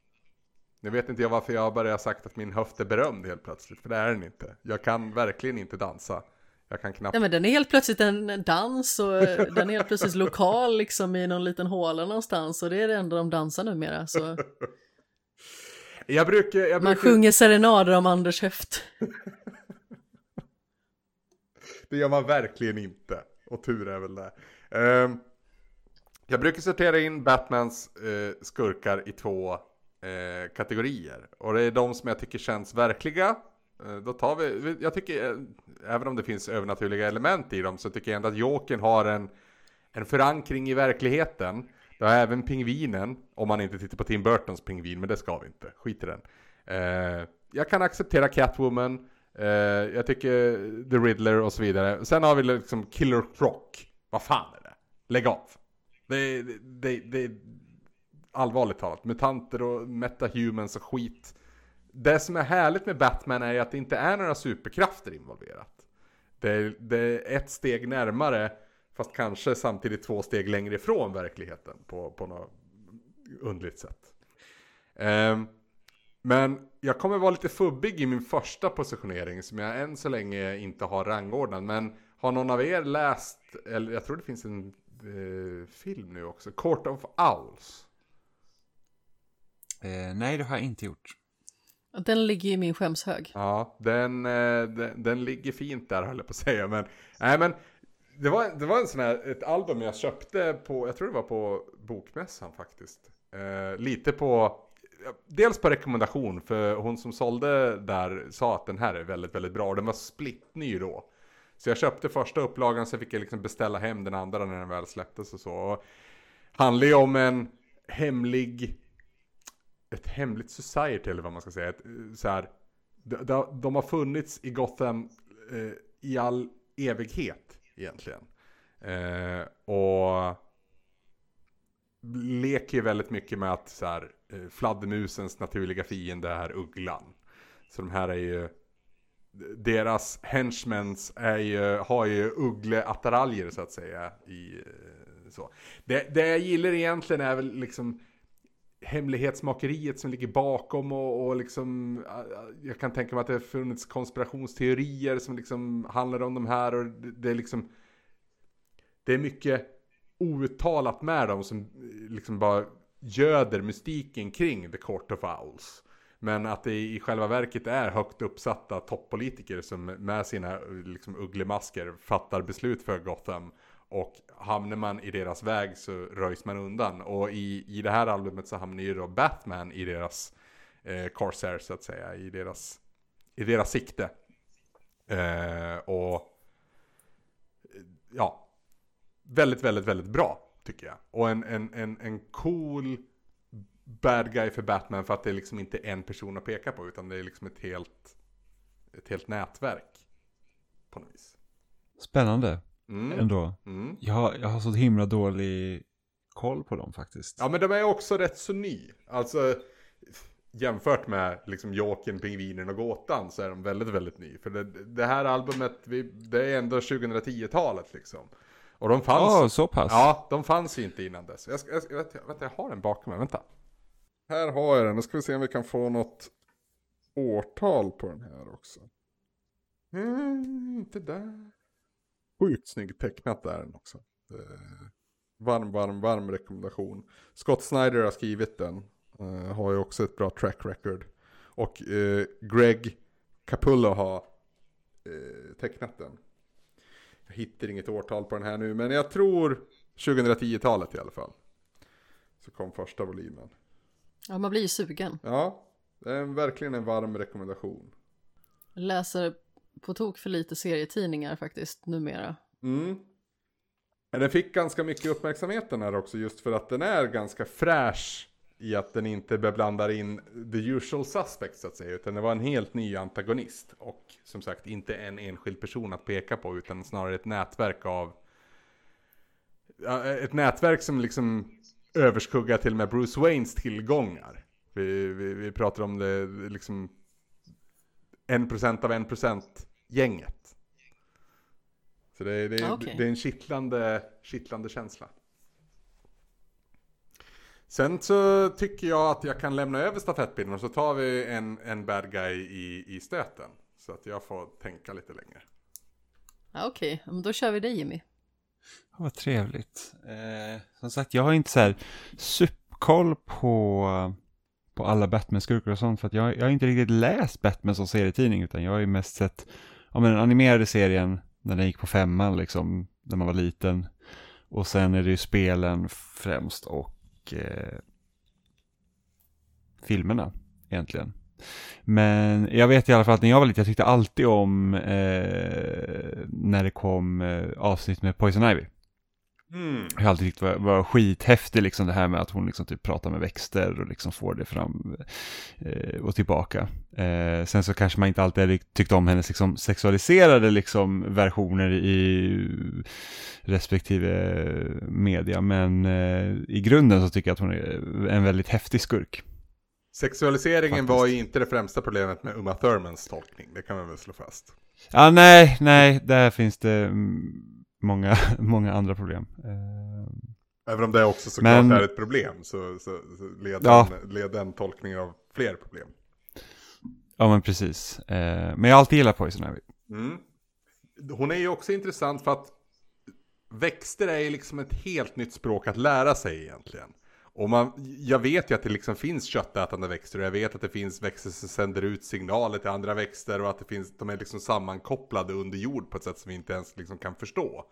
Nu vet inte jag varför jag bara har sagt att min höft är berömd helt plötsligt, för det är den inte. Jag kan verkligen inte dansa. Jag kan knappt... Ja men den är helt plötsligt en dans och eh, den är helt plötsligt lokal liksom i någon liten håla någonstans och det är det enda de dansar numera. Så jag brukar... Jag man brukar sjunger serenader om Anders höft. Det gör man verkligen inte. Och tur är väl det. Ehm, jag brukar sortera in Batmans eh, skurkar i två eh, kategorier. Och det är de som jag tycker känns verkliga. Eh, då tar vi, jag tycker, även om det finns övernaturliga element i dem, så tycker jag ändå att Jokern har en, en förankring i verkligheten. Det har även pingvinen, om man inte tittar på Tim Burtons pingvin, men det ska vi inte. Skit i den. Eh, jag kan acceptera Catwoman. Eh, jag tycker The Riddler och så vidare. Sen har vi liksom Killer Croc. Vad fan är det? Lägg av. Det, det, det, det allvarligt talat. Mutanter och metahumans och skit. Det som är härligt med Batman är ju att det inte är några superkrafter involverat. Det är, det är ett steg närmare, fast kanske samtidigt två steg längre ifrån verkligheten på, på något underligt sätt. Ehm, men jag kommer vara lite fubbig i min första positionering som jag än så länge inte har rangordnat. Men har någon av er läst, eller jag tror det finns en eh, film nu också, Court of Owls? Eh, nej, det har jag inte gjort. Den ligger i min skämshög. Ja, den, eh, den, den ligger fint där höll jag på att säga. Men, nej, men det, var, det var en sån här, ett album jag köpte på, jag tror det var på Bokmässan faktiskt. Eh, lite på, dels på rekommendation, för hon som sålde där sa att den här är väldigt, väldigt bra. Och den var splittny då. Så jag köpte första upplagan, så fick jag liksom beställa hem den andra när den väl släpptes och så. Och handlar ju om en hemlig ett hemligt society eller vad man ska säga. Ett, eh, så här, de, de, de har funnits i Gotham eh, i all evighet egentligen. Eh, och leker ju väldigt mycket med att så här, eh, fladdermusens naturliga fiende är ugglan. Så de här är ju deras henchmans är ju, har ju uggleattiraljer så att säga. I, eh, så. Det, det jag gillar egentligen är väl liksom hemlighetsmakeriet som ligger bakom och, och liksom äh, äh, jag kan tänka mig att det har funnits konspirationsteorier som liksom handlar om de här och det, det är liksom det är mycket outtalat med dem som äh, liksom bara göder mystiken kring The Court of Owls. Men att det i själva verket är högt uppsatta toppolitiker som med sina liksom, ugglemasker fattar beslut för Gotham. Och hamnar man i deras väg så röjs man undan. Och i, i det här albumet så hamnar ju då Batman i deras eh, Corsair så att säga. I deras, i deras sikte. Eh, och ja, väldigt, väldigt, väldigt bra tycker jag. Och en, en, en, en cool bad guy för Batman för att det är liksom inte en person att peka på utan det är liksom ett helt, ett helt nätverk. På något vis. Spännande mm. ändå. Mm. Jag, har, jag har så himla dålig koll på dem faktiskt. Ja men de är också rätt så ny. Alltså jämfört med liksom Jokern, Pingvinen och Gåtan så är de väldigt, väldigt ny. För det, det här albumet, vi, det är ändå 2010-talet liksom. Och de fanns... Ja, oh, så pass? Ja, de fanns ju inte innan dess. Jag, jag, jag, vet, jag har den bakom mig, vänta. Här har jag den, nu ska vi se om vi kan få något årtal på den här också. Mm, inte där. Sjukt snyggt tecknat är den också. Eh, varm, varm, varm rekommendation. Scott Snyder har skrivit den. Eh, har ju också ett bra track record. Och eh, Greg Capullo har eh, tecknat den. Jag hittar inget årtal på den här nu, men jag tror 2010-talet i alla fall. Så kom första volymen. Ja, man blir ju sugen. Ja, det är verkligen en varm rekommendation. Jag läser på tok för lite serietidningar faktiskt numera. Mm. Men den fick ganska mycket uppmärksamhet den här också just för att den är ganska fräsch i att den inte beblandar in the usual suspects så att säga. Utan det var en helt ny antagonist. Och som sagt inte en enskild person att peka på utan snarare ett nätverk av ett nätverk som liksom överskuggar till och med Bruce Waynes tillgångar. Vi, vi, vi pratar om det liksom en procent av en procent gänget. Så det, det, okay. det är en kittlande, kittlande känsla. Sen så tycker jag att jag kan lämna över stafettpinnen och så tar vi en, en bad guy i, i stöten. Så att jag får tänka lite längre. Okej, okay. då kör vi det Jimmy. Vad trevligt. Eh, som sagt, jag har inte så här superkoll på, på alla Batman-skurkar och sånt för att jag, jag har inte riktigt läst Batman som serietidning utan jag har ju mest sett ja, men den animerade serien när den gick på femman liksom, när man var liten. Och sen är det ju spelen främst och eh, filmerna egentligen. Men jag vet i alla fall att när jag var liten, jag tyckte alltid om eh, när det kom eh, avsnitt med Poison Ivy. Mm. Jag har alltid tyckt var, var skithäftigt liksom det här med att hon liksom typ pratar med växter och liksom får det fram eh, och tillbaka. Eh, sen så kanske man inte alltid tyckt om hennes liksom sexualiserade liksom versioner i respektive media, men eh, i grunden så tycker jag att hon är en väldigt häftig skurk. Sexualiseringen Faktiskt. var ju inte det främsta problemet med Uma Thurmans tolkning, det kan man väl slå fast. Ja, nej, nej, där finns det många, många andra problem. Eh, Även om det också såklart Men, är ett problem så, så, så leder, ja. den, leder den tolkningen av fler problem. Ja men precis. Eh, men jag har alltid gillat Poison Ivy. Mm. Hon är ju också intressant för att växter är ju liksom ett helt nytt språk att lära sig egentligen. Och man, jag vet ju att det liksom finns köttätande växter och jag vet att det finns växter som sänder ut signaler till andra växter och att det finns, de är liksom sammankopplade under jord på ett sätt som vi inte ens liksom kan förstå.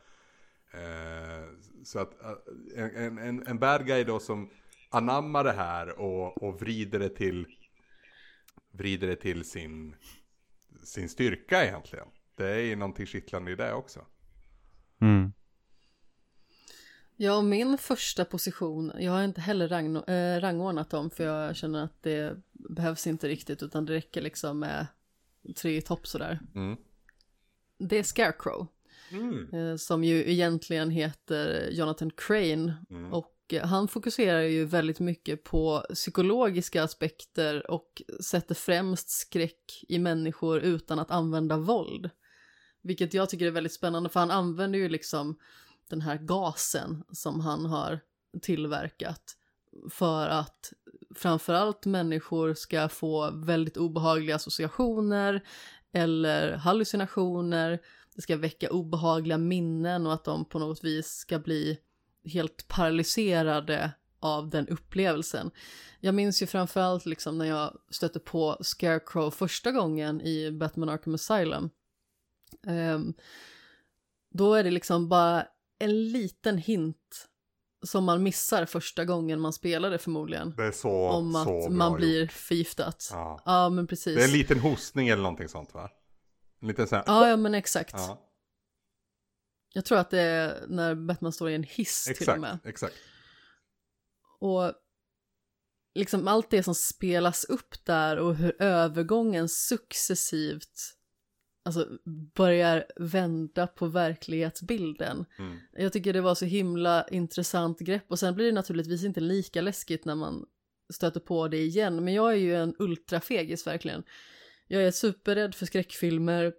Eh, så att eh, en, en, en bad guy då som anammar det här och, och vrider det till vrider det till sin, sin styrka egentligen. Det är ju någonting kittlande i det också. Mm. Ja, min första position, jag har inte heller rang, äh, rangordnat dem för jag känner att det behövs inte riktigt utan det räcker liksom med tre i topp sådär. Mm. Det är Scarecrow. Mm. Äh, som ju egentligen heter Jonathan Crane mm. och eh, han fokuserar ju väldigt mycket på psykologiska aspekter och sätter främst skräck i människor utan att använda våld. Vilket jag tycker är väldigt spännande för han använder ju liksom den här gasen som han har tillverkat för att framförallt människor ska få väldigt obehagliga associationer eller hallucinationer. Det ska väcka obehagliga minnen och att de på något vis ska bli helt paralyserade av den upplevelsen. Jag minns ju framförallt liksom när jag stötte på Scarecrow första gången i Batman Arkham Asylum. Um, då är det liksom bara en liten hint som man missar första gången man spelar det förmodligen. Det är så, om att så man blir gjort. förgiftat. Ja. Ja, men precis. Det är en liten hostning eller någonting sånt va? En liten sån här... Ja, ja, men exakt. Ja, Jag tror att det är när Batman står i en hiss till och med. exakt, exakt. Och liksom allt det som spelas upp där och hur övergången successivt alltså börjar vända på verklighetsbilden. Mm. Jag tycker det var så himla intressant grepp och sen blir det naturligtvis inte lika läskigt när man stöter på det igen. Men jag är ju en ultrafegis verkligen. Jag är superrädd för skräckfilmer.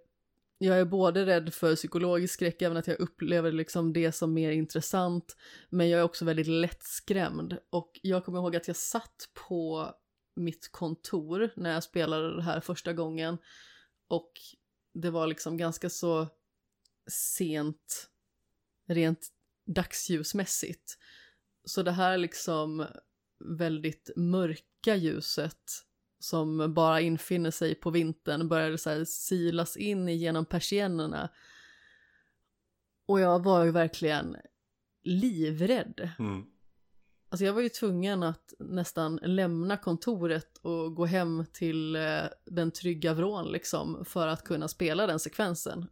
Jag är både rädd för psykologisk skräck, även att jag upplever liksom det som mer intressant. Men jag är också väldigt lättskrämd. Och jag kommer ihåg att jag satt på mitt kontor när jag spelade det här första gången. Och det var liksom ganska så sent rent dagsljusmässigt. Så det här liksom väldigt mörka ljuset som bara infinner sig på vintern började så här silas in genom persiennerna. Och jag var ju verkligen livrädd. Mm. Alltså jag var ju tvungen att nästan lämna kontoret och gå hem till eh, den trygga vrån liksom för att kunna spela den sekvensen.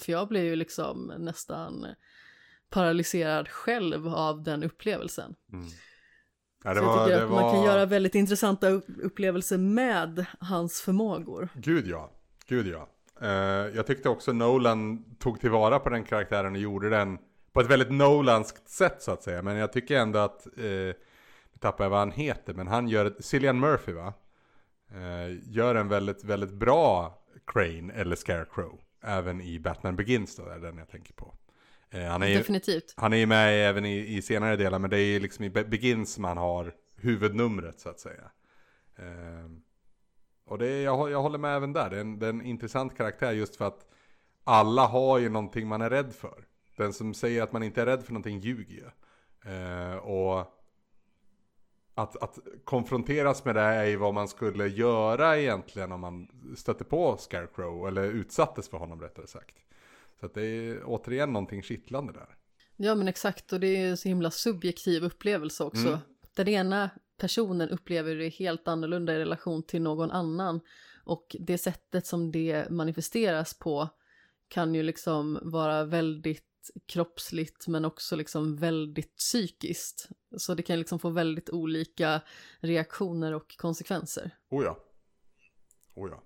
För jag blev ju liksom nästan paralyserad själv av den upplevelsen. Mm. Ja, det Så jag var, tycker det att var... man kan göra väldigt intressanta upp- upplevelser med hans förmågor. Gud ja, gud ja. Eh, jag tyckte också Nolan tog tillvara på den karaktären och gjorde den på ett väldigt Nolanskt sätt så att säga. Men jag tycker ändå att, eh, nu tappar jag vad han heter, men han gör, Cillian Murphy va? Eh, gör en väldigt, väldigt bra Crane eller Scarecrow. Även i Batman Begins då, är den jag tänker på. Eh, han är ju, Definitivt. han är ju med även i, i senare delar, men det är ju liksom i Be- Begins som han har huvudnumret så att säga. Ehm, och det, är- jag, jag håller med även där, det är, en, det är en intressant karaktär just för att alla har ju någonting man är rädd för. Den som säger att man inte är rädd för någonting ljuger ju. Ehm, och att, att konfronteras med det är ju vad man skulle göra egentligen om man stötte på Scarecrow, eller utsattes för honom rättare sagt. Så att det är återigen någonting kittlande där. Ja men exakt och det är ju så himla subjektiv upplevelse också. Mm. Den ena personen upplever det helt annorlunda i relation till någon annan. Och det sättet som det manifesteras på kan ju liksom vara väldigt kroppsligt men också liksom väldigt psykiskt. Så det kan liksom få väldigt olika reaktioner och konsekvenser. Oh ja. Oh ja.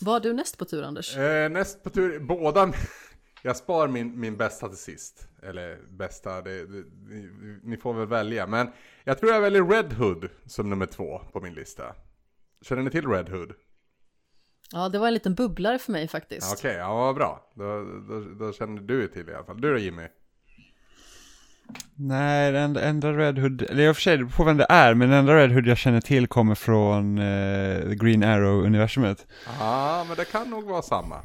Vad har du näst på tur Anders? Eh, näst på tur, båda, jag spar min, min bästa till sist. Eller bästa, det, det, ni, ni får väl välja. Men jag tror jag väljer Red Hood som nummer två på min lista. Känner ni till Red Hood? Ja det var en liten bubblare för mig faktiskt. Okej, ja vad bra. Då, då, då känner du till det i alla fall. Du då Jimmy? Nej, den enda, Red Hood, eller jag och för sig på vem det är, men den enda Red Hood jag känner till kommer från eh, Green Arrow-universumet. Ja, men det kan nog vara samma.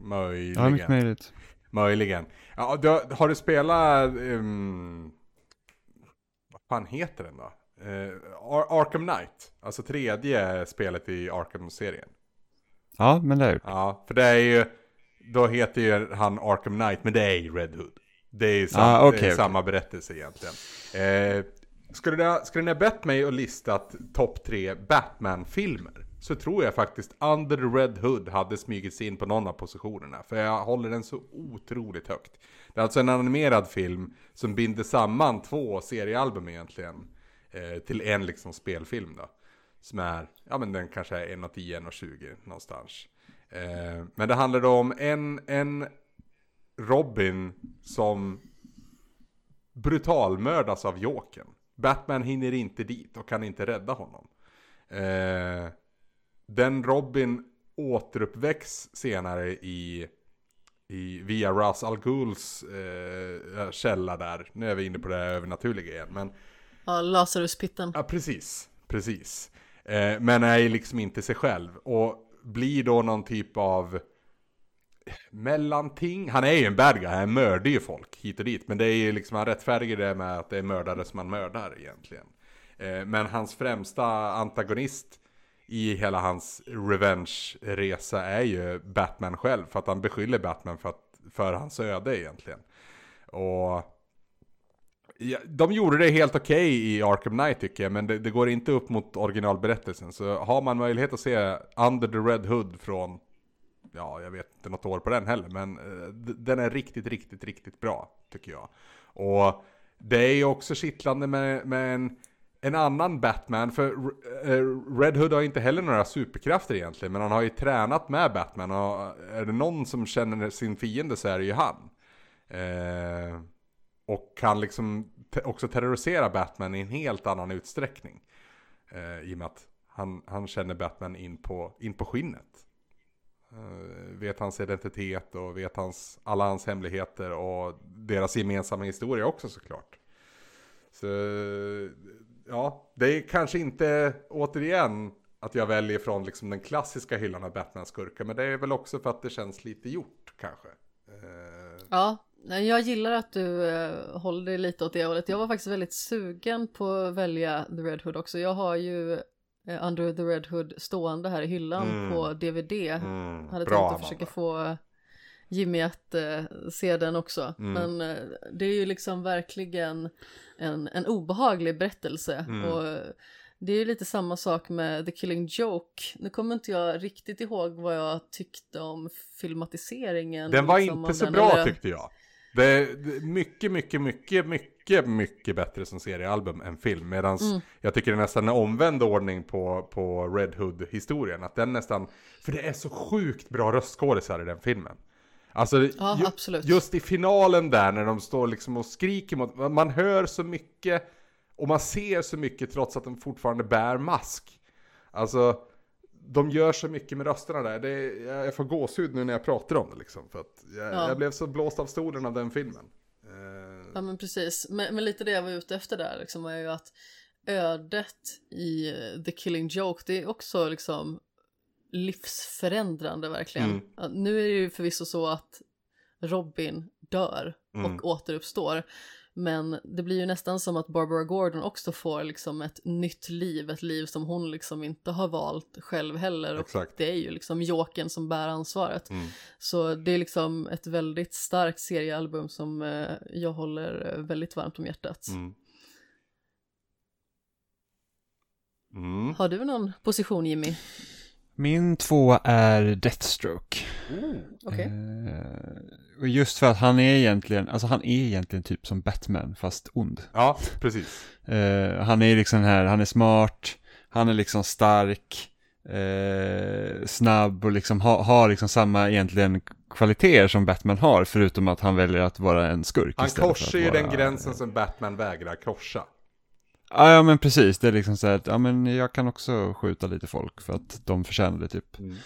Möjligen. Ja, mycket möjligt. Möjligen. Ja, du, har du spelat... Um, vad fan heter den då? Eh, Ar- Arkham Knight. Alltså tredje spelet i Arkham-serien. Ja, men det är Ja, för det är ju... Då heter ju han Arkham Knight, men det är ju Red Hood. Det är ju samma, Ah, det är okej. samma berättelse egentligen. Eh, skulle, ni, ha- skulle ni ha bett mig att listat topp tre Batman-filmer så tror jag faktiskt Under the Red Hood hade smugit sig in på någon av positionerna. För jag håller den så otroligt högt. Det är alltså en animerad film som binder samman två seriealbum egentligen. Eh, till en liksom spelfilm då. Som är, ja men den kanske är 1.10, 1.20 någonstans. Eh, men det handlar då om en, en Robin som brutalmördas av Jokern. Batman hinner inte dit och kan inte rädda honom. Eh, den Robin återuppväcks senare i, i via Ras Al Ghuls eh, källa där. Nu är vi inne på det övernaturliga igen. Men, Ja, Lasaruspitten. ja, precis. Precis. Eh, men är liksom inte sig själv. Och blir då någon typ av mellanting. Han är ju en bad guy, han mördar ju folk hit och dit. Men det är ju liksom, han rättfärdigar det med att det är mördare som han mördar egentligen. Eh, men hans främsta antagonist i hela hans revenge-resa är ju Batman själv. För att han beskyller Batman för, att, för hans öde egentligen. Och Ja, de gjorde det helt okej i Arkham Knight tycker jag, men det, det, går inte upp mot originalberättelsen. Så har man möjlighet att se Under the Red Hood från, ja jag vet inte något år på den heller, men uh, den är riktigt, riktigt, riktigt bra tycker jag. Och det är ju också kittlande med, med en, en annan Batman, för uh, Red Hood har inte heller några superkrafter egentligen, men han har ju tränat med Batman och är det någon som känner sin fiende så är det ju han. Uh, och kan liksom te också terrorisera Batman i en helt annan utsträckning. Eh, I och med att han, han känner Batman in på, in på skinnet. Eh, vet hans identitet och vet hans, alla hans hemligheter och deras gemensamma historia också såklart. Så ja, det är kanske inte återigen att jag väljer från liksom den klassiska hyllan av Batman-skurkar. Men det är väl också för att det känns lite gjort kanske. Eh, Ja, jag gillar att du eh, håller dig lite åt det hållet. Jag var faktiskt väldigt sugen på att välja The Red Hood också. Jag har ju eh, Under the Red Hood stående här i hyllan Mm. på DVD. mm, Hade bra, tänkt att försöka få Jimmy att eh, se den också. Mm. Men eh, det är ju liksom verkligen en, en obehaglig berättelse. Mm. Och det är ju lite samma sak med The Killing Joke. Nu kommer inte jag riktigt ihåg vad jag tyckte om filmatiseringen. Den var liksom, inte så den, bra eller- tyckte jag. Det är mycket, mycket, mycket, mycket, mycket bättre som seriealbum än film. Medan Mm. jag tycker det är nästan en omvänd ordning på, på Red Hood-historien. Att den nästan, för det är så sjukt bra röstskådisar i den filmen. Alltså, Ja, ju, just i finalen där när de står liksom och skriker mot, man hör så mycket och man ser så mycket trots att de fortfarande bär mask. Alltså, de gör så mycket med rösterna där. Det är, jag får gåshud nu när jag pratar om det liksom. För att jag, Ja. jag blev så blåst av stolen av den filmen. Eh, Ja men precis, men, men lite det jag var ute efter där liksom var ju att ödet i eh, The Killing Joke det är också liksom livsförändrande verkligen. Mm. Ja, nu är det ju förvisso så att Robin dör och Mm. återuppstår. Men det blir ju nästan som att Barbara Gordon också får liksom ett nytt liv, ett liv som hon liksom inte har valt själv heller. Och Exakt. det är ju liksom Jokern som bär ansvaret. Mm. Så det är liksom ett väldigt starkt seriealbum som eh, jag håller eh, väldigt varmt om hjärtat. Mm. Mm. Har du någon position Jimmy? Min två är Deathstroke. Okej. Eh, och just för att han är egentligen, alltså han är egentligen typ som Batman fast ond. Ja, precis. Eh, han är liksom här, han är smart, han är liksom stark, eh, snabb och liksom ha- har liksom samma egentligen kvaliteter som Batman har förutom att han väljer att vara en skurk Han korsar ju vara- den gränsen som Batman vägrar korsa. Ja, ja men precis, det är liksom så här att ja men jag kan också skjuta lite folk för att de förtjänar det typ. Mm.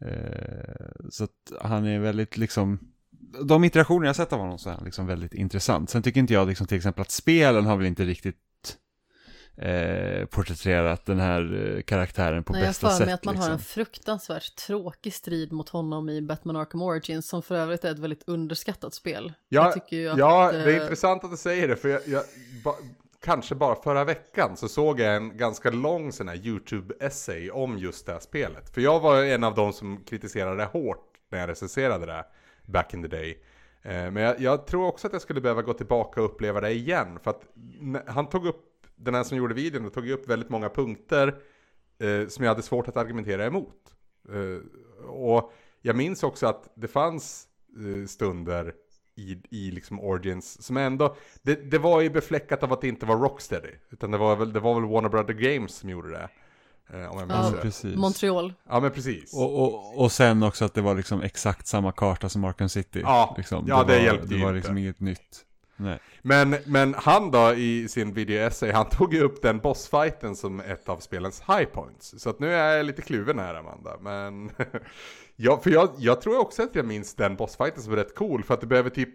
Eh, så att han är väldigt liksom, de iterationer jag sett av honom så är han liksom väldigt intressant. Sen tycker inte jag liksom till exempel att spelen har väl inte riktigt eh, porträtterat den här eh, karaktären på Nej, jag har bästa för sätt. mig att man liksom. har en fruktansvärt tråkig strid mot honom i Batman Arkham Origins som för övrigt är ett väldigt underskattat spel. Ja, jag att, ja, det är eh, intressant att du säger det, för jag, jag ba, kanske bara förra veckan så såg jag en ganska lång sån här YouTube-essay om just det här spelet. För jag var en av de som kritiserade det hårt när jag recenserade det back in the day. Eh, men jag, jag tror också att jag skulle behöva gå tillbaka och uppleva det igen. För att han tog upp, den här som gjorde videon, tog upp väldigt många punkter eh, som jag hade svårt att argumentera emot. Eh, och jag minns också att det fanns eh, stunder i, i liksom Origins som ändå, det, det var ju befläckat av att det inte var Rocksteady. Utan det var väl, det var väl Warner Brother Games som gjorde det. Eh, om jag minns Ja, precis. Montreal. Ja men precis. Och, och, och sen också att det var liksom exakt samma karta som Arkham City. Ja, liksom. ja, det var, hjälpte Det ju var inte. liksom inget nytt. Nej. Men, men han då i sin video-essay, han tog ju upp den bossfighten som ett av spelens high points. Så att nu är jag lite kluven här Amanda, men... ja, för jag, jag tror också att jag minns den bossfighten som är rätt cool, för att du behöver typ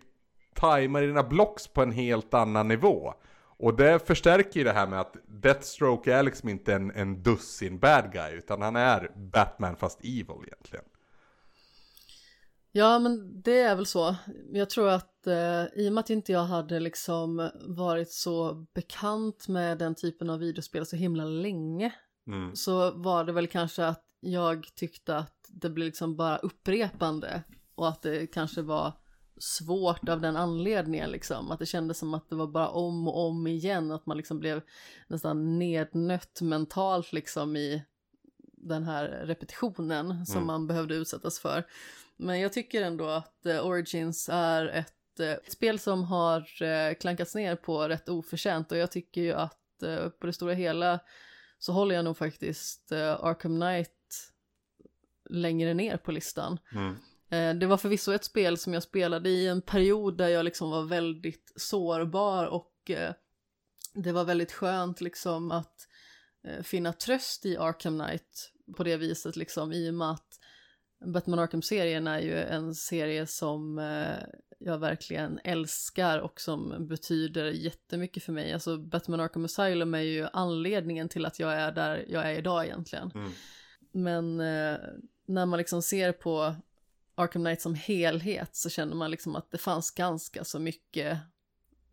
tajma dina blocks på en helt annan nivå. Och det förstärker ju det här med att Deathstroke är liksom inte en, en dussin bad guy, utan han är Batman fast evil egentligen. Ja, men det är väl så. Jag tror att eh, i och med att inte jag hade liksom varit så bekant med den typen av videospel så himla länge Mm. så var det väl kanske att jag tyckte att det blev liksom bara upprepande och att det kanske var svårt av den anledningen liksom. Att det kändes som att det var bara om och om igen, att man liksom blev nästan nednött mentalt liksom i den här repetitionen som Mm. man behövde utsättas för. Men jag tycker ändå att eh, Origins är ett, eh, spel som har eh, klankats ner på rätt oförtjänt och jag tycker ju att på det stora hela så håller jag nog faktiskt Arkham Knight längre ner på listan. Mm. Eh, det var förvisso ett spel som jag spelade i en period där jag liksom var väldigt sårbar och eh, det var väldigt skönt liksom att eh, finna tröst i Arkham Knight på det viset liksom i och med att Batman Arkham-serien är ju en serie som jag verkligen älskar och som betyder jättemycket för mig. Alltså Batman Arkham Asylum är ju anledningen till att jag är där jag är idag egentligen. Mm. Men när man liksom ser på Arkham Knight som helhet så känner man liksom att det fanns ganska så mycket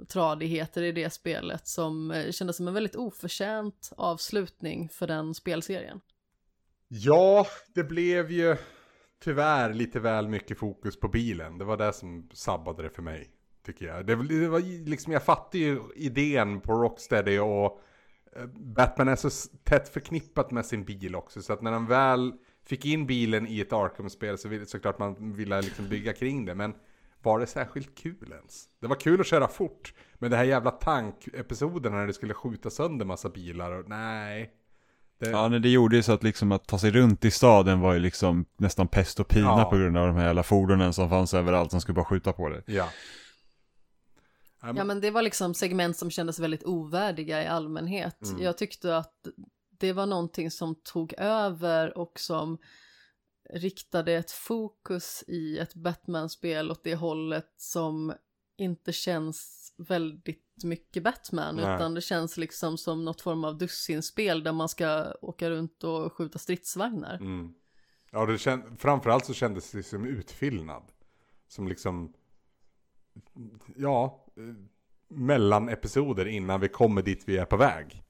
tradigheter i det spelet som eh, kändes som en väldigt oförtjänt avslutning för den spelserien. Ja, det blev ju tyvärr lite väl mycket fokus på bilen. Det var det som sabbade det för mig, tycker jag. Det, det var liksom, jag fattar ju idén på Rocksteady och eh, Batman är så tätt förknippat med sin bil också. Så att när han väl fick in bilen i ett Arkham-spel så vill såklart man ville liksom bygga kring det. Men var det särskilt kul ens? Det var kul att köra fort. Men det här jävla tankepisoden när det skulle skjuta sönder massa bilar och nej. Det, Ja, nej, det gjorde ju så att liksom att ta sig runt i staden var ju liksom nästan pest och pina Ja. på grund av de här jävla fordonen som fanns överallt som skulle bara skjuta på det. Ja. Ja, Ja men det var liksom segment som kändes väldigt ovärdiga i allmänhet. Mm. Jag tyckte att det var någonting som tog över och som riktade ett fokus i ett Batman-spel åt det hållet som inte känns väldigt mycket Batman Nej. utan det känns liksom som något form av dussinspel där man ska åka runt och skjuta stridsvagnar. Mm. Ja, det känd, framförallt så kändes det som utfyllnad. Som liksom, ja, eh, mellan episoder innan vi kommer dit vi är på väg.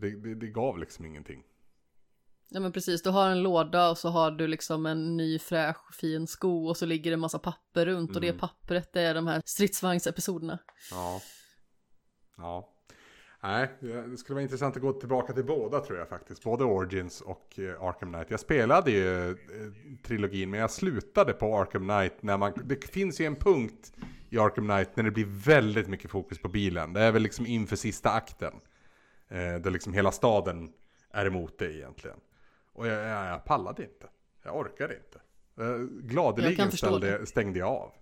Det, det, det gav liksom ingenting. Ja men precis, du har en låda och så har du liksom en ny fräsch fin sko och så ligger det en massa papper runt och det Mm. pappret det är de här stridsvagnsepisoderna. Ja. Ja. Nej, det skulle vara intressant att gå tillbaka till båda tror jag faktiskt. Både Origins och eh, Arkham Knight. Jag spelade ju eh, trilogin men jag slutade på Arkham Knight när man... Det finns ju en punkt i Arkham Knight när det blir väldigt mycket fokus på bilen. Det är väl liksom inför sista akten. Eh, där liksom hela staden är emot det egentligen. Och jag, jag, jag pallade inte. Jag orkade inte. Eh, gladeligen ställde, stängde jag av.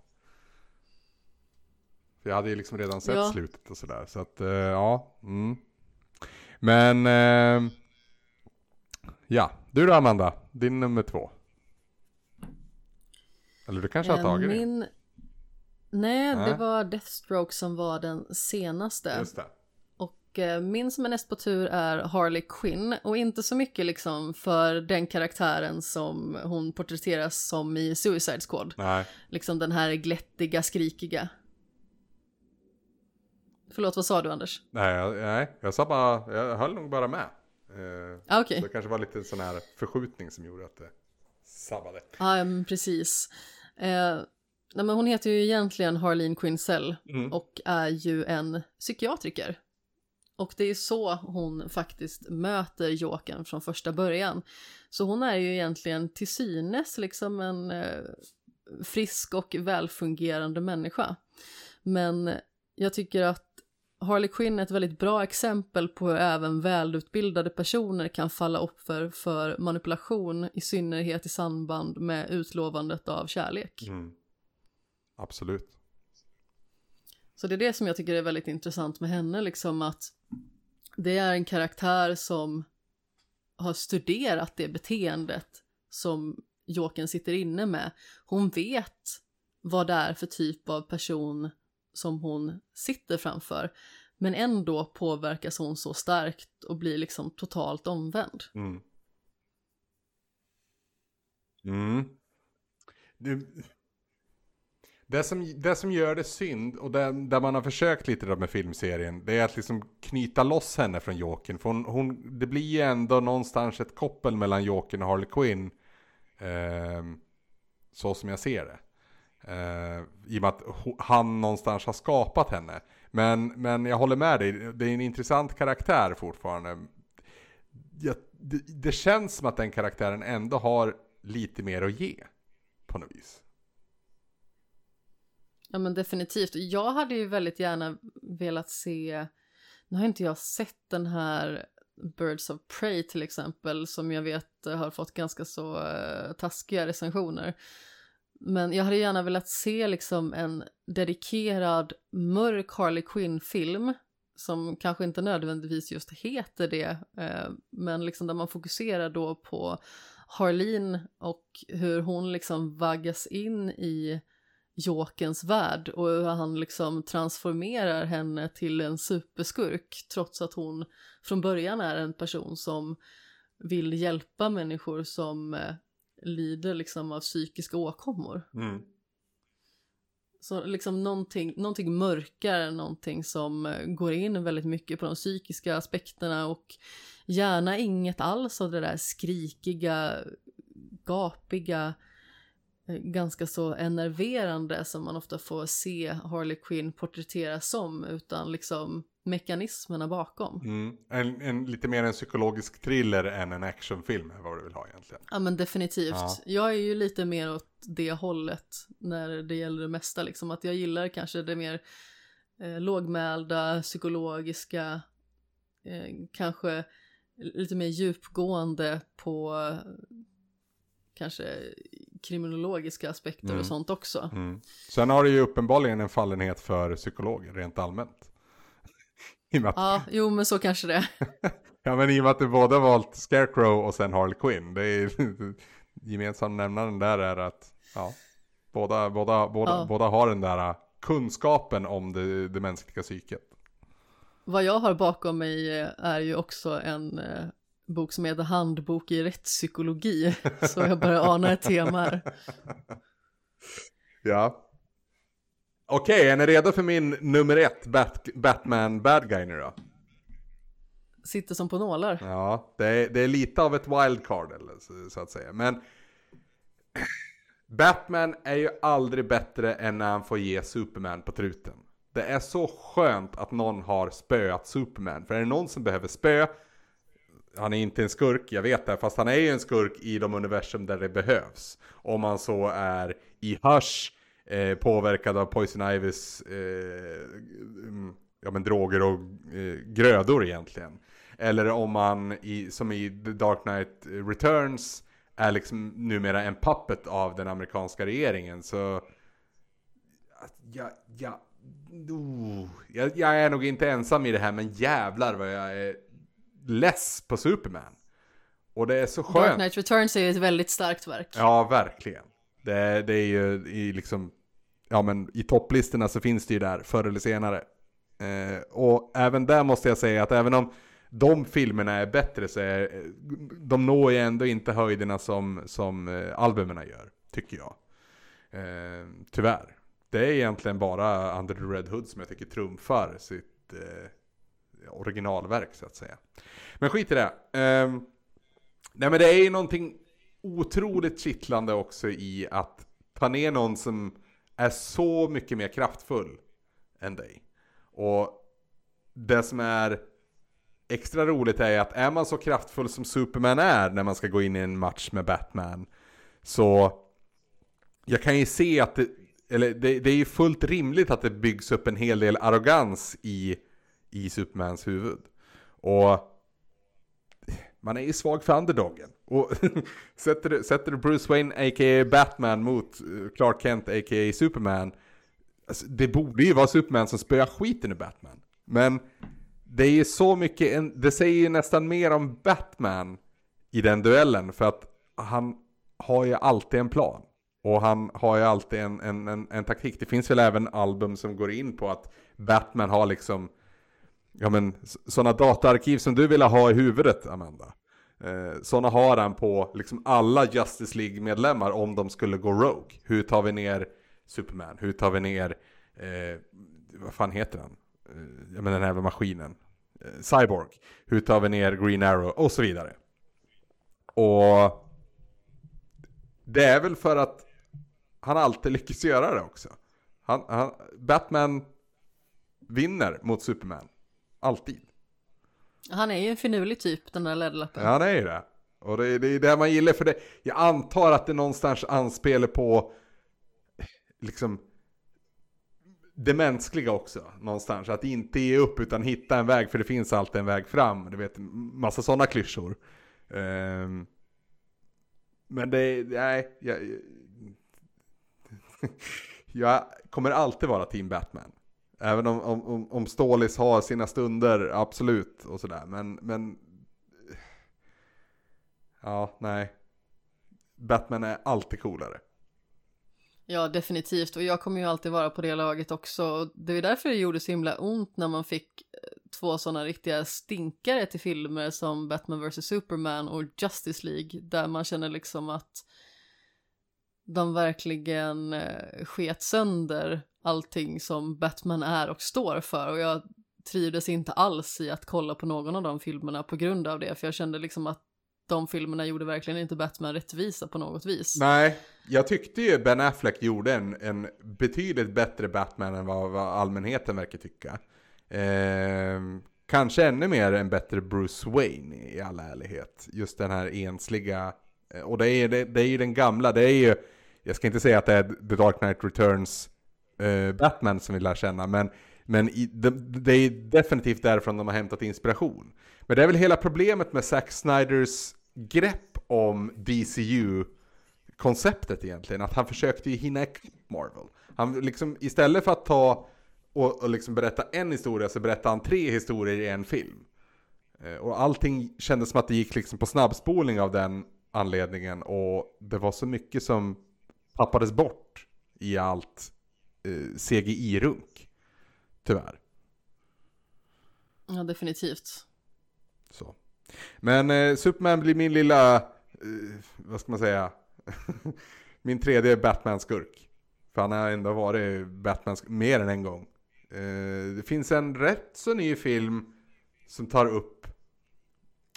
För jag hade ju liksom redan sett Ja. slutet och sådär. Så att, eh, ja. Mm. Men, eh, ja. Du då Amanda, din nummer två. Eller du kanske har Eh, tagit det? Min... Nej, Nej. det var Deathstroke som var den senaste. Just det. Och eh, min som är näst på tur är Harley Quinn och inte så mycket liksom för den karaktären som hon porträtteras som i Suicide Squad. Nej. Liksom den här glättiga, skrikiga. Förlåt, vad sa du Anders? Nej, jag, nej, jag sa bara, jag höll nog bara med. Eh, Ah. Så det kanske var lite sån här förskjutning som gjorde att det sabbade. Ja, men precis. Eh, nej, men hon heter ju egentligen Harleen Quinzel Mm. och är ju en psykiatriker. Och det är så hon faktiskt möter Jokern från första början. Så hon är ju egentligen till synes liksom en eh, frisk och välfungerande människa. Men jag tycker att Harley Quinn är ett väldigt bra exempel på hur även välutbildade personer kan falla offer för manipulation, i synnerhet i samband med utlovandet av kärlek. Mm. Absolut. Så det är det som jag tycker är väldigt intressant med henne, liksom att det är en karaktär som har studerat det beteendet som Jokern sitter inne med. Hon vet vad det är för typ av person som hon sitter framför. Men ändå påverkas hon så starkt och blir liksom totalt omvänd. Mm. Mm. Det, det, som, det som gör det synd och det, där man har försökt lite med filmserien det är att liksom knyta loss henne från Jokern. För hon, hon, det blir ju ändå någonstans ett koppel mellan Jokern och Harley Quinn. Eh, så som jag ser det. Eh, I och med att han någonstans har skapat henne. Men, men jag håller med dig, det är en intressant karaktär fortfarande. Jag, det, det, känns som att den karaktären ändå har lite mer att ge. På något vis. Ja men definitivt. Jag hade ju väldigt gärna velat se, nu har inte jag sett den här Birds of Prey till exempel, som jag vet har fått ganska så uh, taskiga recensioner. Men jag hade gärna velat se liksom en dedikerad mörk Harley Quinn-film som kanske inte nödvändigtvis just heter det, eh, men liksom där man fokuserar då på Harleen och hur hon liksom vaggas in i Jokens värld och hur han liksom transformerar henne till en superskurk trots att hon från början är en person som vill hjälpa människor som eh, lider liksom av psykiska åkommor. Mm. Så liksom någonting, någonting mörkare, någonting som eh, går in väldigt mycket på de psykiska aspekterna och gärna inget alls av det där skrikiga, gapiga, ganska så enerverande som man ofta får se Harley Quinn porträtteras som, utan liksom mekanismerna bakom. Mm. En, en, lite mer en psykologisk thriller än en actionfilm är vad du vill ha egentligen. Ja men definitivt. Ja. Jag är ju lite mer åt det hållet när det gäller det mesta liksom. Att jag gillar kanske det mer eh, lågmälda, psykologiska, eh, kanske lite mer djupgående på kanske kriminologiska aspekter mm. och sånt också. Mm. Sen har du ju uppenbarligen en fallenhet för psykologer rent allmänt. att... Ja, jo men så kanske det Ja men i och med att du både har valt Scarecrow och sen Harley Quinn. Det är gemensam nämnaren där är att ja, båda, båda, båda, ja. båda har den där kunskapen om det, det mänskliga psyket. Vad jag har bakom mig är ju också en eh, bok som heter Handbok i rättspsykologi. Så jag börjar ana ett tema här. Ja, Okej, okay, är ni redo för min nummer ett Bat Batman Bad Guy nu då? Sitter som på nålar. Ja, det är, det är lite av ett wildcard eller så, så att säga. Men Batman är ju aldrig bättre än när han får ge Superman på truten. Det är så skönt att någon har spöat Superman. För är det någon som behöver spö, han är inte en skurk, jag vet det, fast han är ju en skurk i de universum där det behövs. Om man så är i Hush, eh, påverkad av Poison Ivys eh, mm, ja, men droger och eh, grödor egentligen. Eller om man i, som i The Dark Knight Returns är liksom numera en puppet av den amerikanska regeringen. Så ja, ja, oh, jag, jag är nog inte ensam i det här men jävlar vad jag är less på Superman. Och det är så skönt. Dark Knight Returns är ju ett väldigt starkt verk. Ja, verkligen. Det, det är ju i liksom ja men i topplistorna så finns det ju där förr eller senare. Eh, och även där måste jag säga att även om de filmerna är bättre så är de når ju ändå inte höjderna som, som eh, albumen gör, tycker jag. Eh, tyvärr. Det är egentligen bara Under the Red Hood som jag tycker trumfar sitt eh, originalverk så att säga. Men skit i det. Um, nej men det är ju någonting otroligt kittlande också i att ta ner någon som är så mycket mer kraftfull än dig. Och det som är extra roligt är att är man så kraftfull som Superman är när man ska gå in i en match med Batman så jag kan ju se att det, eller det, det är ju fullt rimligt att det byggs upp en hel del arrogans i, i Supermans huvud. Och man är ju svag för underdogen. Och sätter, du, sätter du Bruce Wayne, a.k.a. Batman, mot eh, Clark Kent, a.k.a. Superman. Alltså, det borde ju vara Superman som spöar skiten i Batman. Men det är ju så mycket, en, det säger ju nästan mer om Batman i den duellen. För att han har ju alltid en plan. Och han har ju alltid en, en, en, en taktik. Det finns väl även album som går in på att Batman har liksom Ja men sådana dataarkiv som du ville ha i huvudet Amanda. Eh, sådana har han på liksom alla Justice League-medlemmar om de skulle gå Rogue. Hur tar vi ner Superman? Hur tar vi ner, eh, vad fan heter han? Eh, ja men den här maskinen. Eh, Cyborg. Hur tar vi ner Green Arrow? Och så vidare. Och det är väl för att han alltid lyckas göra det också. Han, han, Batman vinner mot Superman. Alltid. Han är ju en finurlig typ, den där läderlappen. Ja, han är ju det. Och det, det är det man gillar, för det, jag antar att det någonstans anspelar på liksom det mänskliga också, någonstans. Att inte ge upp utan hitta en väg, för det finns alltid en väg fram. Du vet, massa sådana klyschor. Um, men det, nej, jag, jag kommer alltid vara team Batman. Även om, om, om Stålis har sina stunder, absolut, och sådär. Men, men... Ja, nej. Batman är alltid coolare. Ja, definitivt. Och jag kommer ju alltid vara på det laget också. Det är därför det gjorde så himla ont när man fick eh, två sådana riktiga stinkare till filmer som Batman vs. Superman och Justice League. Där man känner liksom att de verkligen eh, sket sönder allting som Batman är och står för och jag trivdes inte alls i att kolla på någon av de filmerna på grund av det för jag kände liksom att de filmerna gjorde verkligen inte Batman rättvisa på något vis. Nej, jag tyckte ju Ben Affleck gjorde en, en betydligt bättre Batman än vad, vad allmänheten verkar tycka. Eh, kanske ännu mer en bättre Bruce Wayne i all ärlighet. Just den här ensliga, eh, och det är, det, det är ju den gamla, det är ju, jag ska inte säga att det är The Dark Knight Returns uh, Batman som vi lär känna. Men, men i, det, det, är definitivt därifrån de har hämtat inspiration. Men det är väl hela problemet med Zack Snyders grepp om DCU-konceptet egentligen. Att han försökte ju hinna Marvel. Han liksom, istället för att ta och, och liksom berätta en historia så berättade han tre historier i en film. Uh, och allting kändes som att det gick liksom på snabbspolning av den anledningen. Och det var så mycket som tappades bort i allt eh, CGI-runk. Tyvärr. Ja, definitivt. Så. Men eh, Superman blir min lilla, eh, vad ska man säga, min tredje Batman-skurk. För han har ändå varit Batman mer än en gång. Eh, det finns en rätt så ny film som tar upp,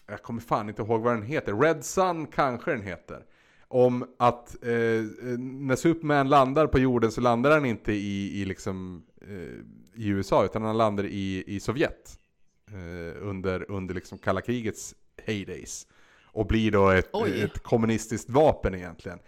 jag kommer fan inte ihåg vad den heter, Red Sun kanske den heter om att eh, när Superman landar på jorden så landar han inte i, i, liksom, eh, i USA utan han landar i, i Sovjet. Eh, under under liksom kalla krigets heydays. Och blir då ett, ett kommunistiskt vapen egentligen.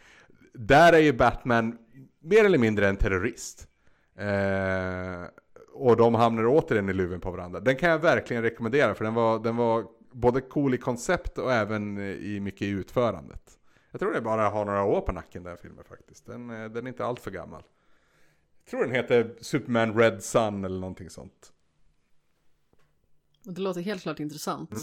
Där är ju Batman mer eller mindre en terrorist. Eh, och de hamnar återigen i luven på varandra. Den kan jag verkligen rekommendera för den var, den var både cool i koncept och även i mycket i utförandet. Jag tror det bara har några år på nacken den filmen faktiskt. Den, eh, den är inte allt för gammal. Jag tror den heter Superman Red Sun eller någonting sånt. Det låter helt klart intressant. Mm.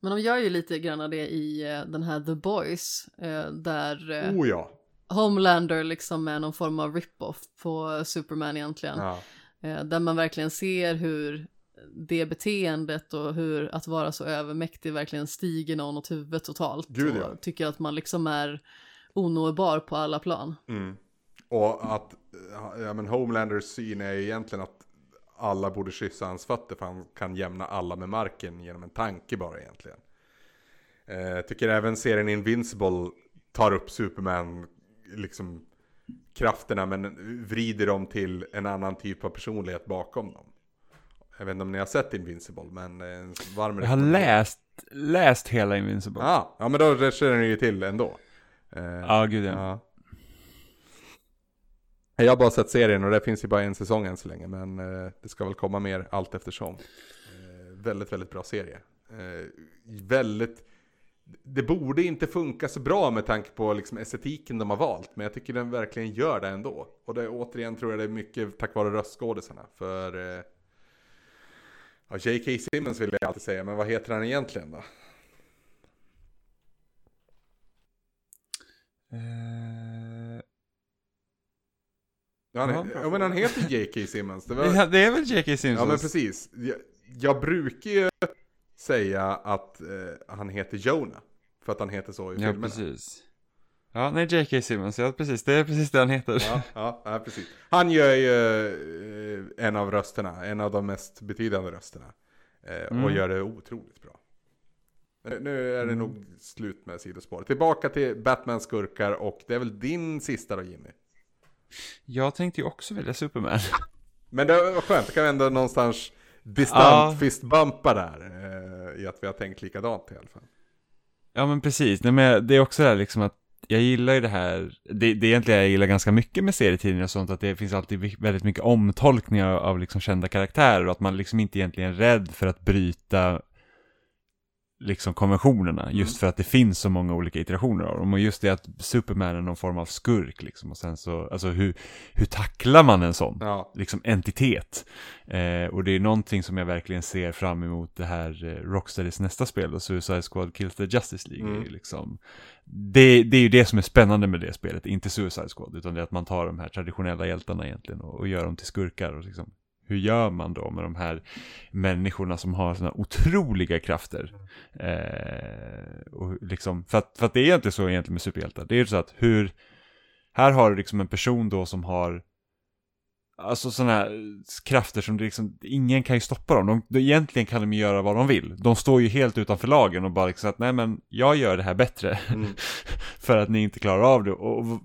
Men de gör ju lite grann det i eh, den här The Boys. Eh, där oh, ja. Homelander liksom är någon form av rip-off på Superman egentligen. Ja. Där man verkligen ser hur det beteendet och hur att vara så övermäktig verkligen stiger någon åt huvudet totalt. Gud, ja. Och tycker att man liksom är onåbar på alla plan. Mm. Och att, ja men Homelanders syn är ju egentligen att alla borde kyssa hans fötter för han kan jämna alla med marken genom en tanke bara egentligen. Eh, tycker även serien Invincible tar upp Superman, liksom krafterna men vrider dem till en annan typ av personlighet bakom dem. Jag vet inte om ni har sett Invincible, men en varm Jag har läst, läst hela Invincible. Ah, ja, men då räcker den ju till ändå. Eh, ja, gud ja. ja. Jag har bara sett serien och det finns ju bara en säsong än så länge, men eh, det ska väl komma mer allt eftersom. Eh, väldigt, väldigt bra serie. Väldigt, det borde inte funka så bra med tanke på liksom estetiken de har valt. Men jag tycker den verkligen gör det ändå. Och det, återigen tror jag det är mycket tack vare röstskådisarna. För eh, ja, J.K. Simmons vill jag alltid säga, men vad heter han egentligen då? Ja, han, Ja, ja men han heter J.K. Simmons. Det var, ja, det är väl J.K. Simpsons? ja men precis. Jag, jag brukar ju säga att eh, han heter Jonah. För att han heter så i Ja, filmerna. precis. Ja, nej, J.K. Simmons, ja precis, det är precis det han heter. Ja, ja, ja, precis. Han gör ju eh, en av rösterna, en av de mest betydande rösterna. Eh, Och Mm. gör det otroligt bra. Men nu är det Mm. nog slut med sidospår. Tillbaka till Batman skurkar och det är väl din sista då Jimmy? Jag tänkte ju också välja Superman. Men det var skönt, det kan vi ändå någonstans distant Ja. fistbumpa där. Eh, I att vi har tänkt likadant i alla fall. Ja men precis, Nej, men det är också det här liksom att jag gillar ju det här, det, det är egentligen jag gillar ganska mycket med serietidningar och sånt, att det finns alltid väldigt mycket omtolkningar av, av liksom kända karaktärer och att man liksom inte egentligen är rädd för att bryta liksom konventionerna, just för att det finns så många olika iterationer av dem. Och just det att Superman är någon form av skurk liksom, och sen så, alltså hur, hur tacklar man en sån? Ja, liksom entitet. Eh, och det är någonting som jag verkligen ser fram emot det här eh, Rocksteadys nästa spel, och Suicide Squad Kills the Justice League. Mm. Liksom, det, det är ju det som är spännande med det spelet, inte Suicide Squad, utan det är att man tar de här traditionella hjältarna egentligen och, och gör dem till skurkar. Och liksom, hur gör man då med de här människorna som har sådana otroliga krafter? Eh, och liksom, för, att, för att det är egentligen så egentligen med superhjältar. Det är ju så att hur, här har du liksom en person då som har Alltså sådana här krafter som det liksom, ingen kan ju stoppa dem. De, de, egentligen kan de ju göra vad de vill. De står ju helt utanför lagen och bara liksom att nej men jag gör det här bättre. Mm. för att ni inte klarar av det. Och, och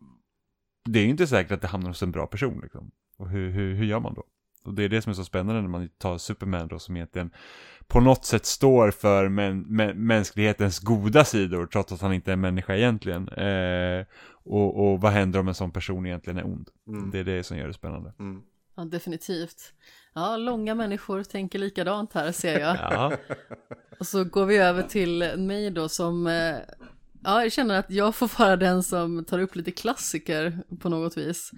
det är ju inte säkert att det hamnar hos en bra person liksom. Och hur, hur, hur gör man då? Och det är det som är så spännande när man tar Superman då som egentligen på något sätt står för mä, mä, mänsklighetens goda sidor trots att han inte är en människa egentligen. Eh, och, och vad händer om en sån person egentligen är ond? Mm. Det är det som gör det spännande. Mm. Ja, definitivt. Ja, långa människor tänker likadant här ser jag. Ja, Och så går vi över till mig då som, eh, ja, jag känner att jag får vara den som tar upp lite klassiker på något vis.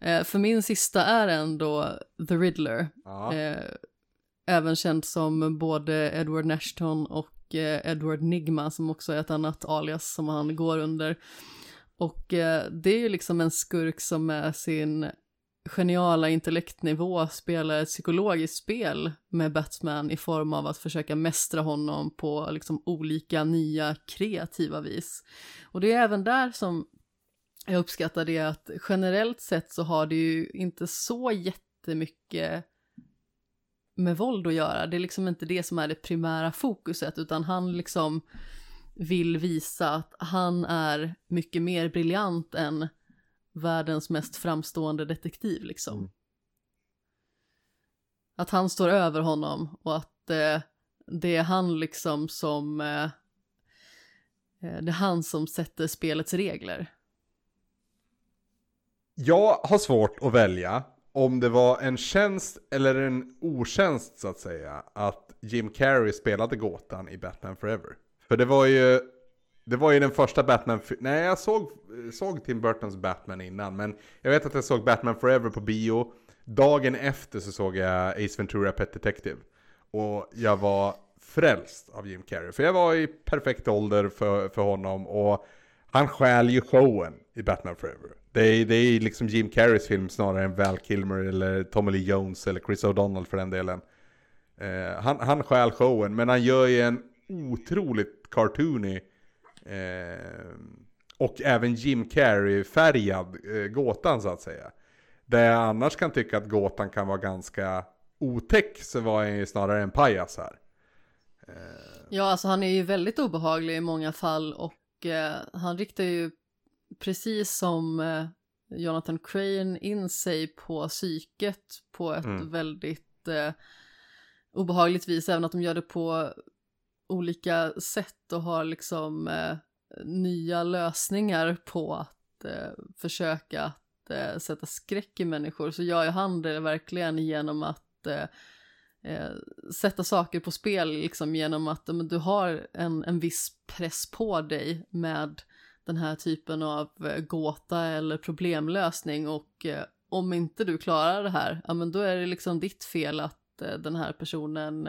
Eh, för min sista är ändå The Riddler. Ja. Eh, även känd som både Edward Nashton och eh, Edward Nigma som också är ett annat alias som han går under. Och det är ju liksom en skurk som med sin geniala intellektnivå spelar ett psykologiskt spel med Batman i form av att försöka mästra honom på liksom olika nya kreativa vis. Och det är även där som jag uppskattar det att generellt sett så har det ju inte så jättemycket med våld att göra. Det är liksom inte det som är det primära fokuset utan han liksom vill visa att han är mycket mer briljant än världens mest framstående detektiv liksom. Mm. Att han står över honom och att eh, det är han liksom som eh, eh, det är han som sätter spelets regler. Jag har svårt att välja om det var en tjänst eller en otjänst så att säga att Jim Carrey spelade gåtan i Batman Forever. För det var ju, det var ju den första Batman, nej jag såg, såg Tim Burtons Batman innan men jag vet att jag såg Batman Forever på bio. Dagen efter så såg jag Ace Ventura Pet Detective. Och jag var frälst av Jim Carrey. För jag var i perfekt ålder för, för honom och han stjäl ju showen i Batman Forever. Det är, det är liksom Jim Carreys film snarare än Val Kilmer eller Tommy Lee Jones eller Chris O'Donnell för den delen. Eh, han, han stjäl showen men han gör ju en otroligt cartoony eh, och även Jim Carrey-färgad eh, gåtan så att säga. Där jag annars kan tycka att gåtan kan vara ganska otäck så var han ju snarare en pajas här. Eh, ja, alltså han är ju väldigt obehaglig i många fall och eh, han riktar ju precis som eh, Jonathan Crane in sig på psyket på ett Mm. väldigt eh, obehagligt vis, även att de gör det på olika sätt och har liksom eh, nya lösningar på att eh, försöka att eh, sätta skräck i människor så gör ju han det verkligen genom att eh, eh, sätta saker på spel liksom genom att men, du har en, en viss press på dig med den här typen av eh, gåta eller problemlösning och eh, om inte du klarar det här, ja men då är det liksom ditt fel att eh, den här personen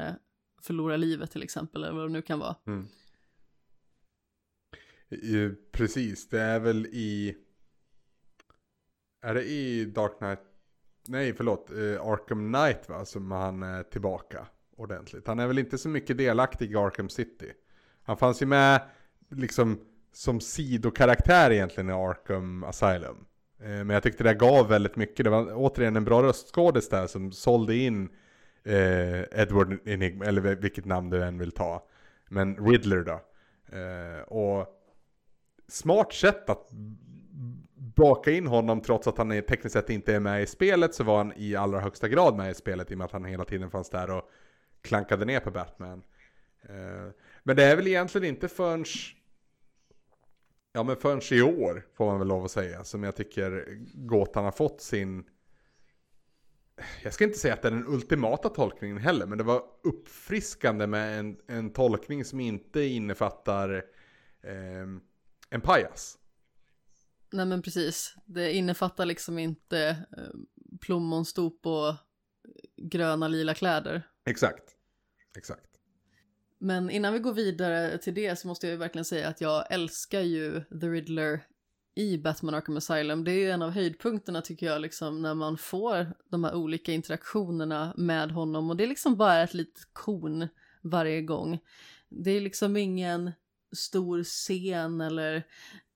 förlorar livet till exempel, eller vad det nu kan vara. Mm. Precis, det är väl i... Är det i Dark Knight? Nej, förlåt. Arkham Knight va, som han är tillbaka ordentligt. Han är väl inte så mycket delaktig i Arkham City. Han fanns ju med liksom som sidokaraktär egentligen i Arkham Asylum. Eh, men jag tyckte det gav väldigt mycket. Det var återigen en bra röstskådis där som sålde in eh, Edward Enigma, eller vilket namn du än vill ta. Men Riddler då. Eh, och smart sätt att baka in honom trots att han är, tekniskt sett inte är med i spelet så var han i allra högsta grad med i spelet i och med att han hela tiden fanns där och klankade ner på Batman. Eh, men det är väl egentligen inte förrän Ja men förrän i år får man väl lov att säga som jag tycker gåtan har fått sin jag ska inte säga att det är den ultimata tolkningen heller, men det var uppfriskande med en, en tolkning som inte innefattar eh, en pajas. Nej men precis, det innefattar liksom inte eh, plommonstop och gröna lila kläder. Exakt, exakt. Men innan vi går vidare till det så måste jag ju verkligen säga att jag älskar ju The Riddler i Batman Arkham Asylum. Det är ju en av höjdpunkterna tycker jag, liksom när man får de här olika interaktionerna med honom och det är liksom bara ett litet kon varje gång. Det är liksom ingen stor scen eller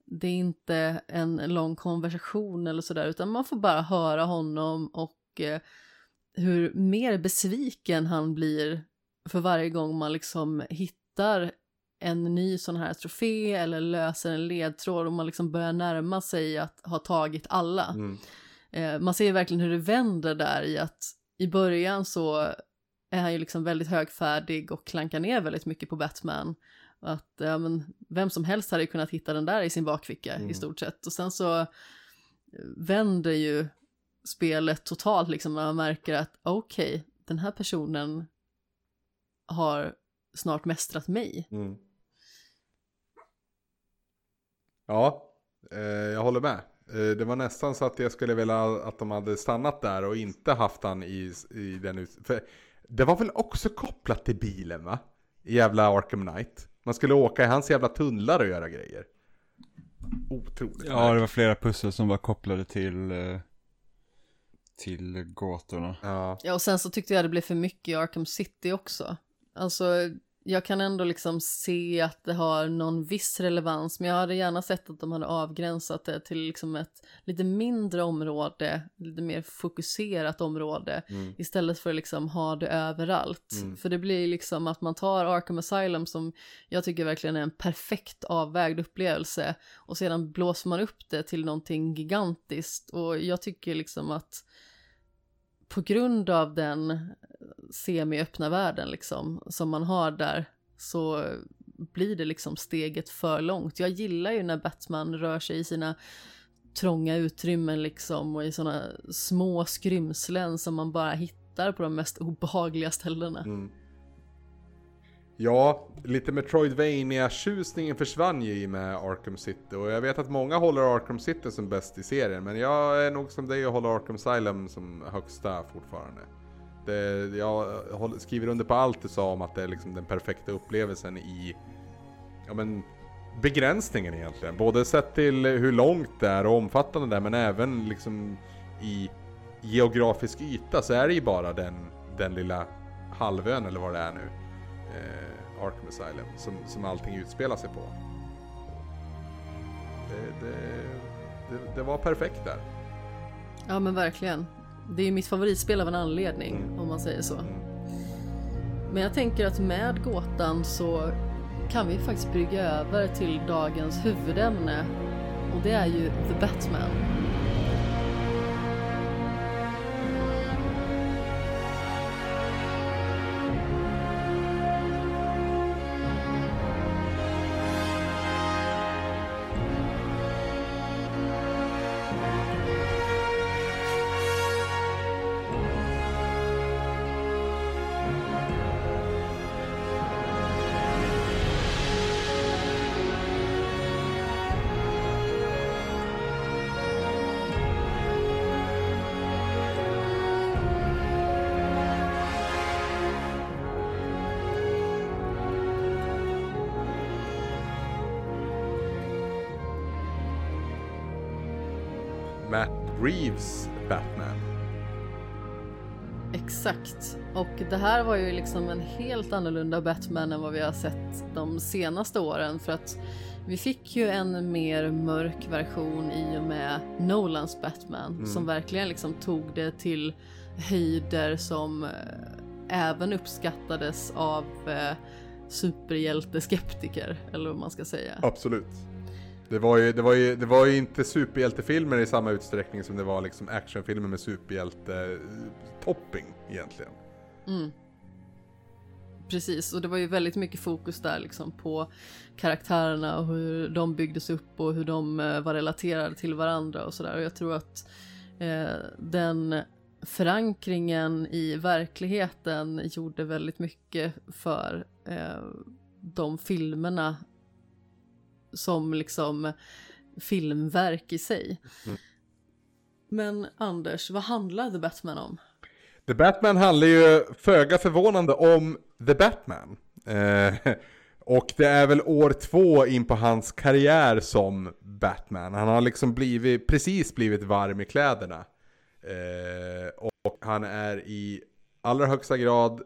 det är inte en lång konversation eller sådär utan man får bara höra honom och eh, hur mer besviken han blir för varje gång man liksom hittar en ny sån här trofé eller löser en ledtråd och man liksom börjar närma sig att ha tagit alla. Mm. Eh, man ser verkligen hur det vänder där i att i början så är han ju liksom väldigt högfärdig och klankar ner väldigt mycket på Batman. Att ja, men, vem som helst hade kunnat hitta den där i sin bakficka mm. i stort sett. Och sen så eh, vänder ju spelet totalt liksom när man märker att okej, okay, den här personen har snart mästrat mig. Mm. Ja, eh, jag håller med. Eh, det var nästan så att jag skulle vilja att de hade stannat där och inte haft han i, i den ut... För det var väl också kopplat till bilen va? I jävla Arkham Knight. Man skulle åka i hans jävla tunnlar och göra grejer. Otroligt. Ja, det var flera pussel som var kopplade till, eh, till gåtorna. Ja. ja, och sen så tyckte jag det blev för mycket i Arkham City också. Alltså, jag kan ändå liksom se att det har någon viss relevans, men jag hade gärna sett att de hade avgränsat det till liksom ett lite mindre område, lite mer fokuserat område, mm. istället för att liksom ha det överallt. Mm. För det blir liksom att man tar Arkham Asylum som jag tycker verkligen är en perfekt avvägd upplevelse och sedan blåser man upp det till någonting gigantiskt och jag tycker liksom att på grund av den semi-öppna världen liksom som man har där så blir det liksom steget för långt. Jag gillar ju när Batman rör sig i sina trånga utrymmen liksom och i sådana små skrymslen som man bara hittar på de mest obehagliga ställena. Mm. Ja, lite Metroidvania-tjusningen försvann ju i med Arkham City och jag vet att många håller Arkham City som bäst i serien men jag är nog som dig och håller Arkham Asylum som högsta fortfarande. Det, jag skriver under på allt du sa om att det är liksom den perfekta upplevelsen i ja, men, begränsningen egentligen. Både sett till hur långt det är och omfattande det är men även liksom i geografisk yta så är det ju bara den, den lilla halvön eller vad det är nu. Eh, Arkham Asylum som, som allting utspelar sig på. Det, det, det, det var perfekt där. Ja men verkligen. Det är ju mitt favoritspel av en anledning, mm. om man säger så. Men jag tänker att med gåtan så kan vi faktiskt brygga över till dagens huvudämne och det är ju The Batman. Reeves Batman. Exakt. Och det här var ju liksom en helt annorlunda Batman än vad vi har sett de senaste åren för att vi fick ju en mer mörk version i och med Nolans Batman mm. som verkligen liksom tog det till höjder som eh, även uppskattades av eh, superhjälteskeptiker eller vad man ska säga. Absolut. Det var, ju, det, var ju, det var ju inte superhjältefilmer i samma utsträckning som det var liksom actionfilmer med superhjälte-topping egentligen. Mm. Precis, och det var ju väldigt mycket fokus där liksom på karaktärerna och hur de byggdes upp och hur de eh, var relaterade till varandra och sådär. Och jag tror att eh, den förankringen i verkligheten gjorde väldigt mycket för eh, de filmerna som liksom filmverk i sig. Mm. Men Anders, vad handlar The Batman om? The Batman handlar ju föga förvånande om The Batman. Eh, och det är väl år två in på hans karriär som Batman. Han har liksom blivit, precis blivit varm i kläderna. Eh, och han är i allra högsta grad,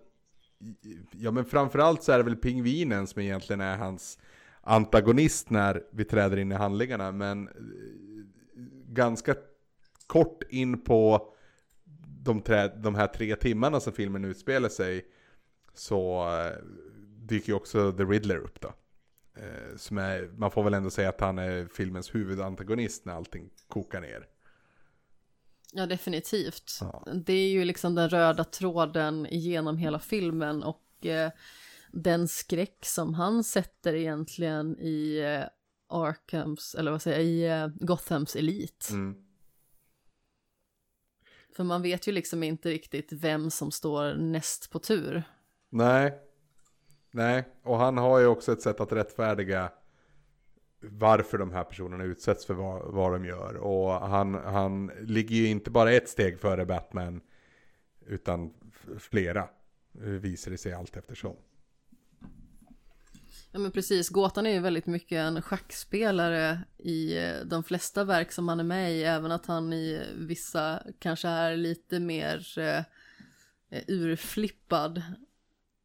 ja men framförallt så är det väl pingvinen som egentligen är hans antagonist när vi träder in i handlingarna. Men eh, ganska kort in på de, de här tre timmarna som filmen utspelar sig så eh, dyker ju också The Riddler upp då. Eh, som är, man får väl ändå säga att han är filmens huvudantagonist när allting kokar ner. Ja, definitivt. Ja. Det är ju liksom den röda tråden genom hela filmen och eh, den skräck som han sätter egentligen i eh, Arkhams, eller vad säger jag, i eh, Gothams elit. Mm. För man vet ju liksom inte riktigt vem som står näst på tur. Nej. Nej, och han har ju också ett sätt att rättfärdiga varför de här personerna utsätts för vad, vad de gör. Och han, han ligger ju inte bara ett steg före Batman, utan flera, visar det sig allt eftersom. Ja men precis, Gåtan är ju väldigt mycket en schackspelare i eh, de flesta verk som han är med i, även att han i vissa kanske är lite mer eh, eh, urflippad.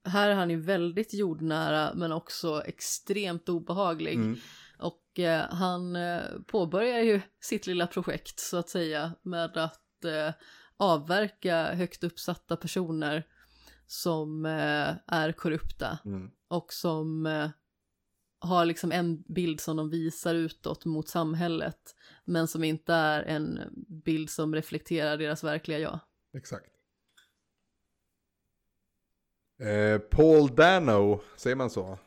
Här är han ju väldigt jordnära men också extremt obehaglig. Mm. Och eh, han eh, påbörjar ju sitt lilla projekt så att säga med att eh, avverka högt uppsatta personer som är korrupta. Mm och som eh, har liksom en bild som de visar utåt mot samhället men som inte är en bild som reflekterar deras verkliga jag. Exakt. Eh, Paul Dano, säger man så?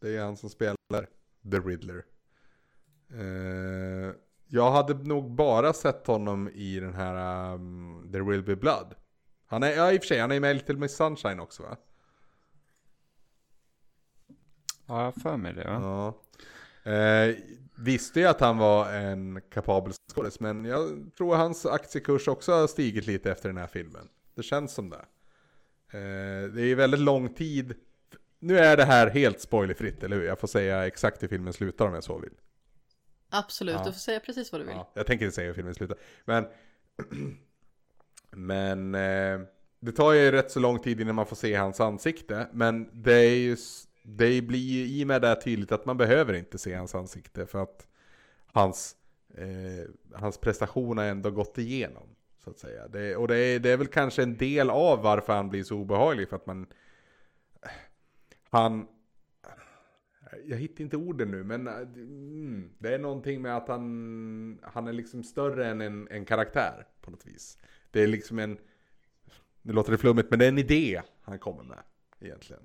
Det är han som spelar The Riddler. Eh, jag hade nog bara sett honom i den här um, There Will Be Blood. Han är, ja i och för sig, han är med i Little Miss Sunshine också va? Ja, jag för mig det. Ja. Eh, visste ju att han var en kapabel skådis, men jag tror hans aktiekurs också har stigit lite efter den här filmen. Det känns som det. Eh, det är väldigt lång tid. Nu är det här helt spoilerfritt, eller hur? Jag får säga exakt hur filmen slutar om jag så vill. Absolut, ja. du får säga precis vad du vill. Ja, jag tänker inte säga hur filmen slutar. Men, men eh, det tar ju rätt så lång tid innan man får se hans ansikte. Men det är ju det blir ju i och med det tydligt att man behöver inte se hans ansikte för att hans, eh, hans prestation har ändå gått igenom. Så att säga. Det, och det är, det är väl kanske en del av varför han blir så obehaglig för att man... Han... Jag hittar inte orden nu men mm, det är någonting med att han, han är liksom större än en, en karaktär på något vis. Det är liksom en... Nu låter det flummigt men det är en idé han kommer med egentligen.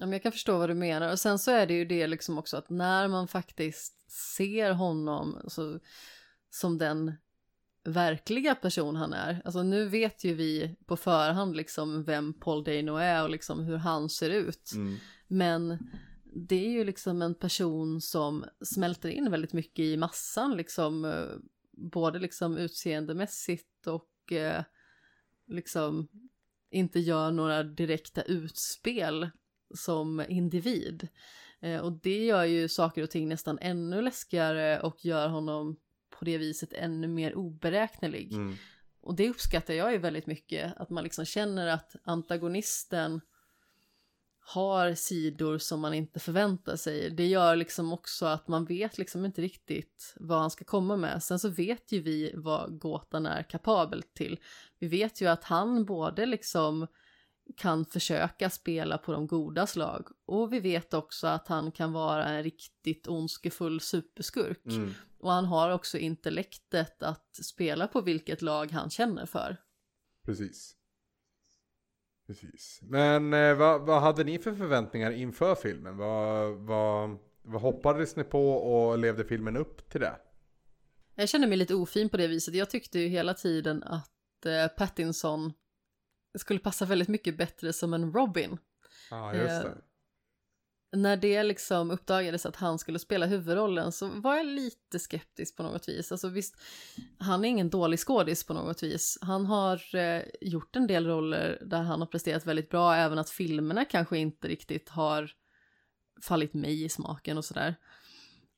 Ja, men jag kan förstå vad du menar. Och sen så är det ju det liksom också att när man faktiskt ser honom så, som den verkliga person han är. Alltså nu vet ju vi på förhand liksom vem Paul Dano är och liksom hur han ser ut. Mm. Men det är ju liksom en person som smälter in väldigt mycket i massan liksom. Eh, både liksom utseendemässigt och eh, liksom inte gör några direkta utspel som individ. Eh, och det gör ju saker och ting nästan ännu läskigare och gör honom på det viset ännu mer oberäknelig. Mm. Och det uppskattar jag ju väldigt mycket, att man liksom känner att antagonisten har sidor som man inte förväntar sig. Det gör liksom också att man vet liksom inte riktigt vad han ska komma med. Sen så vet ju vi vad gåtan är kapabel till. Vi vet ju att han både liksom kan försöka spela på de goda slag och vi vet också att han kan vara en riktigt ondskefull superskurk. Mm. Och han har också intellektet att spela på vilket lag han känner för. Precis. Precis. Men eh, vad, vad hade ni för förväntningar inför filmen? Vad, vad, vad hoppades ni på och levde filmen upp till det? Jag känner mig lite ofin på det viset. Jag tyckte ju hela tiden att eh, Pattinson skulle passa väldigt mycket bättre som en Robin. Ja, just Eh, det. När det liksom uppdagades att han skulle spela huvudrollen så var jag lite skeptisk på något vis. Alltså visst, han är ingen dålig skådis på något vis. Han har eh, gjort en del roller där han har presterat väldigt bra, även att filmerna kanske inte riktigt har fallit mig i smaken och sådär.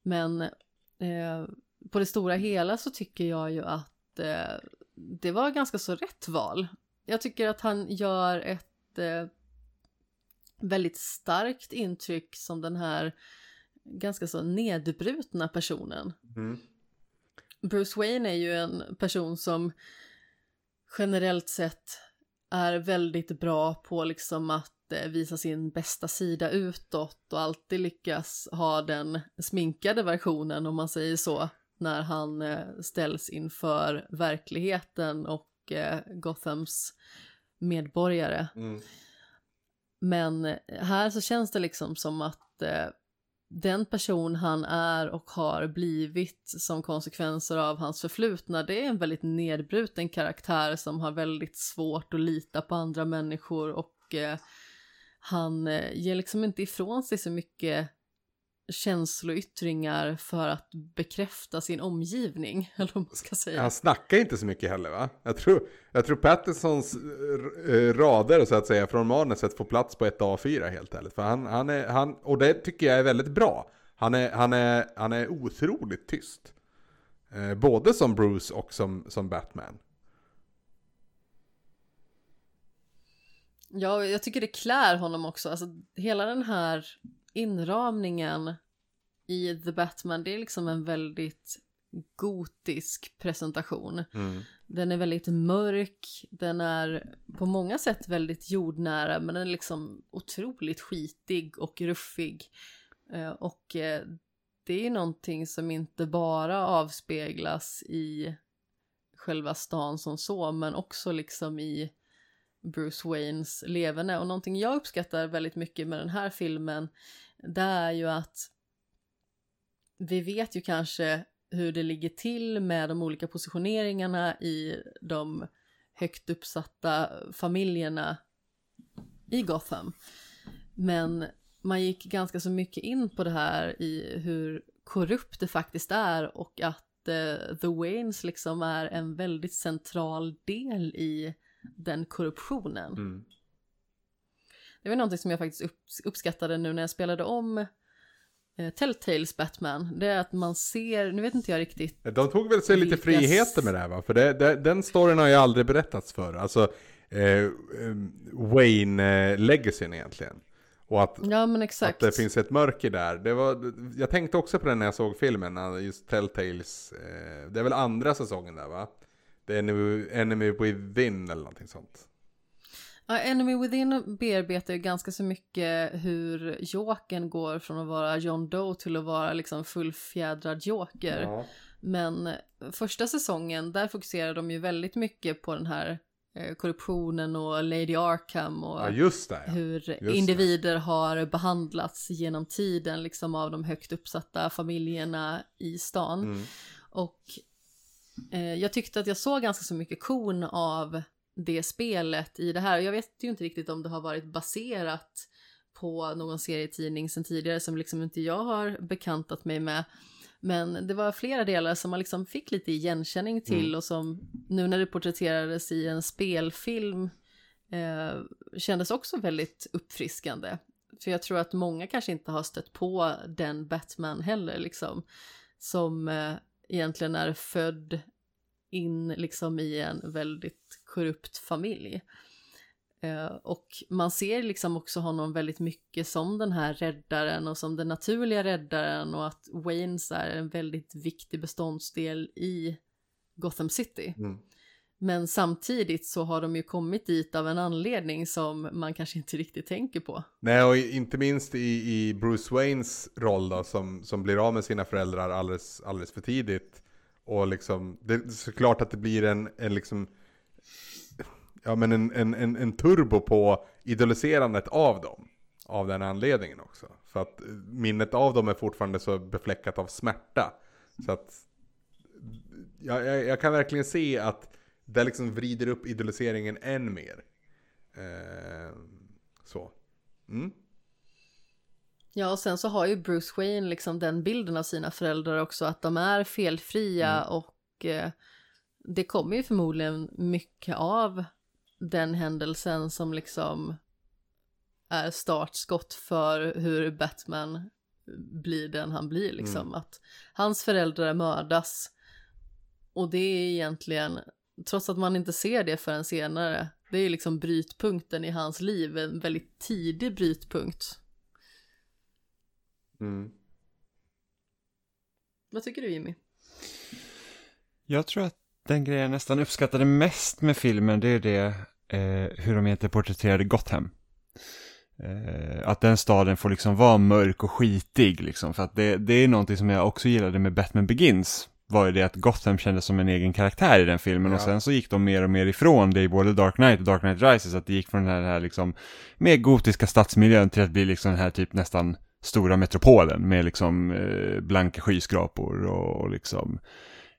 Men eh, på det stora hela så tycker jag ju att eh, det var ganska så rätt val. Jag tycker att han gör ett eh, väldigt starkt intryck som den här ganska så nedbrutna personen. Mm. Bruce Wayne är ju en person som generellt sett är väldigt bra på liksom att eh, visa sin bästa sida utåt och alltid lyckas ha den sminkade versionen om man säger så när han eh, ställs inför verkligheten och eh, Gothams medborgare. Mm. Men här så känns det liksom som att eh, den person han är och har blivit som konsekvenser av hans förflutna, det är en väldigt nedbruten karaktär som har väldigt svårt att lita på andra människor och eh, han eh, ger liksom inte ifrån sig så mycket känsloyttringar för att bekräfta sin omgivning, eller vad man ska säga. Han snackar inte så mycket heller va? Jag tror, jag tror Pattinsons eh, rader så att säga från manuset får plats på ett A4 helt ärligt. För han, han är, han, och det tycker jag är väldigt bra. Han är, han är, han är otroligt tyst. Eh, både som Bruce och som, som Batman. Ja, jag tycker det klär honom också. Alltså, hela den här inramningen i The Batman, det är liksom en väldigt gotisk presentation. Mm. Den är väldigt mörk, den är på många sätt väldigt jordnära, men den är liksom otroligt skitig och ruffig. Eh, Och eh, det är någonting som inte bara avspeglas i själva stan som så, men också liksom i Bruce Waynes levande. Och någonting jag uppskattar väldigt mycket med den här filmen, det är ju att vi vet ju kanske hur det ligger till med de olika positioneringarna i de högt uppsatta familjerna i Gotham. Men man gick ganska så mycket in på det här i hur korrupt det faktiskt är och att eh, The Waynes liksom är en väldigt central del i den korruptionen. Mm. Det var någonting som jag faktiskt upp, uppskattade nu när jag spelade om eh, Telltales Batman. Det är att man ser, nu vet inte jag riktigt, De tog väl sig lite friheter med det här va? För det, det, den storyn har ju aldrig berättats för. Alltså eh, eh, Wayne-legacyn egentligen. Och att, ja men exakt. att det finns ett mörker där. Det var, jag tänkte också på det när jag såg filmen, just Telltales. Eh, det är väl andra säsongen där va? Det är Enemy, Enemy Within eller någonting sånt. Ja, Enemy Within bearbetar ju ganska så mycket hur Jokern går från att vara John Doe till att vara liksom fullfjädrad Joker. Ja. Men första säsongen, där fokuserar de ju väldigt mycket på den här eh, korruptionen och Lady Arkham och ja, just det. Ja. hur det. individer har behandlats genom tiden liksom av de högt uppsatta familjerna i stan. Mm. Och jag tyckte att jag såg ganska så mycket kon av det spelet i det här. Jag vet ju inte riktigt om det har varit baserat på någon serietidning sen tidigare som liksom inte jag har bekantat mig med. Men det var flera delar som man liksom fick lite igenkänning till Mm. och som nu när det porträtterades i en spelfilm eh, kändes också väldigt uppfriskande. För jag tror att många kanske inte har stött på den Batman heller liksom. Som eh, egentligen är född in liksom i en väldigt korrupt familj. Eh, och man ser liksom också honom väldigt mycket som den här räddaren och som den naturliga räddaren och att Waynes är en väldigt viktig beståndsdel i Gotham City. Mm. Men samtidigt så har de ju kommit dit av en anledning som man kanske inte riktigt tänker på. Nej, och inte minst i, i Bruce Waynes roll då, som, som blir av med sina föräldrar alldeles, alldeles för tidigt. Och liksom, det är såklart att det blir en, en liksom, ja men en, en, en, en turbo på idoliserandet av dem. Av den anledningen också. För att minnet av dem är fortfarande så befläckat av smärta. Så att, jag, jag, jag kan verkligen se att det liksom vrider upp idoliseringen än mer. Eh, så. Mm. Ja, och sen så har ju Bruce Wayne liksom den bilden av sina föräldrar också, att de är felfria Mm. och eh, det kommer ju förmodligen mycket av den händelsen som liksom är startskott för hur Batman blir den han blir liksom. Mm. Att hans föräldrar mördas och det är egentligen, trots att man inte ser det förrän senare, det är liksom brytpunkten i hans liv, en väldigt tidig brytpunkt. Mm. Vad tycker du Jimmy? Jag tror att den grejen jag nästan uppskattade mest med filmen, det är det eh, hur de egentligen porträtterade Gotham. Eh, att den staden får liksom vara mörk och skitig liksom, för att det, det är någonting som jag också gillade med Batman Begins. Var ju det att Gotham kändes som en egen karaktär i den filmen och Ja. sen så gick de mer och mer ifrån det i både Dark Knight och Dark Knight Rises, att det gick från den här, här liksom mer gotiska stadsmiljön till att bli liksom den här typ nästan stora metropolen med liksom eh, blanka skyskrapor och, och liksom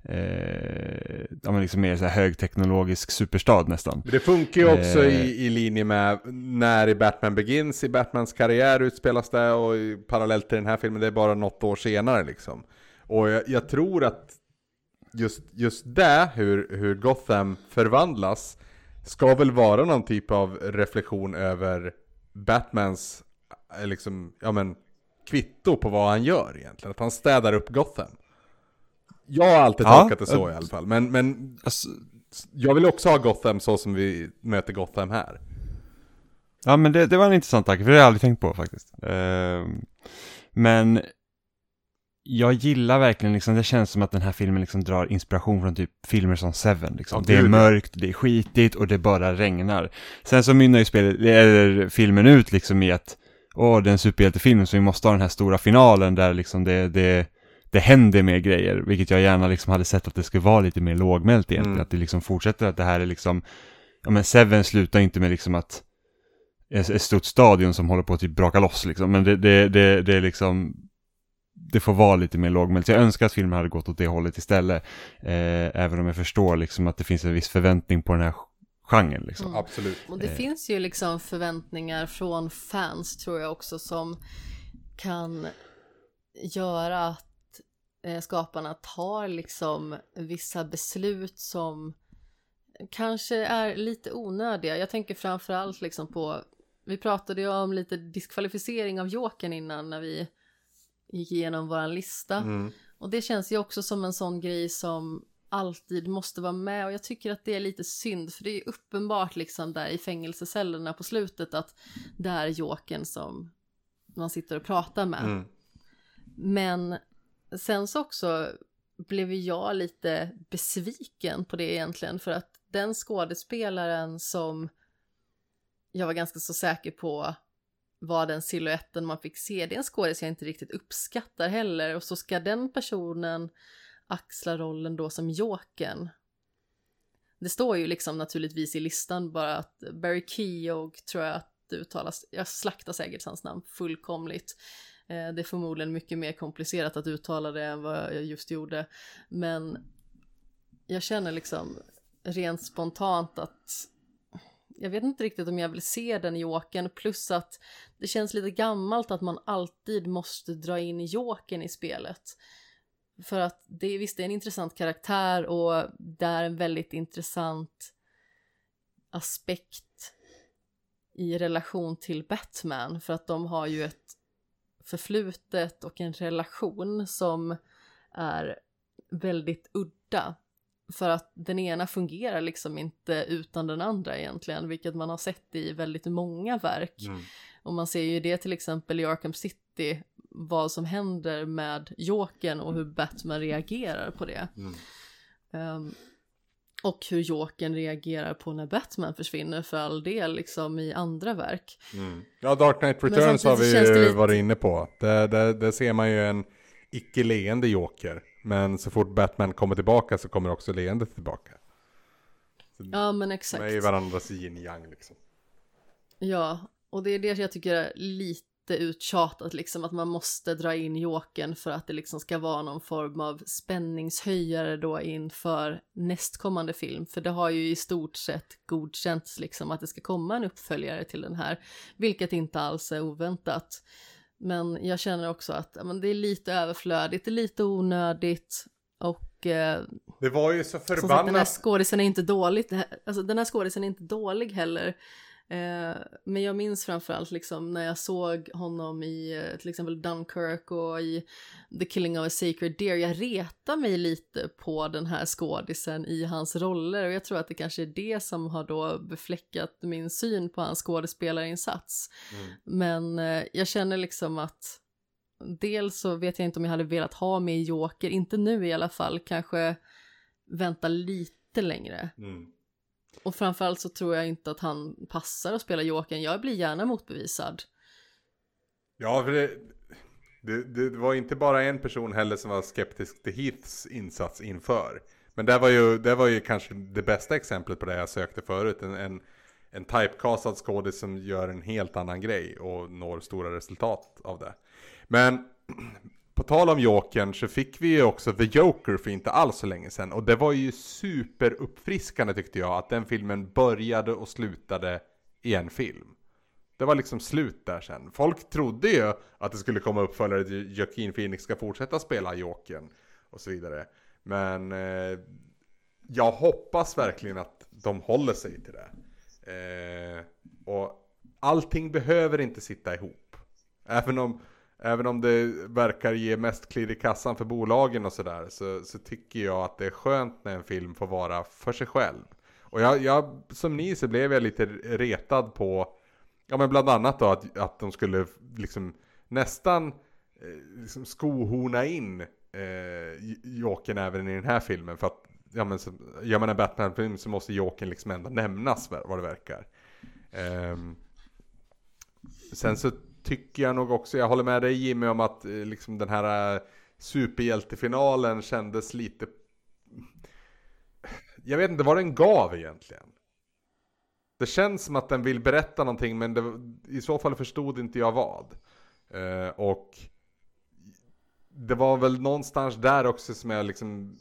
eh, ja men liksom mer så här högteknologisk superstad nästan. Det funkar ju också Eh. i, i linje med när i Batman Begins i Batmans karriär utspelas det och i, parallellt till den här filmen, det är bara något år senare liksom. Och jag, jag tror att just, just det, hur, hur Gotham förvandlas, ska väl vara någon typ av reflektion över Batmans, eh, liksom, ja men, kvitto på vad han gör egentligen. Att han städar upp Gotham. Jag har alltid Ja, tolkat det så i alla fall. Men, men Alltså, jag vill också ha Gotham så som vi möter Gotham här. ja men det, det var en intressant tanke, för det har jag aldrig tänkt på faktiskt. Eh, men jag gillar verkligen liksom, det känns som att den här filmen liksom drar inspiration från typ filmer som Seven liksom. Ja, det är mörkt, det är skitigt och det bara regnar. Sen så mynnar ju spelet, eller filmen ut liksom i att åh, det är en superhjältefilm så vi måste ha den här stora finalen där liksom det, det, det händer mer grejer, vilket jag gärna liksom hade sett att det skulle vara lite mer lågmält egentligen, Mm. att det liksom fortsätter att det här är liksom, ja men Seven slutar inte med liksom att ett stort stadion som håller på att typ braka loss liksom, men det, det, det, det är liksom det får vara lite mer lågmält. Jag önskar att filmen hade gått åt det hållet istället. Eh, även om jag förstår liksom att det finns en viss förväntning på den här genren liksom. Mm. Absolut. Och det Eh. finns ju liksom förväntningar från fans tror jag också som kan göra att eh, skaparna tar liksom vissa beslut som kanske är lite onödiga. Jag tänker framförallt liksom på, vi pratade ju om lite diskvalificering av Jokern innan när vi gick igenom våran lista. Mm. Och det känns ju också som en sån grej som alltid måste vara med och jag tycker att det är lite synd för det är uppenbart liksom där i fängelsecellerna på slutet att det är Jokern som man sitter och pratar med. Mm. Men sen så också blev jag lite besviken på det egentligen för att den skådespelaren som jag var ganska så säker på var den siluetten man fick se. Det är en skådis jag inte riktigt uppskattar heller och så ska den personen axla rollen då som Jokern. Det står ju liksom naturligtvis i listan bara att Barry Keogh tror jag att det uttalas, jag slaktar säkert hans namn fullkomligt. Eh, det är förmodligen mycket mer komplicerat att uttala det än vad jag just gjorde. Men jag känner liksom rent spontant att jag vet inte riktigt om jag vill se den Jokern plus att det känns lite gammalt att man alltid måste dra in Jokern i spelet. För att det visst det är en intressant karaktär och det är en väldigt intressant aspekt i relation till Batman för att de har ju ett förflutet och en relation som är väldigt udda. För att den ena fungerar liksom inte utan den andra egentligen, vilket man har sett i väldigt många verk. Mm. Och man ser ju det till exempel i Arkham City, vad som händer med Jokern och hur Batman reagerar på det. Mm. Um, och hur Jokern reagerar på när Batman försvinner för all del liksom i andra verk. Mm. Ja, Dark Knight Returns har vi ju lite- varit inne på. Där, där, där ser man ju en icke leende Joker. Men så fort Batman kommer tillbaka så kommer också leendet tillbaka. Ja men De exakt. är ju varandras yin yang liksom. Ja, och det är det jag tycker är lite uttjatat liksom att man måste dra in Jokern för att det liksom ska vara någon form av spänningshöjare då inför nästkommande film. För det har ju i stort sett godkänts liksom att det ska komma en uppföljare till den här, vilket inte alls är oväntat. Men jag känner också att men det är lite överflödigt, det är lite onödigt och eh, Det var ju så som sagt, den här förbannat. skådisen är inte dålig, alltså den här skådisen är inte dålig heller. Eh, men jag minns framförallt liksom när jag såg honom i eh, till exempel Dunkirk och i The Killing of a Sacred Deer. Jag retar mig lite på den här skådisen i hans roller och jag tror att det kanske är det som har då befläckat min syn på hans skådespelarinsats. Mm. Men eh, jag känner liksom att dels så vet jag inte om jag hade velat ha med Joker, inte nu i alla fall, kanske vänta lite längre. Mm. Och framförallt så tror jag inte att han passar att spela Jokern. Jag blir gärna motbevisad. Ja, för det, det, det var inte bara en person heller som var skeptisk till Heaths insats inför. Men det var ju, det var ju kanske det bästa exemplet på det jag sökte förut. En, en, en typecastad skådis som gör en helt annan grej och når stora resultat av det. Men på tal om Jokern så fick vi ju också The Joker för inte alls så länge sedan. Och det var ju superuppfriskande tyckte jag att den filmen började och slutade i en film. Det var liksom slut där sen. Folk trodde ju att det skulle komma uppföljare till Joaquin Phoenix ska fortsätta spela Jokern och så vidare. Men eh, jag hoppas verkligen att de håller sig till det. Eh, och allting behöver inte sitta ihop. Även om, även om det verkar ge mest klirr i kassan för bolagen och sådär så, så tycker jag att det är skönt när en film får vara för sig själv. Och jag, jag som ni så blev jag lite retad på Ja men bland annat då att, att de skulle liksom nästan eh, liksom skohorna in eh, Jokern även i den här filmen. För att ja, men så, gör man en Batman-film så måste Jokern liksom ändå nämnas vad det verkar. Eh, sen så tycker jag nog också, jag håller med dig Jimmy om att eh, liksom den här eh, superhjältefinalen kändes lite... Jag vet inte vad den gav egentligen. Det känns som att den vill berätta någonting men det, i så fall förstod inte jag vad. Eh, och det var väl någonstans där också som jag liksom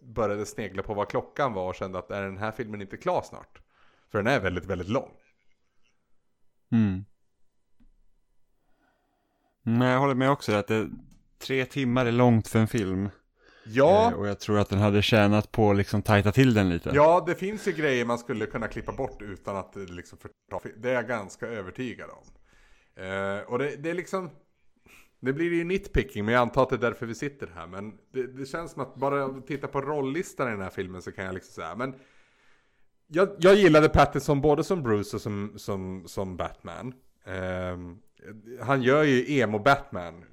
började snegla på vad klockan var och kände att är den här filmen inte klar snart? För den är väldigt, väldigt lång. Mm. Men jag håller med också att det, tre timmar är långt för en film. Ja, Eh, och jag tror att den hade tjänat på att liksom tajta till den lite. ja det finns ju grejer man skulle kunna klippa bort utan att det liksom förtar. Det är jag ganska övertygad om. Eh, och det, det är liksom... Det blir ju nitpicking, men jag antar att det är därför vi sitter här. Men det, det känns som att bara titta på rolllistan i den här filmen så kan jag liksom säga, men... Jag, jag gillade Pattinson både som Bruce och som, som, som Batman. Ehm, han gör ju emo-Batman,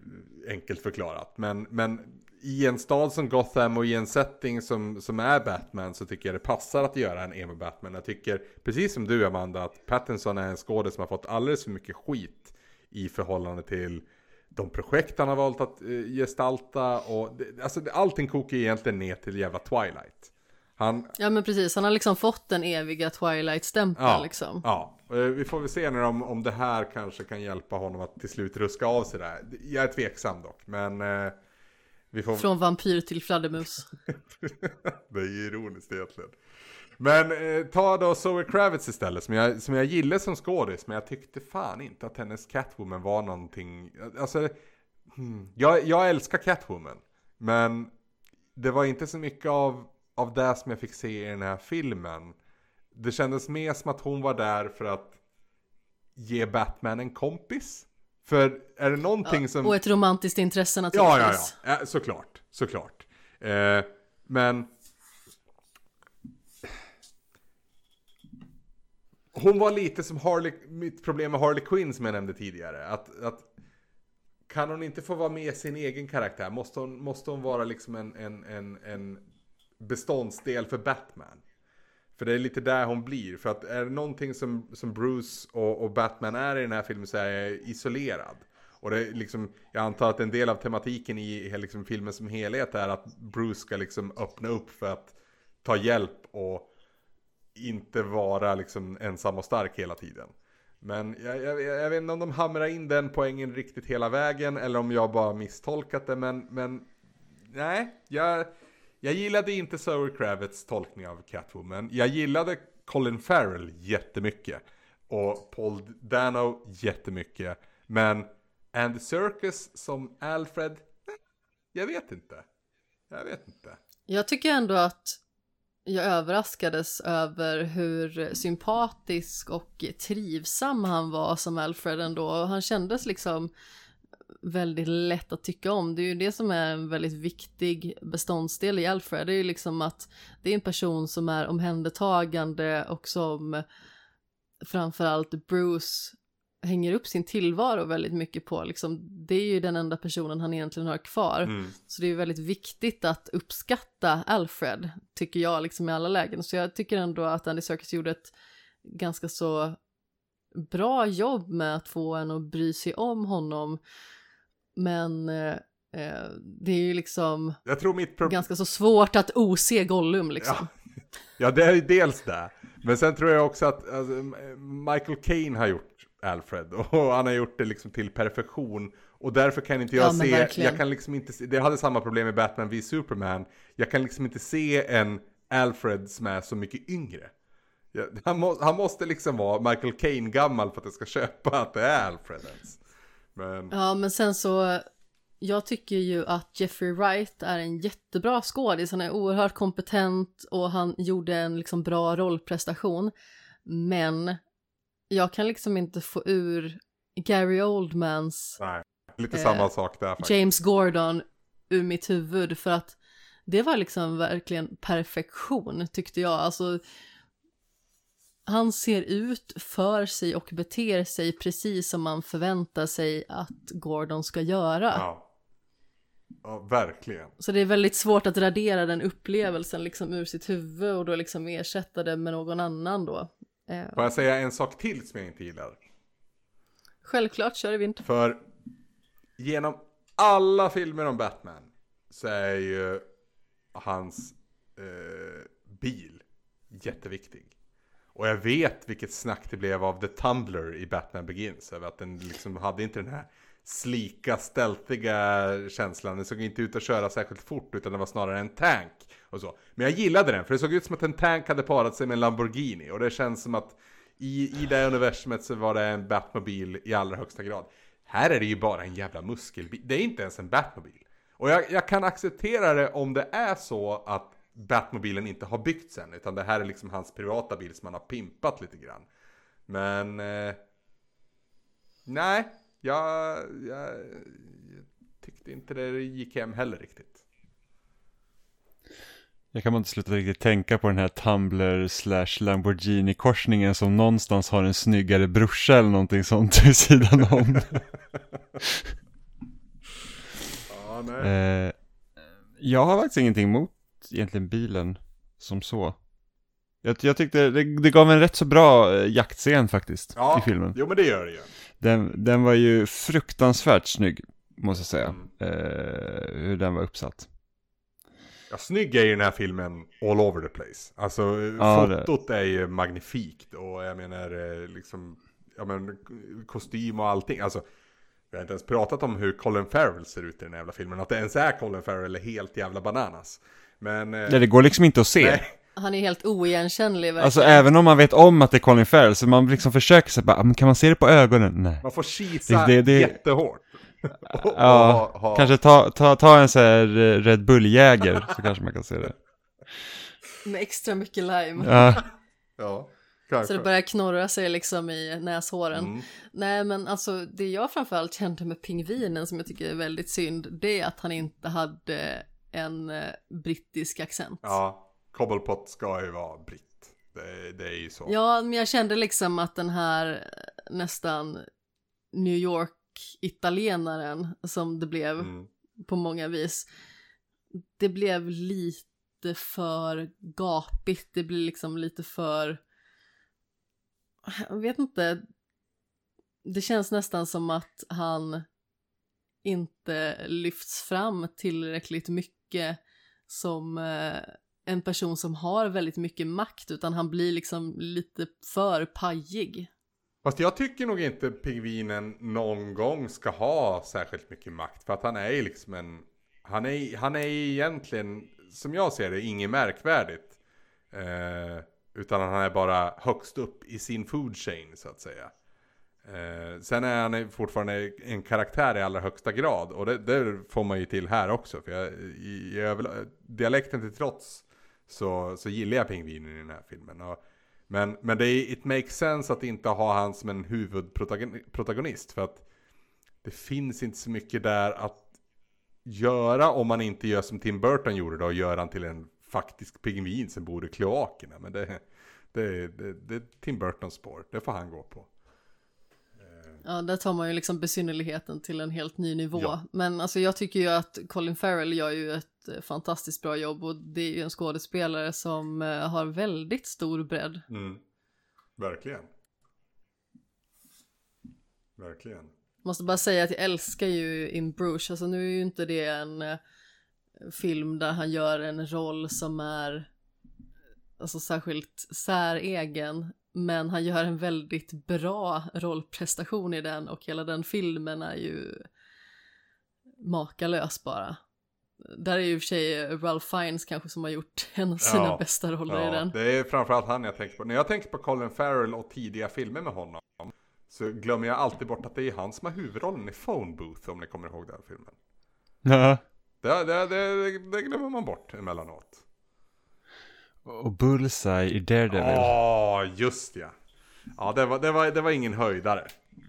enkelt förklarat. Men, men i en stad som Gotham och i en setting som, som är Batman så tycker jag det passar att göra en emo-Batman. Jag tycker, precis som du Amanda, att Pattinson är en skådespelare som har fått alldeles för mycket skit i förhållande till de projekt han har valt att eh, gestalta och det, alltså allting kokar egentligen ner till jävla Twilight. Han, Ja men precis, han har liksom fått den eviga Twilight-stämpeln Ja, liksom. ja. Eh, vi får väl se nu om, om det här kanske kan hjälpa honom att till slut ruska av sig där. Jag är tveksam dock, men eh, vi får... Från vampyr till fladdermus. det är ju ironiskt egentligen. Men eh, ta då Zoe Kravitz istället, som jag, som jag gillar som skådis, men jag tyckte fan inte att hennes Catwoman var någonting, alltså, hmm, jag, jag älskar Catwoman, men det var inte så mycket av, av det som jag fick se i den här filmen. Det kändes mer som att hon var där för att ge Batman en kompis. För är det någonting som... Och ett romantiskt intresse Ja, naturligtvis. ja, ja, ja såklart, såklart. Eh, men... Hon var lite som Harley, mitt problem med Harley Quinn som jag nämnde tidigare. Att, att kan hon inte få vara med sin egen karaktär? Måste hon, måste hon vara liksom en, en, en, en beståndsdel för Batman? För det är lite där hon blir. För att är det någonting som, som Bruce och, och Batman är i den här filmen så är jag isolerad. Och det är liksom, jag antar att en del av tematiken i liksom filmen som helhet är att Bruce ska liksom öppna upp för att ta hjälp och inte vara liksom ensam och stark hela tiden. Men jag, jag, jag vet inte om de hamrar in den poängen riktigt hela vägen eller om jag bara misstolkat det. Men, men nej, jag, jag gillade inte Zoe Kravitz tolkning av Catwoman. Jag gillade Colin Farrell jättemycket. Och Paul Dano jättemycket. Men Andy Serkis som Alfred, nej, jag vet inte. Jag vet inte. Jag tycker ändå att jag överraskades över hur sympatisk och trivsam han var som Alfred ändå. Han kändes liksom väldigt lätt att tycka om. Det är ju det som är en väldigt viktig beståndsdel i Alfred. Det är ju liksom att det är en person som är omhändertagande och som framförallt Bruce hänger upp sin tillvaro väldigt mycket på. Liksom, det är ju den enda personen han egentligen har kvar. Mm. Så det är väldigt viktigt att uppskatta Alfred, tycker jag, liksom i alla lägen. Så jag tycker ändå att Andy Serkis gjorde ett ganska så bra jobb med att få en att bry sig om honom. Men eh, eh, det är ju liksom ganska så svårt att ose Gollum liksom. Ja. ja, det är ju dels det. Men sen tror jag också att alltså, Michael Caine har gjort Alfred. Och han har gjort det liksom till perfektion. Och därför kan inte jag Ja, se, verkligen. jag kan liksom inte se, det hade samma problem med Batman v Superman. Jag kan liksom inte se en Alfred som är så mycket yngre. Han, må, han måste liksom vara Michael Caine gammal för att jag ska köpa att det är Alfred ens. Men, Ja, men sen så, jag tycker ju att Jeffrey Wright är en jättebra skådis. Han är oerhört kompetent och han gjorde en liksom bra rollprestation. Men jag kan liksom inte få ur Gary Oldmans nej, lite Eh, samma sak där faktiskt. James Gordon ur mitt huvud för att det var liksom verkligen perfektion tyckte jag. Alltså, han ser ut, för sig och beter sig precis som man förväntar sig att Gordon ska göra. Ja. ja, verkligen. Så det är väldigt svårt att radera den upplevelsen liksom ur sitt huvud och då liksom ersätta det med någon annan då. Eh, Får jag säga en sak till som jag inte gillar? självklart kör vi inte. För genom alla filmer om Batman så är ju hans eh, bil jätteviktig. Och jag vet vilket snack det blev av The Tumbler i Batman Begins. Över att den liksom hade inte den här slika, stältiga känslan. Den såg inte ut att köra särskilt fort utan det var snarare en tank. Och så. Men jag gillade den för det såg ut som att en tank hade parat sig med en Lamborghini. Och det känns som att i, i det universumet så var det en Batmobil i allra högsta grad. Här är det ju bara en jävla muskelbil. Det är inte ens en Batmobil. Och jag, jag kan acceptera det om det är så att Batmobilen inte har byggts än. Utan det här är liksom hans privata bil som han har pimpat lite grann. Men... Eh, nej, jag, jag, jag tyckte inte det gick hem heller riktigt. Jag kan inte sluta riktigt tänka på den här Tumblr slash Lamborghini korsningen som någonstans har en snyggare brorsa eller någonting sånt vid sidan om. Nej. eh, jag har faktiskt ingenting emot egentligen bilen som så. Jag, jag tyckte det, det gav en rätt så bra eh, jaktscen faktiskt ja, i filmen. Jo men det gör det ju. Den, den var ju fruktansvärt snygg, måste jag säga. Mm. Eh, hur den var uppsatt. Ja, snygg är ju den här filmen all over the place. Alltså Ja, det- fotot är ju magnifikt och jag menar eh, liksom, ja men kostym och allting. Alltså, vi har inte ens pratat om hur Colin Farrell ser ut i den här jävla filmen. Att det ens är Colin Farrell är helt jävla bananas. Men... Eh, Nej, det går liksom inte att se. nej, Han är helt oigenkännlig verkligen. Alltså även om man vet om att det är Colin Farrell så man liksom försöker sig bara, "Ah, men kan man se det på ögonen? Nej. man får kisa Det- det- jättehårt. Och- och Ja, ha- ha- kanske ta, ta, ta en sån här eh, Red Bull-jäger så kanske man kan se det. Med extra mycket lime. Ja, Ja. Kanske. Så det börjar knorra sig liksom i näshåren. Mm. Nej men alltså det jag framförallt kände med pingvinen som jag tycker är väldigt synd, det är att han inte hade en eh, brittisk accent. Ja, Cobblepot ska ju vara britt. Det, det är ju så. Ja, men jag kände liksom att den här eh, nästan New York-italienaren som det blev Mm. på många vis, det blev lite för gapigt, det blir liksom lite för, jag vet inte, det känns nästan som att han inte lyfts fram tillräckligt mycket som eh, en person som har väldigt mycket makt, utan han blir liksom lite för pajig. Fast jag tycker nog inte pingvinen någon gång ska ha särskilt mycket makt. För att han är ju liksom en... Han är, han är egentligen, som jag ser det, inget märkvärdigt. Eh, utan han är bara högst upp i sin food chain så att säga. Eh, sen är han fortfarande en karaktär i allra högsta grad. Och det, det får man ju till här också. För jag, i, i över, dialekten till trots så, så gillar jag pingvinen i den här filmen. Och, men, men det är, it makes sense att inte ha han som en huvudprotagonist. För att det finns inte så mycket där att göra om man inte gör som Tim Burton gjorde då. Och gör han till en faktisk pingvin som bor i kloakerna. Men det, det, det, det är Tim Burtons spår. Det får han gå på. Ja, där tar man ju liksom besynnerligheten till en helt ny nivå. Ja. Men alltså jag tycker ju att Colin Farrell gör ju ett eh, fantastiskt bra jobb och det är ju en skådespelare som eh, har väldigt stor bredd. Mm. Verkligen. Verkligen. Måste bara säga att jag älskar ju In Bruges, alltså nu är ju inte det en eh, film där han gör en roll som är alltså särskilt säregen, men han gör en väldigt bra rollprestation i den och hela den filmen är ju makalös bara. Där är ju i och för sig Ralph Fiennes kanske som har gjort en av sina Ja. bästa roller i den. det är framförallt han jag tänker på. När jag tänker på Colin Farrell och tidiga filmer med honom. Så glömmer jag alltid bort att det är han som har huvudrollen i Phone Booth om ni kommer ihåg den filmen. Ja. Det, det, det, det glömmer man bort emellanåt. Och Bullseye i Daredevil. Ja, just ja. Ja, det var, det, var, det var ingen höjdare.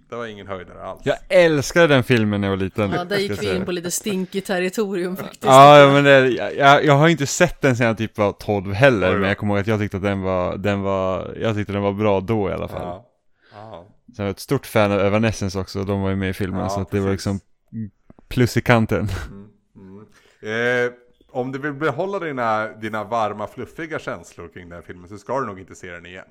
Det var ingen höjdare alls. Jag älskade den filmen när jag var liten. Ja, där gick vi in på lite stinky territorium faktiskt. Ja, ja, men det, jag, jag har inte sett den sen jag typ var 12 heller, Oj men jag kommer ihåg att jag tyckte att den var, den var, jag tyckte den var bra då i alla fall. Ja. Ja. Så jag är ett stort fan av Evanescence också, de var ju med i filmen, Ja, så att det var liksom plus i kanten. Mm, mm. Eh, om du vill behålla dina, dina varma, fluffiga känslor kring den här filmen så ska du nog inte se den igen.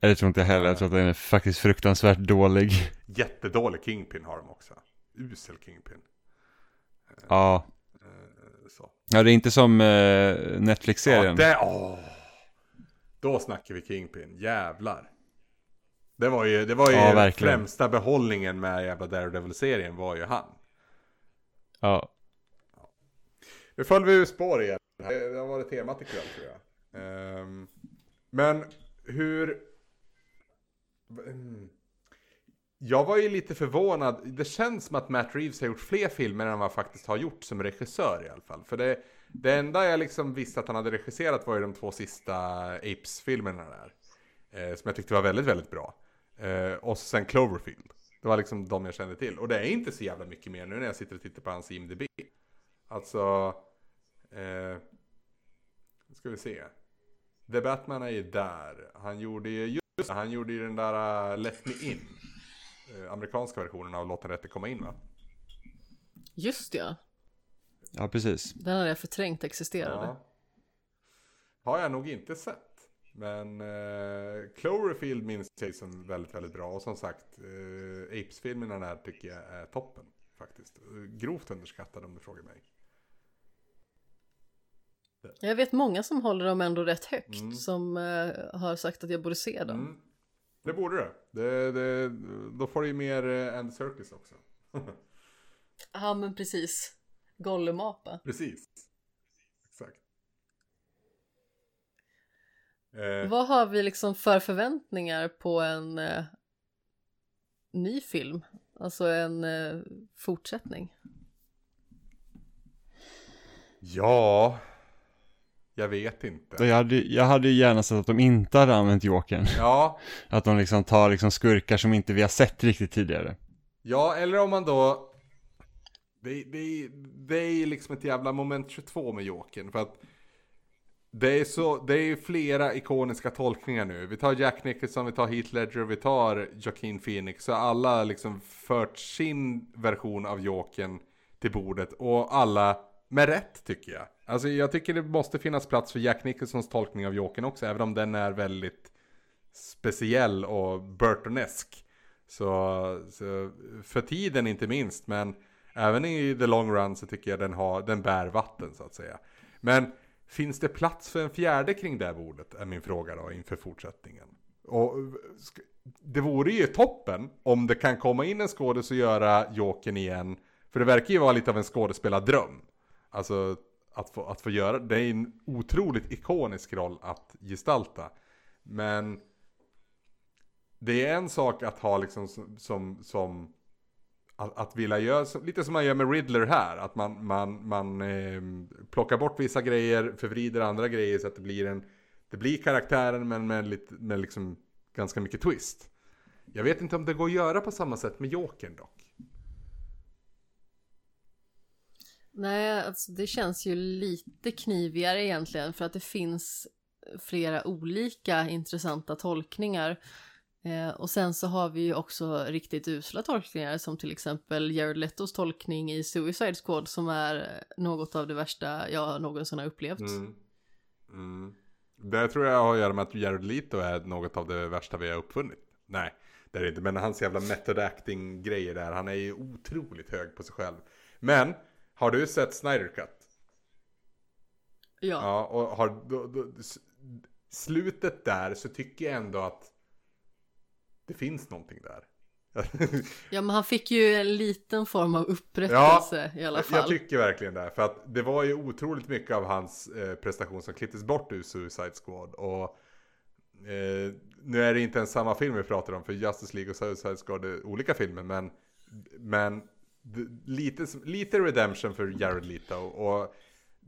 Det tror inte jag heller, jag tror att den är faktiskt fruktansvärt dålig. Jättedålig Kingpin har de också. Usel Kingpin. Ja, Eh, så. ja det är inte som eh, Ja, Netflix-serien. det, åh. Då snackar vi Kingpin, jävlar. Det var ju, det var ju Ja, främsta behållningen med jävla Daredevil-serien var ju han. Ja, nu föll vi ur spår igen. Det har varit temat ikväll tror jag. Ehm, men hur... Mm. Jag var ju lite förvånad. Det känns som att Matt Reeves har gjort fler filmer än vad han faktiskt har gjort som regissör i alla fall. För det, det enda jag liksom visste att han hade regisserat var ju de två sista Apes-filmerna där. Eh, som jag tyckte var väldigt, väldigt bra. Eh, och sen Cloverfield. Det var liksom de jag kände till. Och det är inte så jävla mycket mer nu när jag sitter och tittar på hans IMDB. Alltså... Eh, ska vi se. The Batman är ju där. Han gjorde ju, just han gjorde ju den där uh, Let Me In. Eh, amerikanska versionen av Låt den rätte komma in va? Just ja, ja precis. den hade jag förträngt existerade. Ja. Har jag nog inte sett. Men eh, Cloverfield minns jag som väldigt, väldigt bra. Och som sagt, eh, Apes-filmerna där tycker jag är toppen. Faktiskt. Grovt underskattad om du frågar mig. Jag vet många som håller dem ändå rätt högt, Mm. som eh, har sagt att jag borde se dem. Mm. Det borde du. Det, det, då får du ju mer eh, Andy Serkis också. Ja, men precis. Gollum-apa. Precis. Exakt. Eh, Vad har vi liksom för förväntningar på en eh, ny film? Alltså en eh, fortsättning. ja. Jag vet inte. Jag hade, jag hade ju gärna sett att de inte hade använt Jokern. Ja, Att de liksom tar liksom skurkar som inte vi har sett riktigt tidigare. ja eller om man då... Det, det, det är ju liksom ett jävla moment 22 med Jokern. För att det är, så, det är flera ikoniska tolkningar nu. Vi tar Jack Nicholson, vi tar Heath Ledger, vi tar Joaquin Phoenix. Så alla har liksom fört sin version av Jokern till bordet. Och alla med rätt tycker jag. Alltså jag tycker det måste finnas plats för Jack Nicholsons tolkning av Jokern också. Även om den är väldigt speciell och Burtonesk. Så, så för tiden inte minst. Men även i the long run så tycker jag den, har, den bär vatten så att säga. Men finns det plats för en fjärde kring det här bordet? Är min fråga då inför fortsättningen. Och det vore ju toppen om det kan komma in en skådis och göra Jokern igen. För det verkar ju vara lite av en skådespelardröm. Alltså att få, att få göra, det är en otroligt ikonisk roll att gestalta. Men det är en sak att ha liksom som, som, som att, att vilja göra, lite som man gör med Riddler här. Att man, man, man eh, plockar bort vissa grejer, förvrider andra grejer så att det blir en, det blir karaktären men med, lite, med liksom ganska mycket twist. Jag vet inte om det går att göra på samma sätt med Jokern dock. Nej, alltså det känns ju lite knivigare egentligen för att det finns flera olika intressanta tolkningar. Eh, och sen så har vi ju också riktigt usla tolkningar som till exempel Jared Letos tolkning i Suicide Squad som är något av det värsta jag någonsin har upplevt. Mm. Mm. Det tror jag har att göra med att Jared Leto är något av det värsta vi har uppfunnit. Nej, det är det inte. Men hans jävla method acting grejer där. Han är ju otroligt hög på sig själv. Men, har du sett Snyder Cut? Ja. Ja, och har då, då, slutet där så tycker jag ändå att det finns någonting där. ja, men han fick ju en liten form av upprättelse i alla fall. Jag tycker verkligen det. För att det var ju otroligt mycket av hans eh, prestation som klipptes bort ur Suicide Squad. Och eh, nu är det inte ens samma film vi pratar om. För Justice League och Suicide Squad är olika filmer. Men, men lite, lite redemption för Jared Leto. Och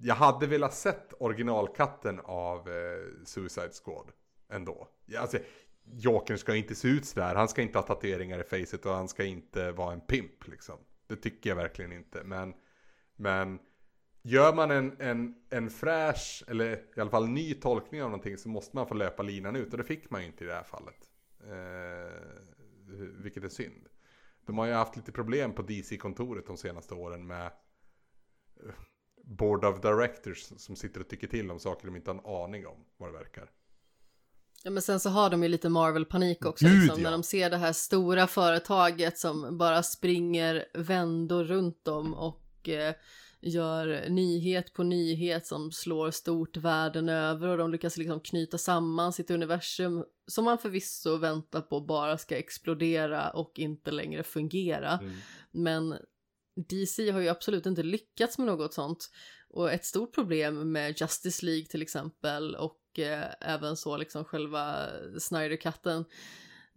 jag hade velat sett originalkatten av eh, Suicide Squad ändå. Alltså, Jokern ska inte se ut sådär. Han ska inte ha tatueringar i facet och han ska inte vara en pimp liksom. Det tycker jag verkligen inte. Men, men gör man en, en, en fräsch, eller i alla fall ny tolkning av någonting så måste man få löpa linan ut. Och det fick man ju inte i det här fallet. Eh, vilket är synd. De har ju haft lite problem på DC-kontoret de senaste åren med eh, Board of Directors som sitter och tycker till om saker de inte har en aning om vad det verkar. Ja men sen så har de ju lite Marvel-panik också Gud, liksom, ja. när de ser det här stora företaget som bara springer vändor runt dem och eh, gör nyhet på nyhet som slår stort världen över och de lyckas liksom knyta samman sitt universum som man förvisso väntar på bara ska explodera och inte längre fungera. Men DC har ju absolut inte lyckats med något sånt. Och ett stort problem med Justice League till exempel och eh, även så liksom själva Snyder-katten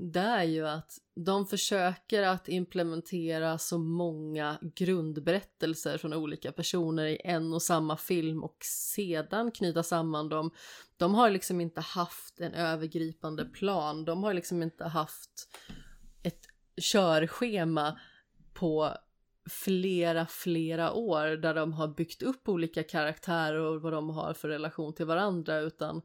det är ju att de försöker att implementera så många grundberättelser från olika personer i en och samma film och sedan knyta samman dem. De har liksom inte haft en övergripande plan. De har liksom inte haft ett körschema på flera, flera år där de har byggt upp olika karaktärer och vad de har för relation till varandra utan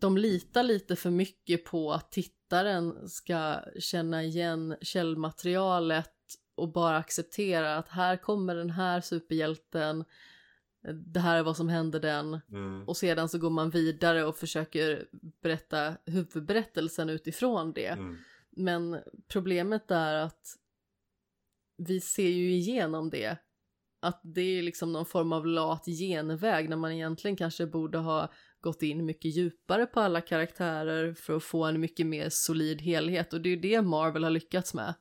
de litar lite för mycket på att tittaren ska känna igen källmaterialet och bara acceptera att här kommer den här superhjälten, det här är vad som hände den Mm. och sedan så går man vidare och försöker berätta huvudberättelsen utifrån det. Mm. Men problemet är att vi ser ju igenom det. Att det är liksom någon form av lat genväg när man egentligen kanske borde ha gått in mycket djupare på alla karaktärer för att få en mycket mer solid helhet och det är ju det Marvel har lyckats med.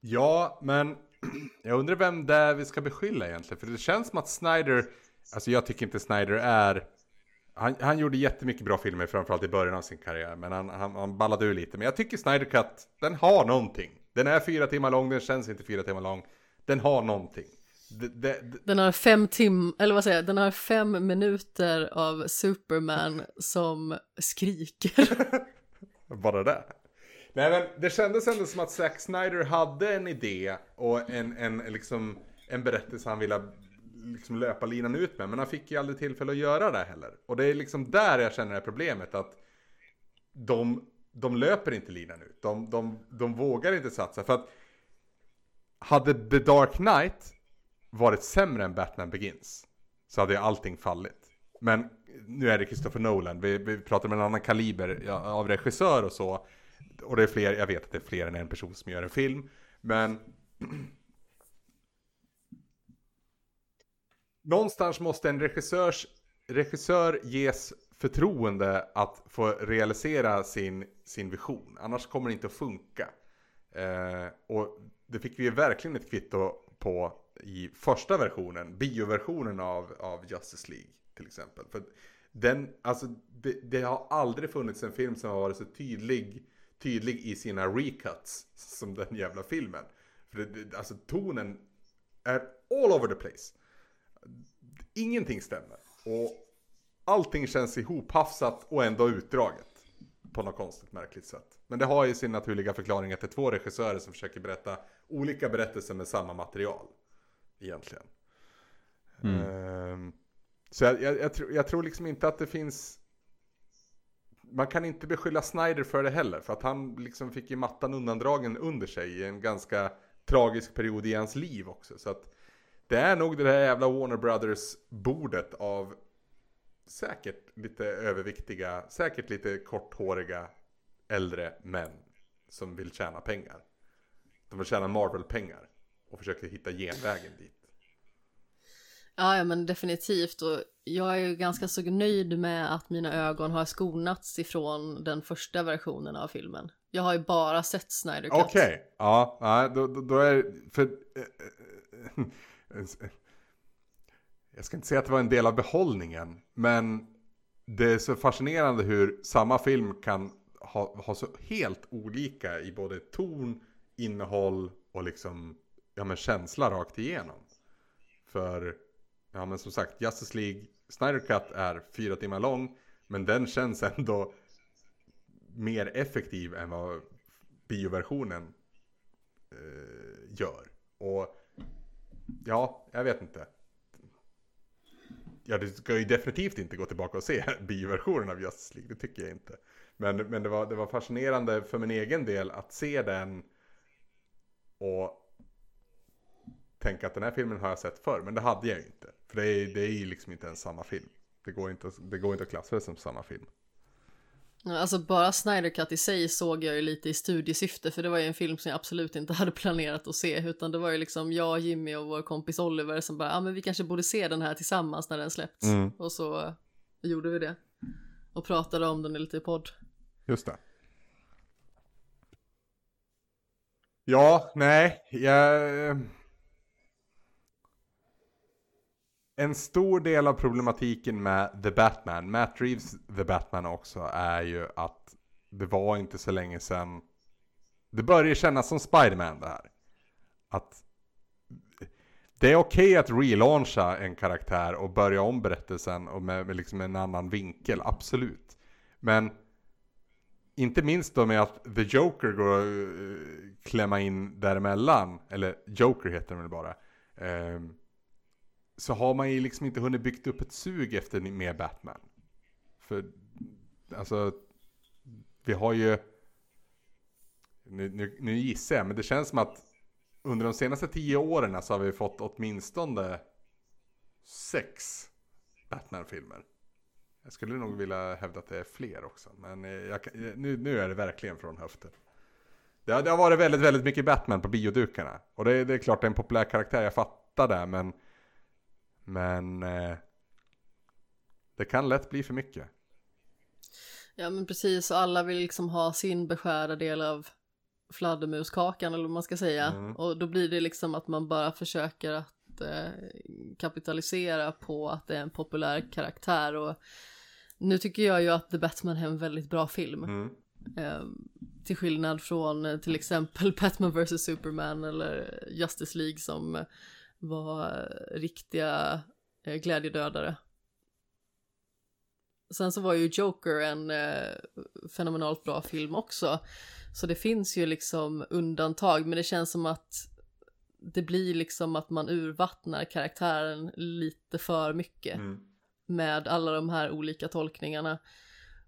Ja, men jag undrar vem det är vi ska beskylla egentligen. För det känns som att Snyder, alltså jag tycker inte Snyder är... Han, han gjorde jättemycket bra filmer framförallt i början av sin karriär. Men han, han, han ballade ur lite. Men jag tycker Snyder Cut, den har någonting. Den är fyra timmar lång, den känns inte fyra timmar lång. Den har någonting. Det, det, det, Den har fem tim, eller vad säger jag, den har fem minuter av Superman som skriker. bara det. Nej men det kändes ändå som att Zack Snyder hade en idé och en, en, liksom, en berättelse han ville liksom löpa linan ut med. Men han fick ju aldrig tillfälle att göra det heller. Och det är liksom där jag känner det problemet. Att de, de löper inte linan ut. De, de, de vågar inte satsa. För att hade The Dark Knight varit sämre än Batman Begins så hade ju allting fallit. Men nu är det Christopher Nolan, vi, vi pratar om en annan kaliber av regissör och så. Och det är fler, jag vet att det är fler än en person som gör en film. Men någonstans måste en regissörs, regissör ges förtroende att få realisera sin, sin vision. Annars kommer det inte att funka. Eh, och det fick vi verkligen ett kvitto på i första versionen, bioversionen av, av Justice League till exempel. För den, alltså, det, det, har aldrig funnits en film som har varit så tydlig, tydlig i sina recuts som den jävla filmen. För det, alltså tonen är all over the place. Ingenting stämmer. Och allting känns ihophafsat och ändå utdraget. På något konstigt märkligt sätt. Men det har ju sin naturliga förklaring att det är två regissörer som försöker berätta olika berättelser med samma material. Egentligen. Mm. Um, så jag, jag, jag, tror, jag tror liksom inte att det finns... Man kan inte beskylla Snyder för det heller. För att han liksom fick ju mattan undandragen under sig i en ganska tragisk period i hans liv också. Så att det är nog det där jävla Warner Brothers-bordet av säkert lite överviktiga, säkert lite korthåriga äldre män som vill tjäna pengar. De vill tjäna Marvel-pengar och försöker hitta genvägen dit. Ja, ja, men definitivt. Och jag är ju ganska så nöjd med att mina ögon har skonats ifrån den första versionen av filmen. Jag har ju bara sett Snyder Cut. Okej, okay. ja, då, då, då är för... Eh, eh, eh, jag ska inte säga att det var en del av behållningen, men det är så fascinerande hur samma film kan ha, ha så helt olika i både ton, innehåll och liksom, ja men känsla rakt igenom. För Ja men som sagt, Justice League Snyder Cut är fyra timmar lång. Men den känns ändå mer effektiv än vad bioversionen eh, gör. Och ja, jag vet inte. Ja, det ska ju definitivt inte gå tillbaka och se bioversionen av Justice League, det tycker jag inte. Men, men det, var, det var fascinerande för min egen del att se den och tänka att den här filmen har jag sett förr, men det hade jag ju inte. För det är, det är ju liksom inte ens samma film. Det går inte, det går inte att klassa det som samma film. Alltså bara Snyder Cut i sig såg jag ju lite i studiesyfte för det var ju en film som jag absolut inte hade planerat att se utan det var ju liksom jag, Jimmy och vår kompis Oliver som bara ja ah, men vi kanske borde se den här tillsammans när den släppts mm. och så gjorde vi det och pratade om den i lite podd. Just det. Ja, nej, jag en stor del av problematiken med The Batman, Matt Reeves The Batman också, är ju att det var inte så länge sedan det börjar kännas som Spiderman det här. Att det är okej okay att relauncha en karaktär och börja om berättelsen och med, med liksom en annan vinkel, absolut. Men inte minst då med att The Joker går att klämma in däremellan, eller Joker heter den väl bara. Um, så har man ju liksom inte hunnit byggt upp ett sug efter mer Batman. För, alltså, vi har ju, nu, nu, nu gissar jag, men det känns som att under de senaste tio åren så har vi fått åtminstone sex Batman-filmer. Jag skulle nog vilja hävda att det är fler också, men eh, jag, eh, nu, nu är det verkligen från höften. Det har, det har varit väldigt, väldigt mycket Batman på biodukarna. Och det, det är klart det är en populär karaktär, jag fattar det, men men eh, det kan lätt bli för mycket. Ja men precis, och alla vill liksom ha sin beskärda del av fladdermuskakan eller vad man ska säga. Mm. Och då blir det liksom att man bara försöker att eh, kapitalisera på att det är en populär karaktär. Och nu tycker jag ju att The Batman är en väldigt bra film. Mm. Eh, till skillnad från eh, till exempel Batman vs Superman eller Justice League som var eh, riktiga eh, glädjedödare. Sen så var ju Joker en eh, fenomenalt bra film också. Så det finns ju liksom undantag, men det känns som att det blir liksom att man urvattnar karaktären lite för mycket Mm. med alla de här olika tolkningarna.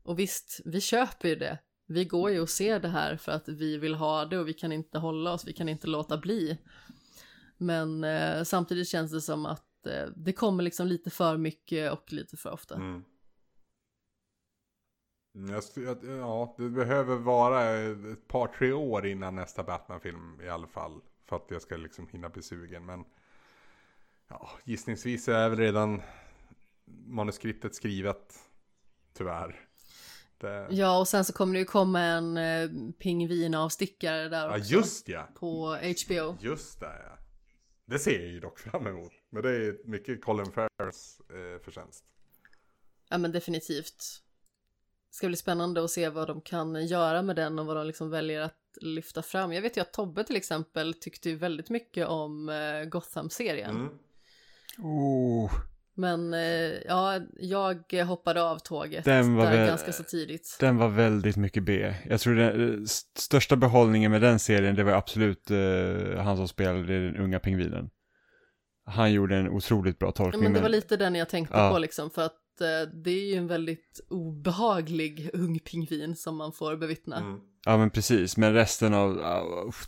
Och visst, vi köper ju det. Vi går ju och ser det här för att vi vill ha det och vi kan inte hålla oss, vi kan inte låta bli. Men eh, samtidigt känns det som att eh, det kommer liksom lite för mycket och lite för ofta. Mm. Mm, Jag, ja, det behöver vara ett par, tre år innan nästa Batman-film i alla fall. För att jag ska liksom hinna bli sugen. Men ja, gissningsvis är väl redan manuskriptet skrivet. Tyvärr. Det, Ja, och sen så kommer det ju komma en eh, pingvinavstickare där ja, också. just ja. På HBO. Just det ja. Det ser jag ju dock fram emot. Men det är mycket Colin Farrells eh, förtjänst. Ja men definitivt. Ska bli spännande att se vad de kan göra med den och vad de liksom väljer att lyfta fram. Jag vet ju att Tobbe till exempel tyckte ju väldigt mycket om eh, Gotham-serien. Mm. Oh, Men eh, ja, jag hoppade av tåget Den var där ganska så tidigt. den var väldigt mycket B. Jag tror den st- största behållningen med den serien, det var absolut eh, han som spelade den unga pingvinen. Han gjorde en otroligt bra Ja, tolkning. men det men- var lite den jag tänkte Ja. på liksom för att eh, det är ju en väldigt obehaglig ung pingvin som man får bevittna. Mm. Ja men precis, men resten av,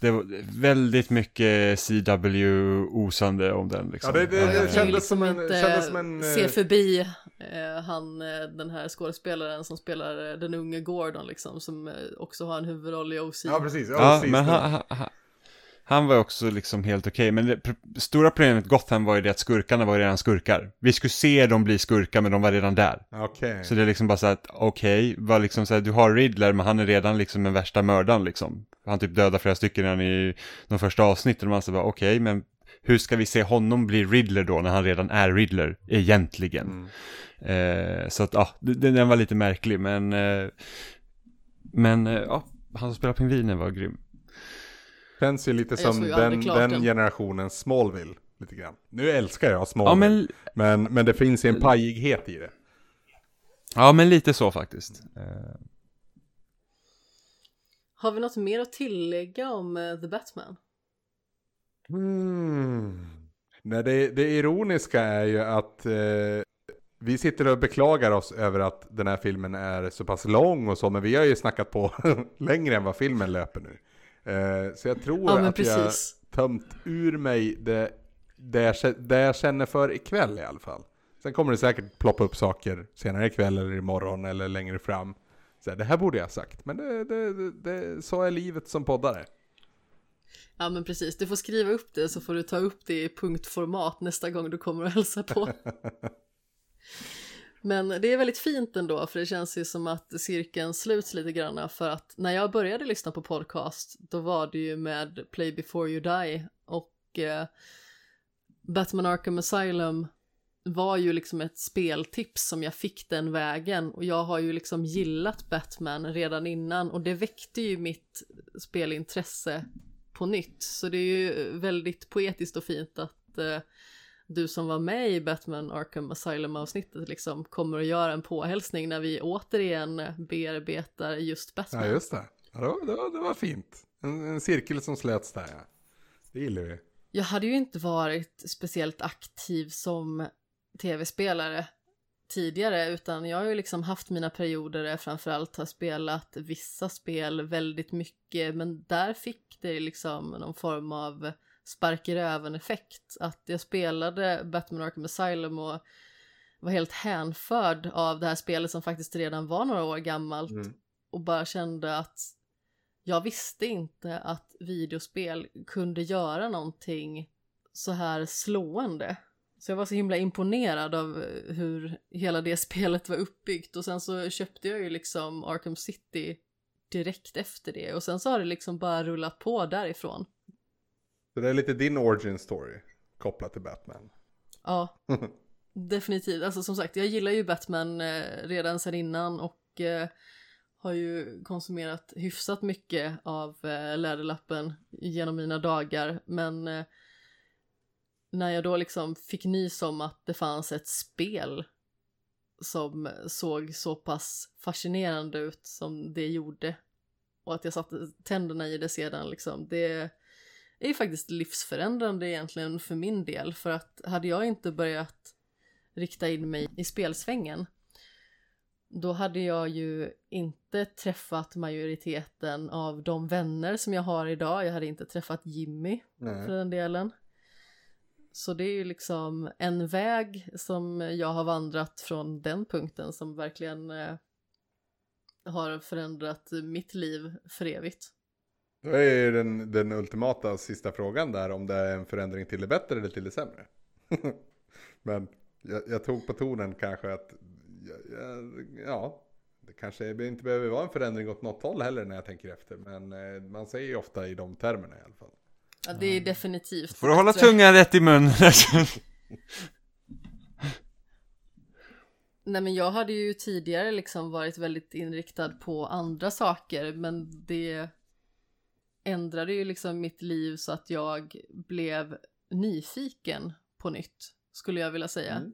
det var väldigt mycket CW-osande om den liksom. Ja, det- det- det ju kändes liksom som en- inte kändes som en, se eh, förbi eh, han, eh, den här skådespelaren som spelar eh, den unge Gordon liksom, som eh, också har en huvudroll i OC. Ja, precis. Ja, Ja, precis. men han, han, han, var också liksom helt okej, men det pr- stora problemet med Gotham var ju det att skurkarna var ju redan skurkar. Vi skulle se dem bli skurkar, men de var redan där. Okej. Så det är liksom bara så att, okej, var liksom så här, du har Riddler, men han är redan liksom den värsta mördaren liksom. Han typ dödar flera stycken redan i de första avsnitten, och man så bara, okej, men hur ska vi se honom bli Riddler då, när han redan är Riddler, egentligen? Mm. Eh, så att, ja, den, den var lite märklig, men, eh, men, eh, ja, han som spelar pingvinen var grym. Känns ju lite som ju den, den den. generationen Smallville. Lite grann. Nu älskar jag Smallville. Ja, men, men... Men, det finns ju en pajighet i det. ja, men lite så faktiskt. Eh, Har vi något mer att tillägga om eh, The Batman? Mm. Nej, det, det ironiska är ju att eh, vi sitter och beklagar oss över att den här filmen är så pass lång och så, men vi har ju snackat på längre än vad filmen löper nu. Eh, så jag tror Ja att jag precis. tömt ur mig det, det, jag, det jag känner för ikväll i alla fall. Sen kommer det säkert ploppa upp saker senare ikväll eller imorgon eller längre fram. Så här, det här borde jag ha sagt, men det, det, det, det, så är livet som poddare. Ja men precis, du får skriva upp det så får du ta upp det i punktformat nästa gång du kommer och hälsa på. Men det är väldigt fint ändå för det känns ju som att cirkeln sluts lite grann för att när jag började lyssna på podcast då var det ju med Play before you die och eh, Batman Arkham Asylum var ju liksom ett speltips som jag fick den vägen och jag har ju liksom gillat Batman redan innan och det väckte ju mitt spelintresse på nytt. Så det är ju väldigt poetiskt och fint att eh, du som var med i Batman Arkham Asylum avsnittet liksom kommer att göra en påhälsning när vi återigen bearbetar just Batman. Ja, just det. Ja, det, var, det, var, det var fint. En, en cirkel som slöts där, ja. Det gillar vi. Jag hade ju inte varit speciellt aktiv som tv-spelare tidigare utan jag har ju liksom haft mina perioder där jag framförallt har spelat vissa spel väldigt mycket men där fick det liksom någon form av spark i röven effekt att jag spelade Batman Arkham Asylum och var helt hänförd av det här spelet som faktiskt redan var några år gammalt Mm. och bara kände att jag visste inte att videospel kunde göra någonting så här slående. Så jag var så himla imponerad av eh, hur hela det spelet var uppbyggt och sen så köpte jag ju liksom Arkham City direkt efter det och sen så har det liksom bara rullat på därifrån. Så det är lite din origin story kopplat till Batman. Ja, definitivt. Alltså som sagt, jag gillar ju Batman eh, redan sedan innan och eh, har ju konsumerat hyfsat mycket av eh, Läderlappen genom mina dagar. Men eh, när jag då liksom fick nys om att det fanns ett spel som såg så pass fascinerande ut som det gjorde och att jag satte tänderna i det sedan liksom, det är ju faktiskt livsförändrande egentligen för min del för att hade jag inte börjat rikta in mig i spelsvängen då hade jag ju inte träffat majoriteten av de vänner som jag har idag. Jag hade inte träffat Jimmy Nej. för den delen. Så det är ju liksom en väg som jag har vandrat från den punkten som verkligen eh, har förändrat mitt liv för evigt. Då är ju den, den ultimata sista frågan där om det är en förändring till det bättre eller till det sämre. Men jag, jag tog på tonen kanske att ja, ja, ja, det kanske inte behöver vara en förändring åt något håll heller när jag tänker efter. Men eh, man säger ju ofta i de termerna i alla fall. Ja, det är definitivt Får du hålla tungan rätt i mun. Nej men jag hade ju tidigare liksom varit väldigt inriktad på andra saker men det ändrade ju liksom mitt liv så att jag blev nyfiken på nytt skulle jag vilja säga. Mm.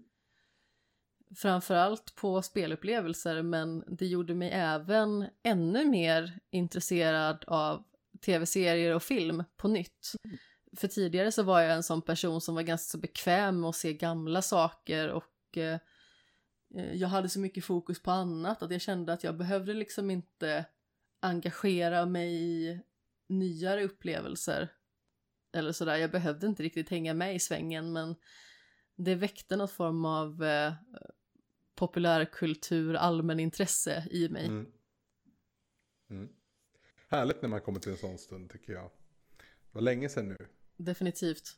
Framförallt på spelupplevelser men det gjorde mig även ännu mer intresserad av tv-serier och film på nytt. För tidigare så var jag en sån person som var ganska så bekväm med att se gamla saker och eh, jag hade så mycket fokus på annat att jag kände att jag behövde liksom inte engagera mig i nyare upplevelser. Eller sådär, jag behövde inte riktigt hänga med i svängen men det väckte något form av eh, populärkultur, allmänintresse i mig. Mm. Mm. Härligt när man kommer till en sån stund tycker jag. Det var länge sedan nu. Definitivt.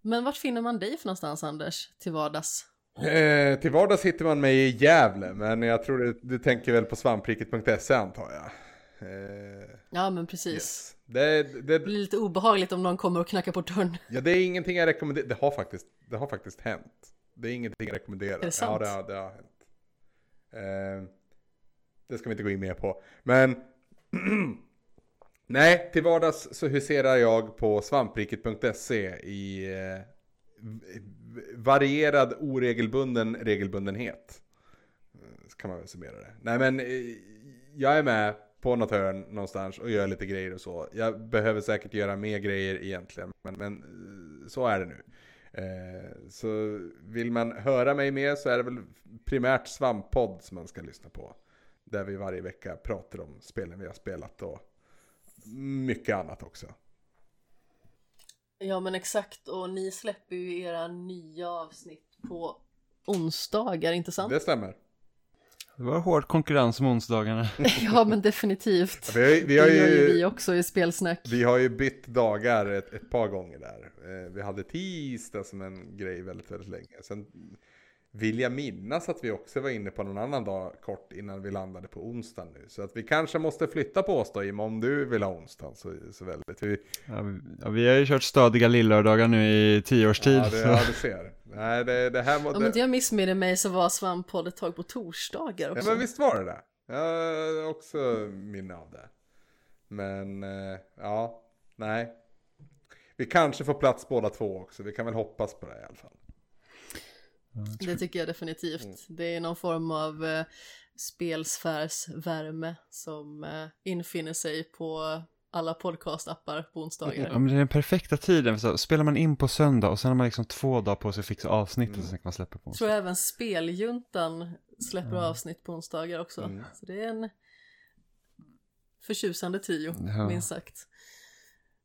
Men vart finner man dig för någonstans Anders, till vardags? Eh, till vardags hittar man mig i Gävle, men jag tror du, du tänker väl på svampriket.se antar jag. Eh, Ja men precis. yes. det, det, Det blir lite obehagligt om någon kommer och knackar på dörren. ja, det är ingenting jag rekommenderar. Det har faktiskt, det har faktiskt hänt. Det är ingenting jag rekommenderar. Är det sant? Ja, det det har hänt. Eh, det ska vi inte gå in mer på. Men nej, till vardags så huserar jag på svampriket.se i eh, varierad oregelbunden regelbundenhet. Eh, Så kan man väl summera det. Nej men eh, jag är med på något hörn någonstans och gör lite grejer och så. Jag behöver säkert göra mer grejer egentligen. Men, men eh, så är det nu. Eh, Så vill man höra mig mer så är det väl primärt Svamppodd som man ska lyssna på. Där vi varje vecka pratar om spelen vi har spelat och mycket annat också. Ja men exakt och ni släpper ju era nya avsnitt på onsdagar, inte sant? Det stämmer. Det var hård konkurrens om onsdagarna. Ja men definitivt. Vi har, ju- vi har, det gör ju vi ju, också i spelsnack. vi har ju bytt dagar ett, ett par gånger där. Eh, Vi hade tisdag som en grej väldigt, väldigt länge. Sen vill jag minnas att vi också var inne på någon annan dag kort innan vi landade på onsdagen nu. Så att vi kanske måste flytta på oss då, Jim, om du vill ha onsdagen så, så väldigt. Vi, Ja, vi, ja, vi har ju kört stadiga lillördagar nu i tio års tid. ja, det, så- ja, du ser. Nej, det, det här må, Om det, inte jag missminner mig så var Svamppodd ett tag på torsdagar Ja också. men visst var det det. Jag har också minne av det. Men eh, ja, nej. Vi kanske får plats båda två också. Vi kan väl hoppas på det i alla fall. Det tycker jag definitivt. Mm. Det är någon form av eh, spelsfärsvärme som eh, infinner sig på alla podcastappar på onsdagar. Ja, men det är den perfekta tiden. Så spelar man in på söndag och sen har man liksom två dagar på sig att fixa avsnittet Mm. och sen kan man släppa på Jag onsdag. tror även Speljuntan släpper avsnitt på onsdagar också. Mm. Så det är en förtjusande trio, Ja. minst sagt.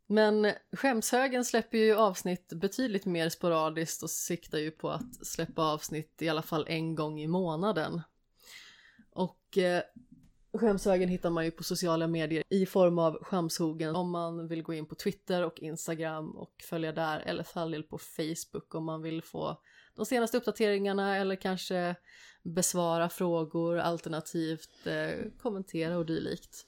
Men Skämshögen släpper ju avsnitt betydligt mer sporadiskt och siktar ju på att släppa avsnitt i alla fall en gång i månaden. Och eh, Skämshögen hittar man ju på sociala medier i form av Skämshogen om man vill gå in på Twitter och Instagram och följa där eller för all del på Facebook om man vill få de senaste uppdateringarna eller kanske besvara frågor alternativt eh, kommentera och dylikt.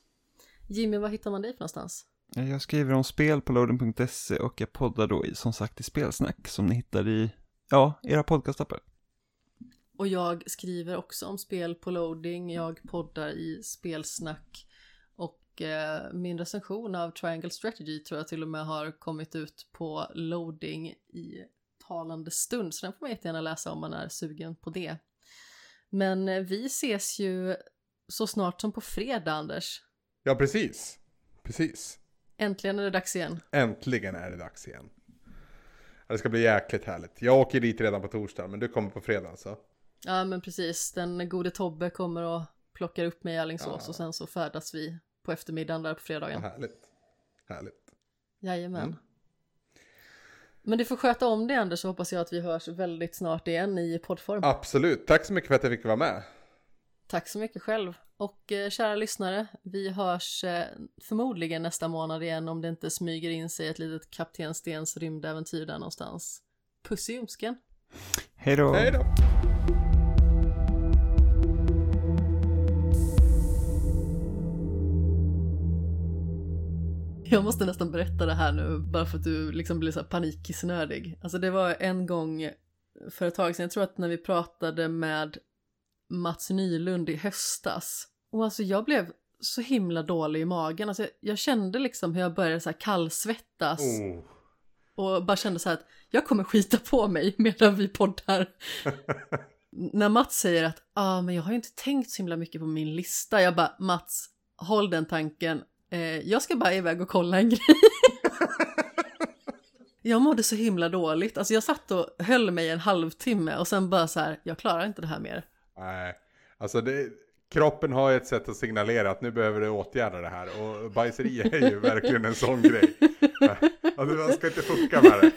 Jimmy, var hittar man dig för någonstans? Eh, jag skriver om spel på loading.se och jag poddar då i, som sagt i spelsnack som ni hittar i, ja, era podcastappar. Och jag skriver också om spel på loading, jag poddar i spelsnack och eh, min recension av Triangle Strategy tror jag till och med har kommit ut på loading i talande stund, så den får man jättegärna läsa om man är sugen på det. Men eh, vi ses ju så snart som på fredag, Anders. Ja, precis. Precis. Äntligen är det dags igen. Äntligen är det dags igen. Det ska bli jäkligt härligt. Jag åker dit redan på torsdag, men du kommer på fredag alltså? Ja, men precis. Den gode Tobbe kommer och plockar upp mig i Alingsås Ja. och sen så färdas vi på eftermiddagen där på Ja, fredagen. härligt. Härligt. Jajamän. Mm. Men du får sköta om det Anders så hoppas jag att vi hörs väldigt snart igen i poddform. Absolut. Tack så mycket för att jag fick vara med. Tack så mycket själv. Och eh, kära lyssnare, vi hörs eh, förmodligen nästa månad igen om det inte smyger in sig ett litet Kapten Stens rymdäventyr där någonstans. Puss i ljumsken! Hej då! Hej då! Jag måste nästan berätta det här nu bara för att du liksom blir så här panikkissnödig. Alltså det var en gång för ett tag sedan, jag tror att när vi pratade med Mats Nylund i höstas. Och alltså jag blev så himla dålig i magen. Alltså jag, jag kände liksom hur jag började så här kallsvettas. Oh. Och bara kände så här att jag kommer skita på mig medan vi poddar. När Mats säger att ah, men jag har ju inte tänkt så himla mycket på min lista. Jag bara Mats, håll den tanken. Eh, jag ska bara iväg och kolla en grej. jag mådde så himla dåligt. Alltså jag satt och höll mig en halvtimme och sen bara så här, jag klarar inte det här mer. Nej, alltså det, kroppen har ett sätt att signalera att nu behöver du åtgärda det här. Och bajseri är ju verkligen en sån grej. Alltså man ska inte fucka med det.